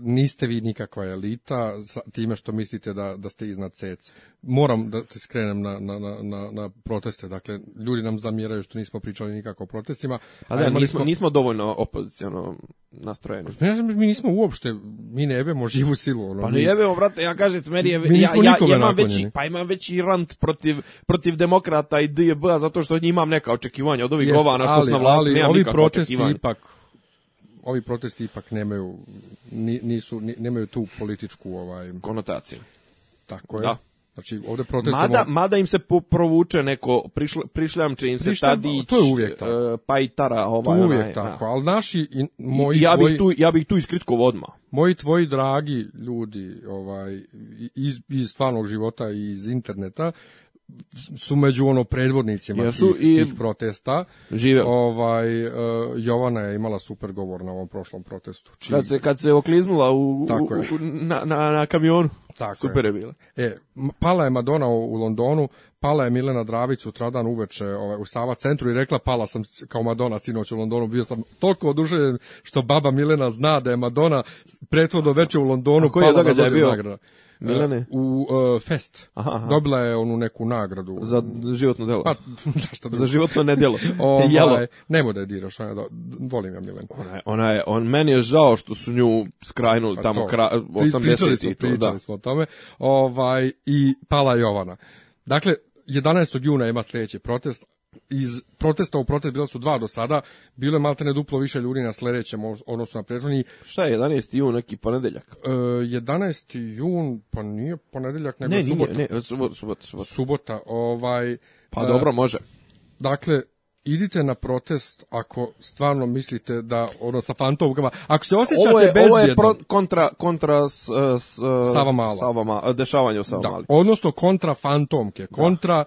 niste vi nikakva elita time što mislite da, da ste iznad CEC. Moram da te skrenem na, na, na, na proteste. Dakle, ljudi nam zamjeraju što nismo pričali nikako o protestima. Ali ja, nismo, smo... nismo dovoljno opoziciono nastrojeni. Ne, mi nismo uopšte, mi ne jebemo živu silu. Ono, pa ne mi... jebemo, brate, ja kažem, meni je, mi ja, ja, ja imam veći, pa imam veći rant protiv, protiv demokrata i DJB-a zato što od imam neka očekivanja od ovih govana što su na vlasti. Ali ovi protesti ipak ovi protesti ipak nemaju nisu nemaju tu političku ovaj konotaciju. Tako je. Da. Znači, ovde protestamo... Mada, mada im se provuče neko, prišl, prišljamče im se Prišljam, Tadić, to je uvijek e, tako. pa i Tara, ovaj, uvijek onaj, tako, da. ali naši, i, moji, I ja, bih tu, ja bih tu iskritkov odmah. Moji tvoji dragi ljudi ovaj, iz, iz stvarnog života i iz interneta, su među ono predvodnicima Jesu tih, i tih protesta. Žive. Ovaj, uh, Jovana je imala super govor na ovom prošlom protestu. Čiji... Kad, se, kad se okliznula u, Tako u, u, na, na, na kamionu. Tako super je. je bila. E, pala je Madonna u, u Londonu, pala je Milena Dravić sutradan uveče ovaj, u Sava centru i rekla pala sam kao Madonna sinoć u Londonu, bio sam toliko oduševljen što baba Milena zna da je Madonna prethodno veče u Londonu A koji pala je događaj bio? Nagrada. E, Milane? u uh, Fest. Aha, aha. Dobila je onu neku nagradu. Za životno delo. Pa, zašto da- Za životno nedelo. Ovaj, Jelo. Nemo da je diraš, ona, volim ja Milane. Ona, ona je, on, meni je žao što su nju skrajnuli pa tamo kra, 80 pričali smo, pričali da. smo o tome. Ovaj, I pala Jovana. Dakle, 11. juna ima sljedeći protest, iz protesta u protest bila su dva do sada, bilo je maltene duplo više ljudi na sledećem odnosno na prethodni. Šta je 11. jun neki ponedeljak? E, 11. jun pa nije ponedeljak nego ne, subota. Ne, ne, subota, subota, subota. Subota, ovaj pa e, dobro može. Dakle, idite na protest ako stvarno mislite da ono sa fantomkama, ako se osjećate ovo je, bezbjedno. Ovo je pro, kontra, kontra s, s, Sava Mala. Sava Mala, dešavanje u Sava da. Mali. Odnosno kontra fantomke, kontra da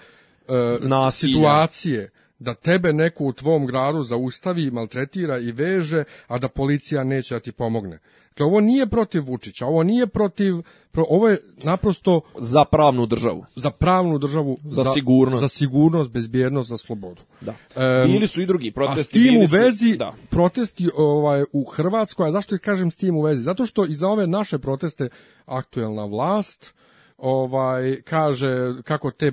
E, na situacije da tebe neko u tvom gradu zaustavi, maltretira i veže, a da policija neće da ti pomogne. Dakle, ovo nije protiv Vučića, ovo nije protiv, pro, ovo je naprosto... Za pravnu državu. Za pravnu državu. Za, za sigurnost. Za sigurnost, bezbjednost, za slobodu. Da. E, bili su i drugi protesti. A s tim u vezi, su, da. protesti ovaj, u Hrvatskoj, a zašto ih kažem s tim u vezi? Zato što i za ove naše proteste aktuelna vlast ovaj kaže kako te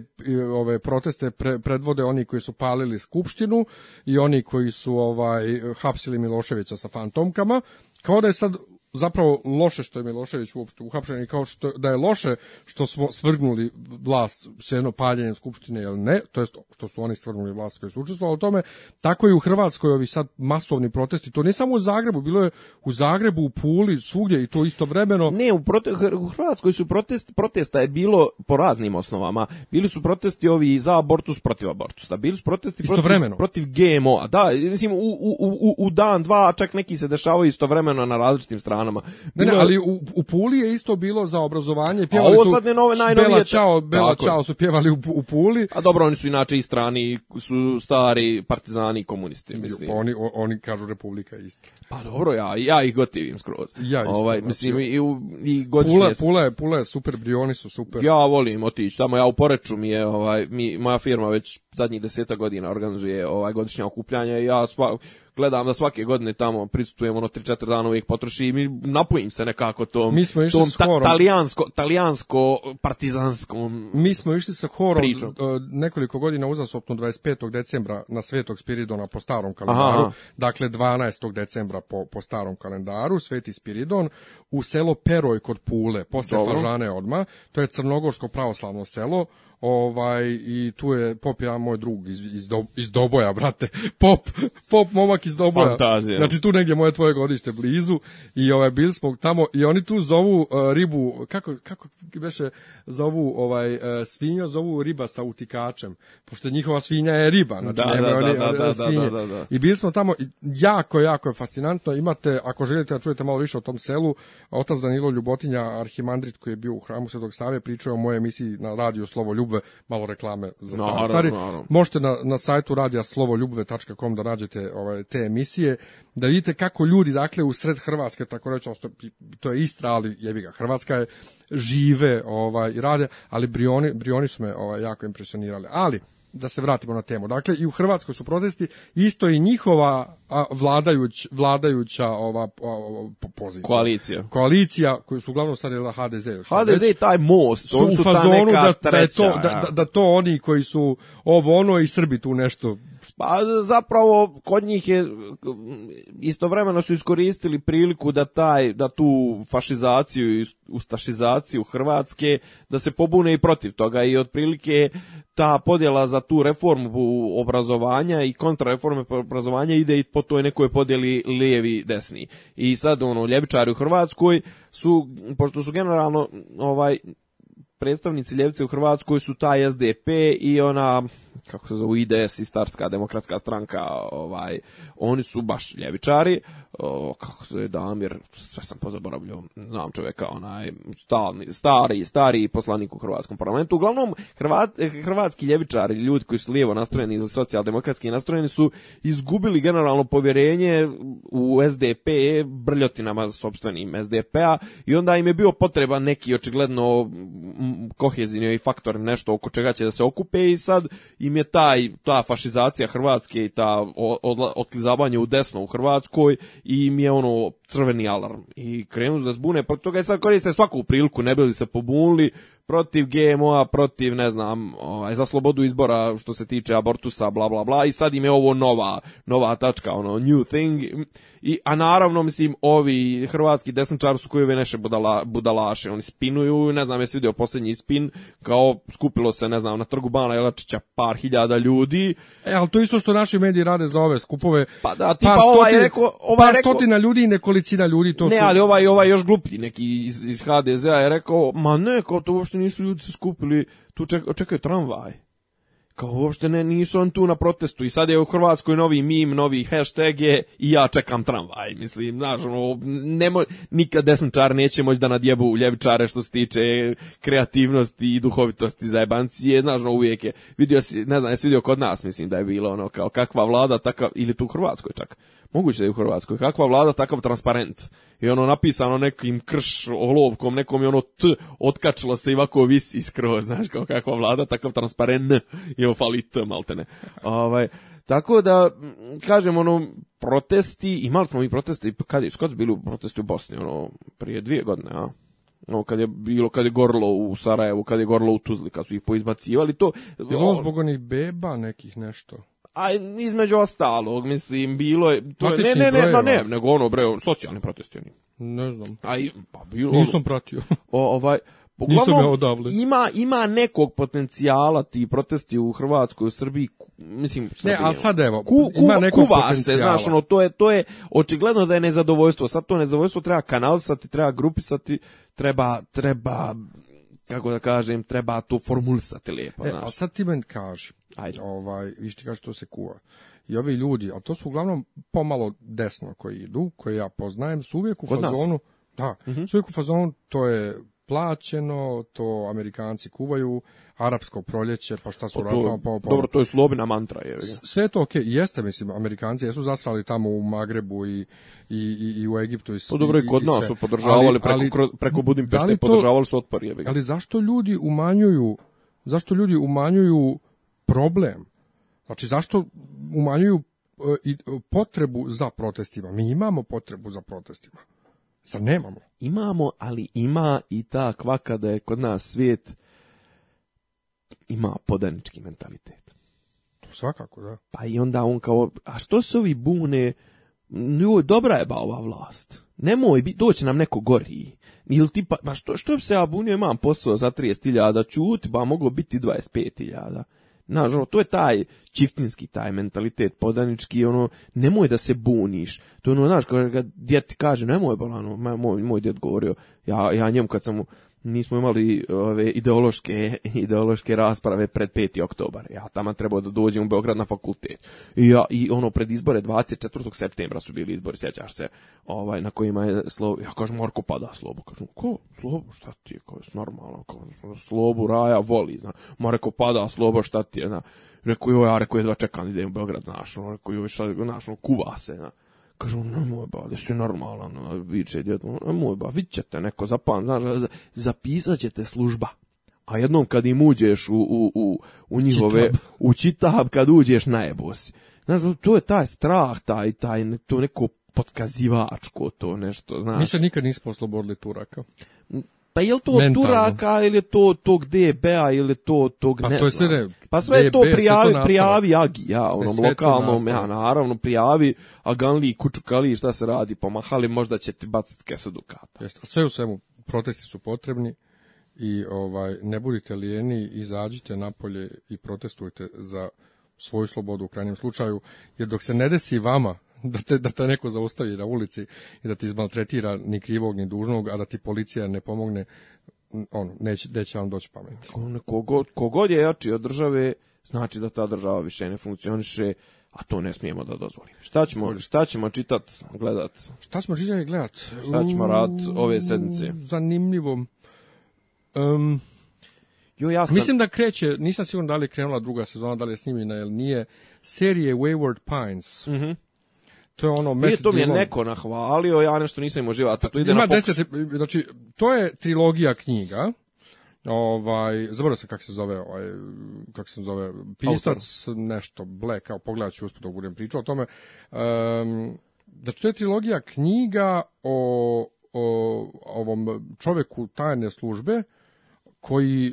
ove proteste pre, predvode oni koji su palili skupštinu i oni koji su ovaj hapsili Miloševića sa fantomkama kao da je sad zapravo loše što je Milošević uopšte uhapšen i kao što da je loše što smo svrgnuli vlast s sjeno paljenjem skupštine ili ne, to jest što su oni svrgnuli vlast koji su učestvovali u tome, tako i u Hrvatskoj ovi sad masovni protesti, to ne samo u Zagrebu, bilo je u Zagrebu, u Puli, svugdje i to istovremeno. Ne, u, prote, u Hrvatskoj su protest, protesta je bilo po raznim osnovama. Bili su protesti ovi za abortus protiv abortusa, bili su protesti protiv, protiv GMO-a. Da, mislim u, u, u, u dan, dva, čak neki se dešavaju istovremeno na različitim stranama banama. Ne, ne, ali u, u Puli je isto bilo za obrazovanje, pjevali a ovo sad ne nove, najnovije. Bela Ćao, Bela Ćao su pjevali u, u Puli. A dobro, oni su inače i strani, su stari partizani i komunisti, mislim. Pa oni, oni kažu Republika isto. Pa dobro, ja, ja ih gotivim skroz. Ja isto, ovaj, znači, mislim, i, i godišnje... Pula, Pula, je, Pula je super, Brioni su super. Ja volim otići, tamo ja u Poreču mi je, ovaj, mi, moja firma već zadnjih deseta godina organizuje ovaj godišnje okupljanje i ja sva, gledam da svake godine tamo prisutujem ono 3-4 dana uvijek potroši i napojim se nekako tom, mi smo tom ta, talijansko, talijansko partizanskom Mi smo išli sa horom pričom. E, nekoliko godina uzastopno 25. decembra na Svetog Spiridona po starom kalendaru, Aha. dakle 12. decembra po, po starom kalendaru, Sveti Spiridon u selo Peroj kod Pule, posle Dobro. Fažane odma. To je crnogorsko pravoslavno selo ovaj i tu je pop ja moj drug iz, iz, do, iz Doboja brate pop pop momak iz Doboja Fantazija. znači tu negdje moje tvoje godište blizu i ovaj bili smo tamo i oni tu zovu uh, ribu kako kako beše zovu ovaj uh, e, svinja zovu riba sa utikačem pošto njihova svinja je riba znači da, nema da, oni, da, da, svinje da, da, da, da. i bili smo tamo jako jako je fascinantno imate ako želite da čujete malo više o tom selu otac Danilo Ljubotinja, arhimandrit koji je bio u hramu Svetog Save, pričao o moje emisiji na radio Slovo Ljubve, malo reklame za no, naravno, stvari. Možete na, na sajtu radija slovoljubve.com da nađete ovaj, te emisije, da vidite kako ljudi, dakle, u sred Hrvatske, tako reći, to je Istra, ali jebi ga, Hrvatska je, žive ovaj, i rade, ali Brioni, Brioni su me ovaj, jako impresionirali. Ali, da se vratimo na temu. Dakle, i u Hrvatskoj su protesti, isto i njihova vladajuć, vladajuća ova pozicija. Koalicija. Koalicija, koju su uglavnom stavljala HDZ. HDZ i taj most, su, u fazonu su ta da, treća, da, je to, da, da, da to oni koji su ovo ono i Srbi tu nešto Pa zapravo kod njih je istovremeno su iskoristili priliku da taj da tu fašizaciju i ustašizaciju Hrvatske da se pobune i protiv toga i otprilike ta podjela za tu reformu obrazovanja i kontrareforme obrazovanja ide i po toj nekoj podjeli lijevi desni. I sad ono ljevičari u Hrvatskoj su pošto su generalno ovaj predstavnici ljevice u Hrvatskoj su ta SDP i ona kako se zove IDS i Starska demokratska stranka, ovaj oni su baš ljevičari, o, kako se zove Damir, sve sam pozaboravljao, znam čovjeka, onaj stalni, stari, stari poslanik u hrvatskom parlamentu. Uglavnom Hrvat, hrvatski ljevičari, ljudi koji su lijevo nastrojeni ili socijaldemokratski nastrojeni su izgubili generalno povjerenje u SDP brljotinama sopstvenim SDP-a i onda im je bio potreba neki očigledno kohezivni faktor, nešto oko čega će da se okupe i sad im je taj, ta fašizacija Hrvatske i ta odla, otklizavanje u desno u Hrvatskoj i im je ono crveni alarm. I krenu da zbune, protiv pa toga je sad koriste svaku priliku, ne bili se pobunili, protiv GMO-a, protiv, ne znam, ovaj, za slobodu izbora što se tiče abortusa, bla, bla, bla, i sad im je ovo nova, nova tačka, ono, new thing, I, a naravno, mislim, ovi hrvatski desničari su koji ove neše budala, budalaše, oni spinuju, ne znam, jesi vidio posljednji spin, kao skupilo se, ne znam, na trgu Bana Jelačića par hiljada ljudi. E, ali to isto što naši mediji rade za ove skupove, pa da, tipa, par, ovaj stotine, ovaj je rekao, ovaj par rekao, stotina ljudi i nekolicina ljudi, to ne, su... Ne, ali ovaj, ovaj još gluplji, neki iz, iz HDZ-a je rekao, ma ne, kao to uopšte uopšte nisu ljudi se skupili, tu ček, čekaju tramvaj. Kao uopšte ne, nisu on tu na protestu i sad je u Hrvatskoj novi mim, novi hashtag je i ja čekam tramvaj, mislim, znaš, ono, nemo, nikad desničar neće moći da nadjebu ljevičare što se tiče kreativnosti i duhovitosti za jebancije, znaš, ono, uvijek je, vidio si, ne znam, jesi vidio kod nas, mislim, da je bilo ono, kao kakva vlada, takav, ili tu u Hrvatskoj čak, moguće da je u Hrvatskoj, kakva vlada, takav transparent, i ono napisano nekim krš olovkom, nekom je ono t otkačilo se i ovako vis iskro, znaš, kao kakva vlada, takav transparent n i ono fali t, ne. Ovaj, tako da, kažem, ono, protesti, imali smo mi protesti, pa kad je, skoro bili u protesti u Bosni, ono, prije dvije godine, a? No, kad je bilo, kad je gorlo u Sarajevu, kad je gorlo u Tuzli, kad su ih poizbacivali, to... Bilo zbog onih beba nekih nešto. A između ostalog, mislim, bilo je... To je ne, ne, ne, no, ne, nego ono, bre, socijalni protesti oni. Ne znam. A, pa bilo... Nisam pratio. O, ovaj, Uglavnom, ima, ima nekog potencijala ti protesti u Hrvatskoj, u Srbiji, mislim, Srbiji, ne, a sad evo, ku, ku, ima nekog kuva se, znaš, ono, to je, to je očigledno da je nezadovoljstvo, sad to nezadovoljstvo treba kanalisati, treba grupisati, treba, treba kako da kažem, treba to formulsati lijepo. E, znaš. a sad ti meni kaži, Ajde. Ovaj, viš ti kaži to se kuva. I ovi ljudi, a to su uglavnom pomalo desno koji idu, koji ja poznajem, su uvijek u Kod fazonu... Nas? Da, mm -hmm. su uvijek u fazonu, to je plaćeno, to Amerikanci kuvaju, arapsko proljeće, pa šta su pa radili pa, pa, Dobro, to je slobna mantra. Je. Sve to okej, okay, jeste, mislim, Amerikanci jesu zaslali tamo u Magrebu i, i, i, u Egiptu. I, to pa dobro i kod i nas su podržavali, ali, preko, ali, kroz, preko da Budimpešte to, podržavali su otpor. Je. Ali zašto ljudi umanjuju, zašto ljudi umanjuju problem? Znači, zašto umanjuju e, e, potrebu za protestima? Mi imamo potrebu za protestima. Zar nemamo? Imamo, ali ima i ta kvaka da je kod nas svijet ima podanički mentalitet. To svakako, da. Pa i onda on kao, a što se ovi bune, joj, dobra je ba ova vlast. Nemoj, doći nam neko gori. Ili ti pa, ma što, što se ja bunio, imam posao za 30.000, čuti, ba mogu biti 25.000. Znaš, ono, to je taj čiftinski taj mentalitet, podanički, ono, nemoj da se buniš. To je ono, znaš, kad ti kaže, nemoj, bolano, moj, moj djed govorio, ja, ja njemu kad sam mu nismo imali ove ideološke ideološke rasprave pred 5. oktobar. Ja tamo trebao da dođem u Beograd na fakultet. I ja i ono pred izbore 24. septembra su bili izbori, sećaš se, ovaj na kojima je slovo, ja kažem Marko pada slobo, kažem ko? Slobo, šta ti je? Kao normalno, kao slobu raja voli, zna. Marko pada slobo, šta ti je? Na. Rekao joj, ja rekao jedva čekam da idem u Beograd, znaš, ono, rekao joj šta, znaš, kuva se, na. Kažu, nemoj ba, da si normalan, viče djed, moj ba, vi ćete neko, zapam, znaš, zapisat ćete služba. A jednom kad im uđeš u, u, u, u njihove, čitab. u čitab, kad uđeš na si. Znaš, to je taj strah, taj, taj, to neko potkazivačko, to nešto, znaš. Mi se nikad nismo oslobodili Turaka. Pa je li to Mentalno. Turaka ili je to tog DB-a ili je to tog pa, ne to sve Pa sve DB, to prijavi, sve to prijavi Agi, ja, onom lokalnom, ja naravno prijavi Aganli, Kučukali, šta se radi, pomahali, pa možda će ti baciti kesu dukata. Jeste, sve u svemu, protesti su potrebni i ovaj ne budite lijeni, izađite napolje i protestujte za svoju slobodu u krajnjem slučaju, jer dok se ne desi vama da te, da te neko zaustavi na ulici i da te izmaltretira ni krivog ni dužnog, a da ti policija ne pomogne, ono, neće, neće vam doći pamet. Kogod, kogod je jači od države, znači da ta država više ne funkcioniše, a to ne smijemo da dozvolimo. Šta ćemo, šta ćemo čitat, gledat? Šta ćemo čitat i gledat? Šta ćemo rad ove sedmice? Zanimljivo. Um, jo, ja sam... Mislim da kreće, nisam siguran da li je krenula druga sezona, da li je snimljena ili nije, serije Wayward Pines. Mhm. Mm to je ono met to mi je dilog. neko nahvalio, ja nešto nisam uživao. To ide Ima na Deset, znači, to je trilogija knjiga. Ovaj, zaboravio sam kako se zove, ovaj, kako se zove, pisac, Autor. nešto, Black, kao pogledat ću uspod budem pričao o tome. Um, znači, to je trilogija knjiga o, o ovom čoveku tajne službe koji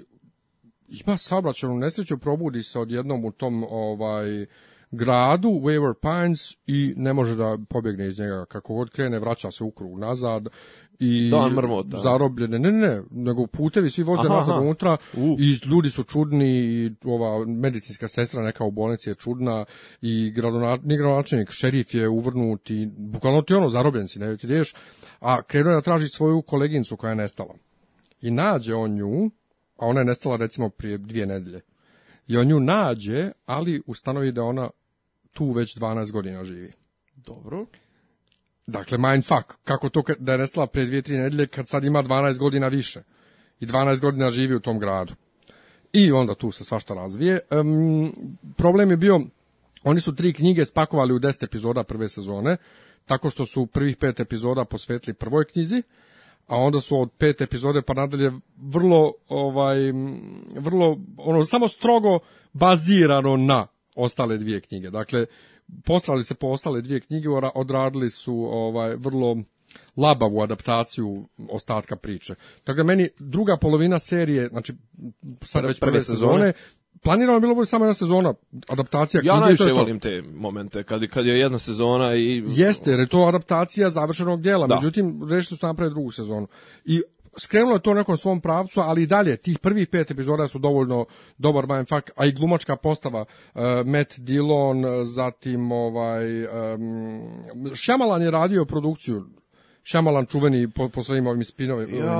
ima saobraćajnu nesreću, probudi se odjednom u tom ovaj gradu Waver Pines i ne može da pobjegne iz njega. Kako god krene, vraća se u krug nazad i Dan mrmota. zarobljene. Ne, ne, ne, nego putevi svi voze aha, nazad aha. unutra uh. i ljudi su čudni i ova medicinska sestra neka u bolnici je čudna i gradonačelnik, šerif je uvrnut i bukvalno ti ono zarobljen si, ne ti riješ, da a krenuo da traži svoju koleginicu koja je nestala. I nađe on nju, a ona je nestala recimo prije dvije nedelje. I on nju nađe, ali ustanovi da ona tu već 12 godina živi. Dobro. Dakle, mindfuck. Kako to da je nestala pre dvije, tri nedelje kad sad ima 12 godina više. I 12 godina živi u tom gradu. I onda tu se svašta razvije. Um, problem je bio, oni su tri knjige spakovali u 10 epizoda prve sezone, tako što su prvih pet epizoda posvetili prvoj knjizi, a onda su od pet epizode pa nadalje vrlo ovaj vrlo ono samo strogo bazirano na ostale dvije knjige. Dakle, poslali se po ostale dvije knjige, odradili su ovaj vrlo labavu adaptaciju ostatka priče. Tako da meni druga polovina serije, znači sad prve, već prve, sezone, sezone planirano bilo bude samo jedna sezona adaptacija ja najviše volim te momente kad, kad je jedna sezona i jeste jer je to adaptacija završenog dijela da. međutim rešili su da napraviti drugu sezonu i skrenulo je to nekom svom pravcu, ali i dalje tih prvih pet epizoda su dovoljno dobar mindfuck, a i glumačka postava uh, Matt Dillon, zatim ovaj um, Šamalan je radio produkciju Šamalan čuveni po, po svojim ovim spinovima. Jo,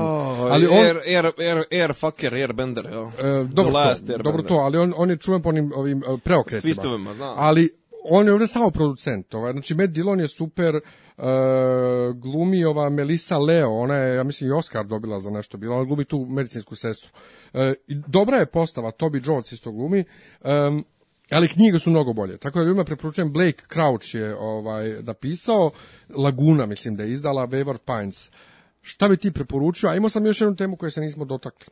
ali on air, air, air, air fucker, air bender, jo. E, dobro, to, air dobro to, ali on, on je čuven po onim ovim e, preokretima. Twistovima, znam. Da. Ali on je ovdje samo producent, ovaj. Znači Matt Dillon je super, E, glumi ova Melisa Leo, ona je, ja mislim, i Oscar dobila za nešto bilo, ona glumi tu medicinsku sestru. E, dobra je postava, Toby Jones isto glumi, ali knjige su mnogo bolje. Tako da ljudima preporučujem, Blake Crouch je ovaj, napisao, Laguna mislim da je izdala, Wayward Pines. Šta bi ti preporučio? A imao sam još jednu temu koju se nismo dotakli.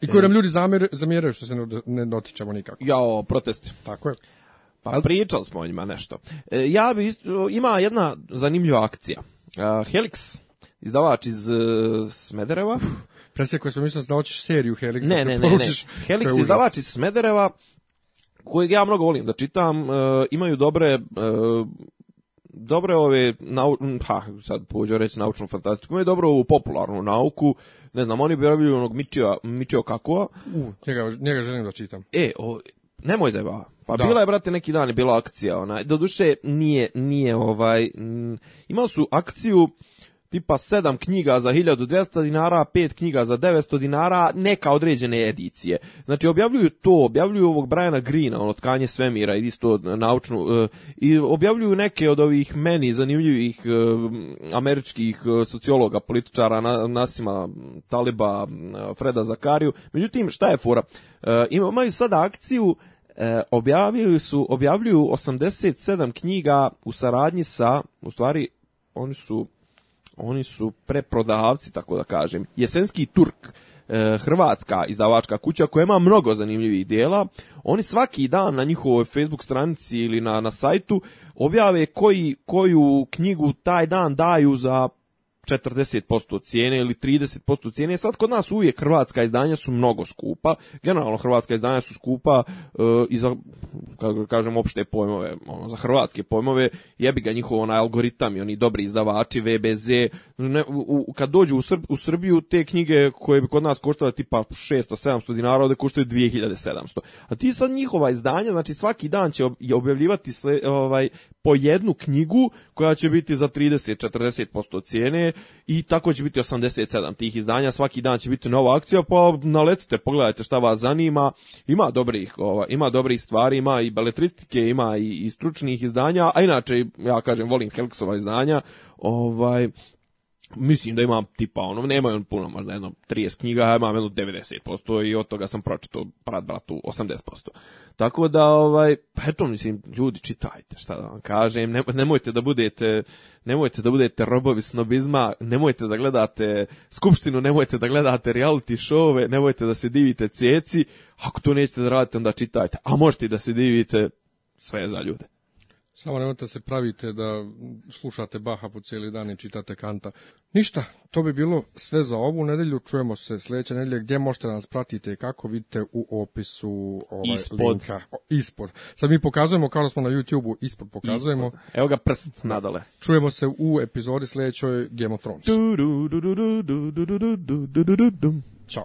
I koju e. nam ljudi zamjer, zamjeraju što se ne dotičemo nikako. Jao, protest. Tako je. Pa pričao smo o njima nešto. E, ja bi, ima jedna zanimljiva akcija. E, Helix, izdavač iz e, Smedereva. Presjeko smo mislili da hoćeš seriju Helix. Da ne, ne, ne, ne. Helix izdavač iz Smedereva, kojeg ja mnogo volim da čitam, e, imaju dobre e, dobre ove nau, ha, sad pođo reći naučnu fantastiku, imaju dobro ovu popularnu nauku, ne znam, oni bi onog Mičio, Mičio Kakua. U, njega, njega želim da čitam. E, o, Nemoj zajebava. Pa da. bila je brate neki dan je bila akcija ona. Doduše nije nije ovaj imao su akciju tipa 7 knjiga za 1200 dinara, 5 knjiga za 900 dinara, neka određene edicije. Znači objavljuju to, objavljuju ovog Briana Greena, ono tkanje svemira i isto naučnu uh, e, i objavljuju neke od ovih meni zanimljivih uh, američkih uh, sociologa, političara na, Nasima Taliba, Freda Zakariju. Međutim šta je fora? imaju sada akciju E, objavili su, objavljuju 87 knjiga u saradnji sa, u stvari, oni su oni su preprodavci, tako da kažem. Jesenski Turk, e, hrvatska izdavačka kuća koja ima mnogo zanimljivih dijela. Oni svaki dan na njihovoj Facebook stranici ili na, na sajtu objave koji, koju knjigu taj dan daju za 40% cijene ili 30% cijene. Sad kod nas uvijek hrvatska izdanja su mnogo skupa. Generalno hrvatska izdanja su skupa e, i za kako da kažem opšte pojmove, ono za hrvatske pojmove, jebi ga njihov onaj algoritam i oni dobri izdavači VBZ. Ne, u, u, kad dođu u, Srb, u Srbiju te knjige koje bi kod nas koštale tipa 600-700 dinara, ovde koštaju 2700. A ti sad njihova izdanja, znači svaki dan će objavljivati sle, ovaj po jednu knjigu koja će biti za 30-40% cijene i tako će biti 87 tih izdanja, svaki dan će biti nova akcija, pa naletite, pogledajte šta vas zanima, ima dobrih, ova, ima dobrih stvari, ima i baletristike, ima i, i stručnih izdanja, a inače ja kažem volim Helksova izdanja, ovaj Mislim da imam tipa ono, nema on puno, možda jedno 30 knjiga, imam jedno 90% i od toga sam pročitao brat bratu 80%. Tako da, ovaj, pa eto, mislim, ljudi, čitajte, šta da vam kažem, nemojte da budete, nemojte da budete robovi snobizma, nemojte da gledate skupštinu, nemojte da gledate reality show nemojte da se divite cjeci, ako to nećete da radite, onda čitajte, a možete da se divite, sve je za ljude. Samo nemojte se pravite da slušate Baha po cijeli dan i čitate Kanta. Ništa, to bi bilo sve za ovu nedelju. Čujemo se sljedeće nedelje gdje možete da nas pratite i kako vidite u opisu ovaj ispod. linka. O, ispod. Sad mi pokazujemo kao da smo na YouTube-u, ispod pokazujemo. Ispod. Evo ga prst nadale. Čujemo se u epizodi sljedećoj Game of Thrones. Ćao.